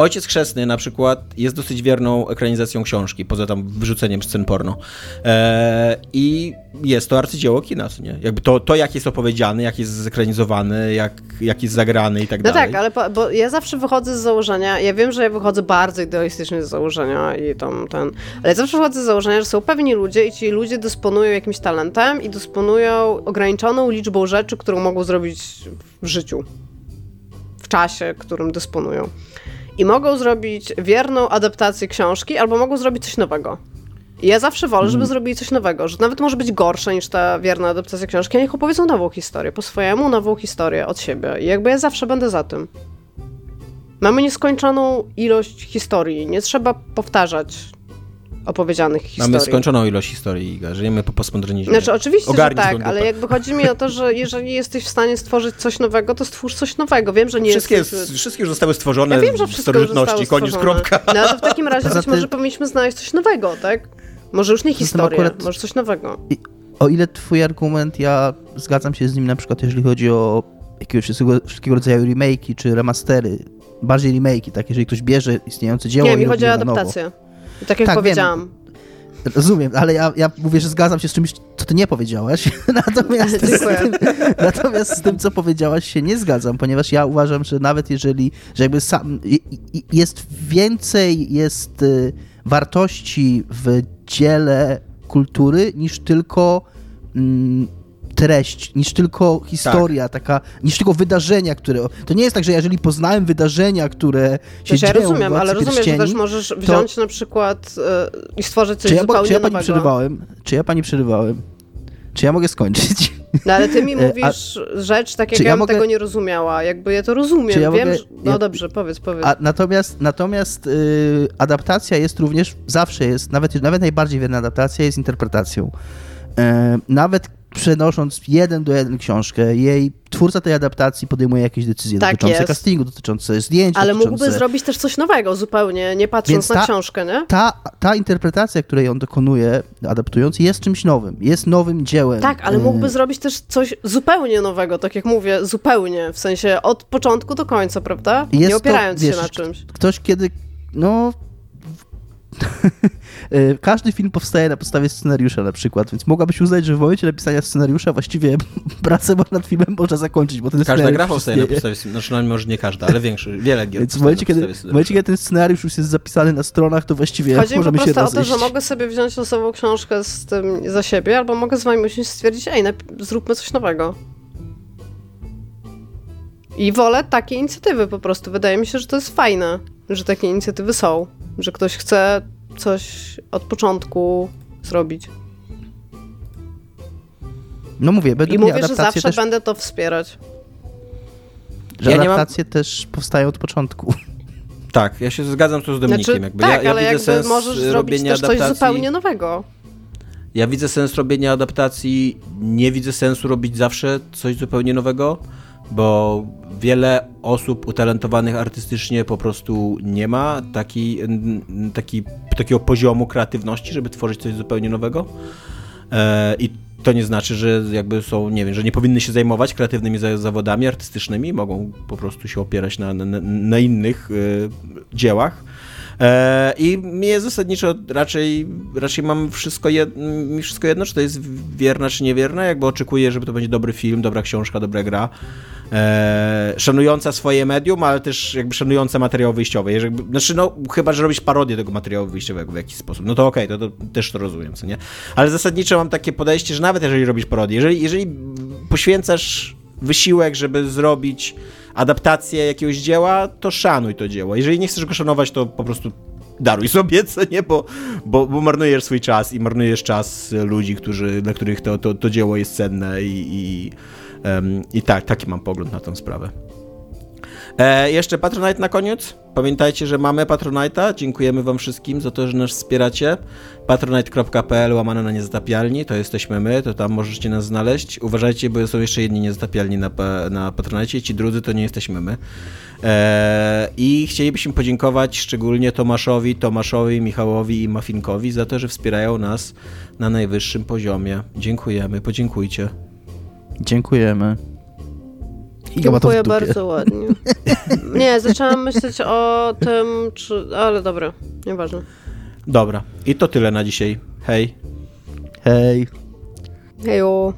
Ojciec Chrzestny na przykład jest dosyć wierną ekranizacją książki, poza tam wyrzuceniem scen porno. E, I jest to arcydzieło kina, nie? Jakby to, to, jak jest opowiedziany, jak jest zekranizowany, jak, jak jest zagrany i tak No dalej. tak, ale po, bo ja zawsze wychodzę z założenia, ja wiem, że ja wychodzę bardzo idealistycznie z założenia i tam ten, ale zawsze wychodzę z założenia, że są pewni ludzie i ci ludzie dysponują jakimś talentem i dysponują ograniczoną liczbą rzeczy, którą mogą zrobić w życiu, w czasie, którym dysponują. I mogą zrobić wierną adaptację książki, albo mogą zrobić coś nowego. I ja zawsze wolę, żeby zrobili coś nowego, że nawet może być gorsze niż ta wierna adaptacja książki, a niech opowiedzą nową historię, po swojemu, nową historię od siebie. I jakby ja zawsze będę za tym. Mamy nieskończoną ilość historii, nie trzeba powtarzać opowiedzianych historii. Mamy skończoną ilość historii, Iga, żyjemy po postmodernizmie. Znaczy oczywiście, Ogarnij że tak, ale jakby chodzi mi o to, że jeżeli jesteś w stanie stworzyć coś nowego, to stwórz coś nowego. Wiem, że nie Wszystkie, jesteś... wszystkie już zostały stworzone Ja wiem, że w wszystko już zostało starożytności, koniec, kropka. No to w takim razie (laughs) Poza być może powinniśmy znaleźć coś nowego, tak? Może już nie historię, akurat- może coś nowego. O ile twój argument, ja zgadzam się z nim na przykład, jeżeli chodzi o jakiegoś wszystkiego, wszelkiego rodzaju remake'i czy remastery, bardziej remake'i, tak, jeżeli ktoś bierze istniejące dzieło Nie, i mi chodzi o na nowo. Tak jak Tak, wiem. powiedziałam. Rozumiem, ale ja, ja mówię, że zgadzam się z czymś, co ty nie powiedziałaś. (laughs) Natomiast, z tym, natomiast z tym, co powiedziałaś, się nie zgadzam, ponieważ ja uważam, że nawet jeżeli, że jakby sam, jest więcej jest y, wartości w dziele kultury niż tylko mm, treść, niż tylko historia, taka, niż tylko wydarzenia, które... To nie jest tak, że jeżeli poznałem wydarzenia, które się ja dzieją w rozumiem, ale rozumiem, że też możesz wziąć na przykład e, i stworzyć coś czy ja, zupełnie czy ja pani nowego. przerywałem? Czy ja pani przerywałem? Czy ja mogę skończyć? No ale ty mi (laughs) E, a- mówisz rzecz tak, jak ja, ja bym mogę- tego nie rozumiała. Jakby ja to rozumiem, ja wiem, mogę- że... No ja- dobrze, powiedz, powiedz. A natomiast natomiast y, adaptacja jest również, zawsze jest, nawet, nawet najbardziej wierna adaptacja jest interpretacją. E, nawet przenosząc jeden do jeden książkę, jej twórca tej adaptacji podejmuje jakieś decyzje Tak dotyczące jest. castingu, dotyczące zdjęć, Ale dotyczące... mógłby zrobić też coś nowego zupełnie, nie patrząc Więc na ta- książkę, nie? Ta, ta interpretacja, której on dokonuje, adaptując, jest czymś nowym, jest nowym dziełem. Tak, ale mógłby zrobić też coś zupełnie nowego, tak jak mówię, zupełnie, w sensie od początku do końca, prawda? Jest nie to, opierając wiesz, się na czymś. Ktoś kiedy, no... e, Każdy film powstaje na podstawie scenariusza na przykład, więc mogłabyś uznać, że w momencie napisania scenariusza właściwie (laughs) pracę nad filmem można zakończyć, bo ten Każda gra powstaje na podstawie, znaczy no, może nie każda, ale większy, wiele gier Więc w momencie, kiedy, w momencie, kiedy ten scenariusz już jest zapisany na stronach, to właściwie Chodzi możemy się prostu o to, rozejść. że mogę sobie wziąć losową książkę z tym za siebie, albo mogę z wami usiąść stwierdzić, ej, zróbmy coś nowego. I wolę takie inicjatywy po prostu. Wydaje mi się, że to jest fajne, że takie inicjatywy są. Że ktoś chce coś od początku zrobić. No mówię, według I mnie mówię, że adaptacje, zawsze też, będę to wspierać. że Ja nie mam- adaptacje też powstają od początku. (laughs) Tak, ja się zgadzam tu z Dominikiem. Znaczy, jakby. tak, ja, ja ale widzę jakby sens możesz zrobić też coś adaptacji. zupełnie nowego. Ja widzę sens robienia adaptacji, nie widzę sensu robić zawsze coś zupełnie nowego, bo wiele osób utalentowanych artystycznie po prostu nie ma taki, taki, takiego poziomu kreatywności, żeby tworzyć coś zupełnie nowego. E, I to nie znaczy, że jakby są, nie wiem, że nie powinny się zajmować kreatywnymi za- zawodami artystycznymi, mogą po prostu się opierać na, na, na innych e, dziełach. E, I mnie zasadniczo raczej, raczej mam wszystko, jed, mi wszystko jedno, czy to jest wierna, czy niewierna, jakby oczekuję, żeby to będzie dobry film, dobra książka, dobra gra, e, szanująca swoje medium, ale też jakby szanująca materiał wyjściowy. Jeżeli, znaczy, no, chyba, że robisz parodię tego materiału wyjściowego w jakiś sposób, no to okej, to, to też to rozumiem, co nie? Ale zasadniczo mam takie podejście, że nawet jeżeli robisz parodię, jeżeli, jeżeli poświęcasz wysiłek, żeby zrobić adaptację jakiegoś dzieła, to szanuj to dzieło. Jeżeli nie chcesz go szanować, to po prostu daruj sobie, (laughs) co nie, bo, bo, bo marnujesz swój czas i marnujesz czas ludzi, którzy, dla których to, to, to dzieło jest cenne i, i, em, i tak, taki mam pogląd na tę sprawę. E, jeszcze Patronite na koniec. Pamiętajcie, że mamy Patronite'a. Dziękujemy wam wszystkim za to, że nas wspieracie. patronite.pl łamane na niezatapialni, to jesteśmy my, to tam możecie nas znaleźć. Uważajcie, bo są jeszcze jedni niezatapialni na, na Patronite, ci drudzy to nie jesteśmy my. E, I chcielibyśmy podziękować szczególnie Tomaszowi, Tomaszowi, Michałowi i Mafinkowi za to, że wspierają nas na najwyższym poziomie. Dziękujemy, podziękujcie. Dziękujemy. Dziękuję bardzo ładnie. (laughs) Nie, zaczęłam myśleć o tym, czy... Ale dobra, nieważne. Dobra, i to tyle na dzisiaj. Hej. Hej. Hejo.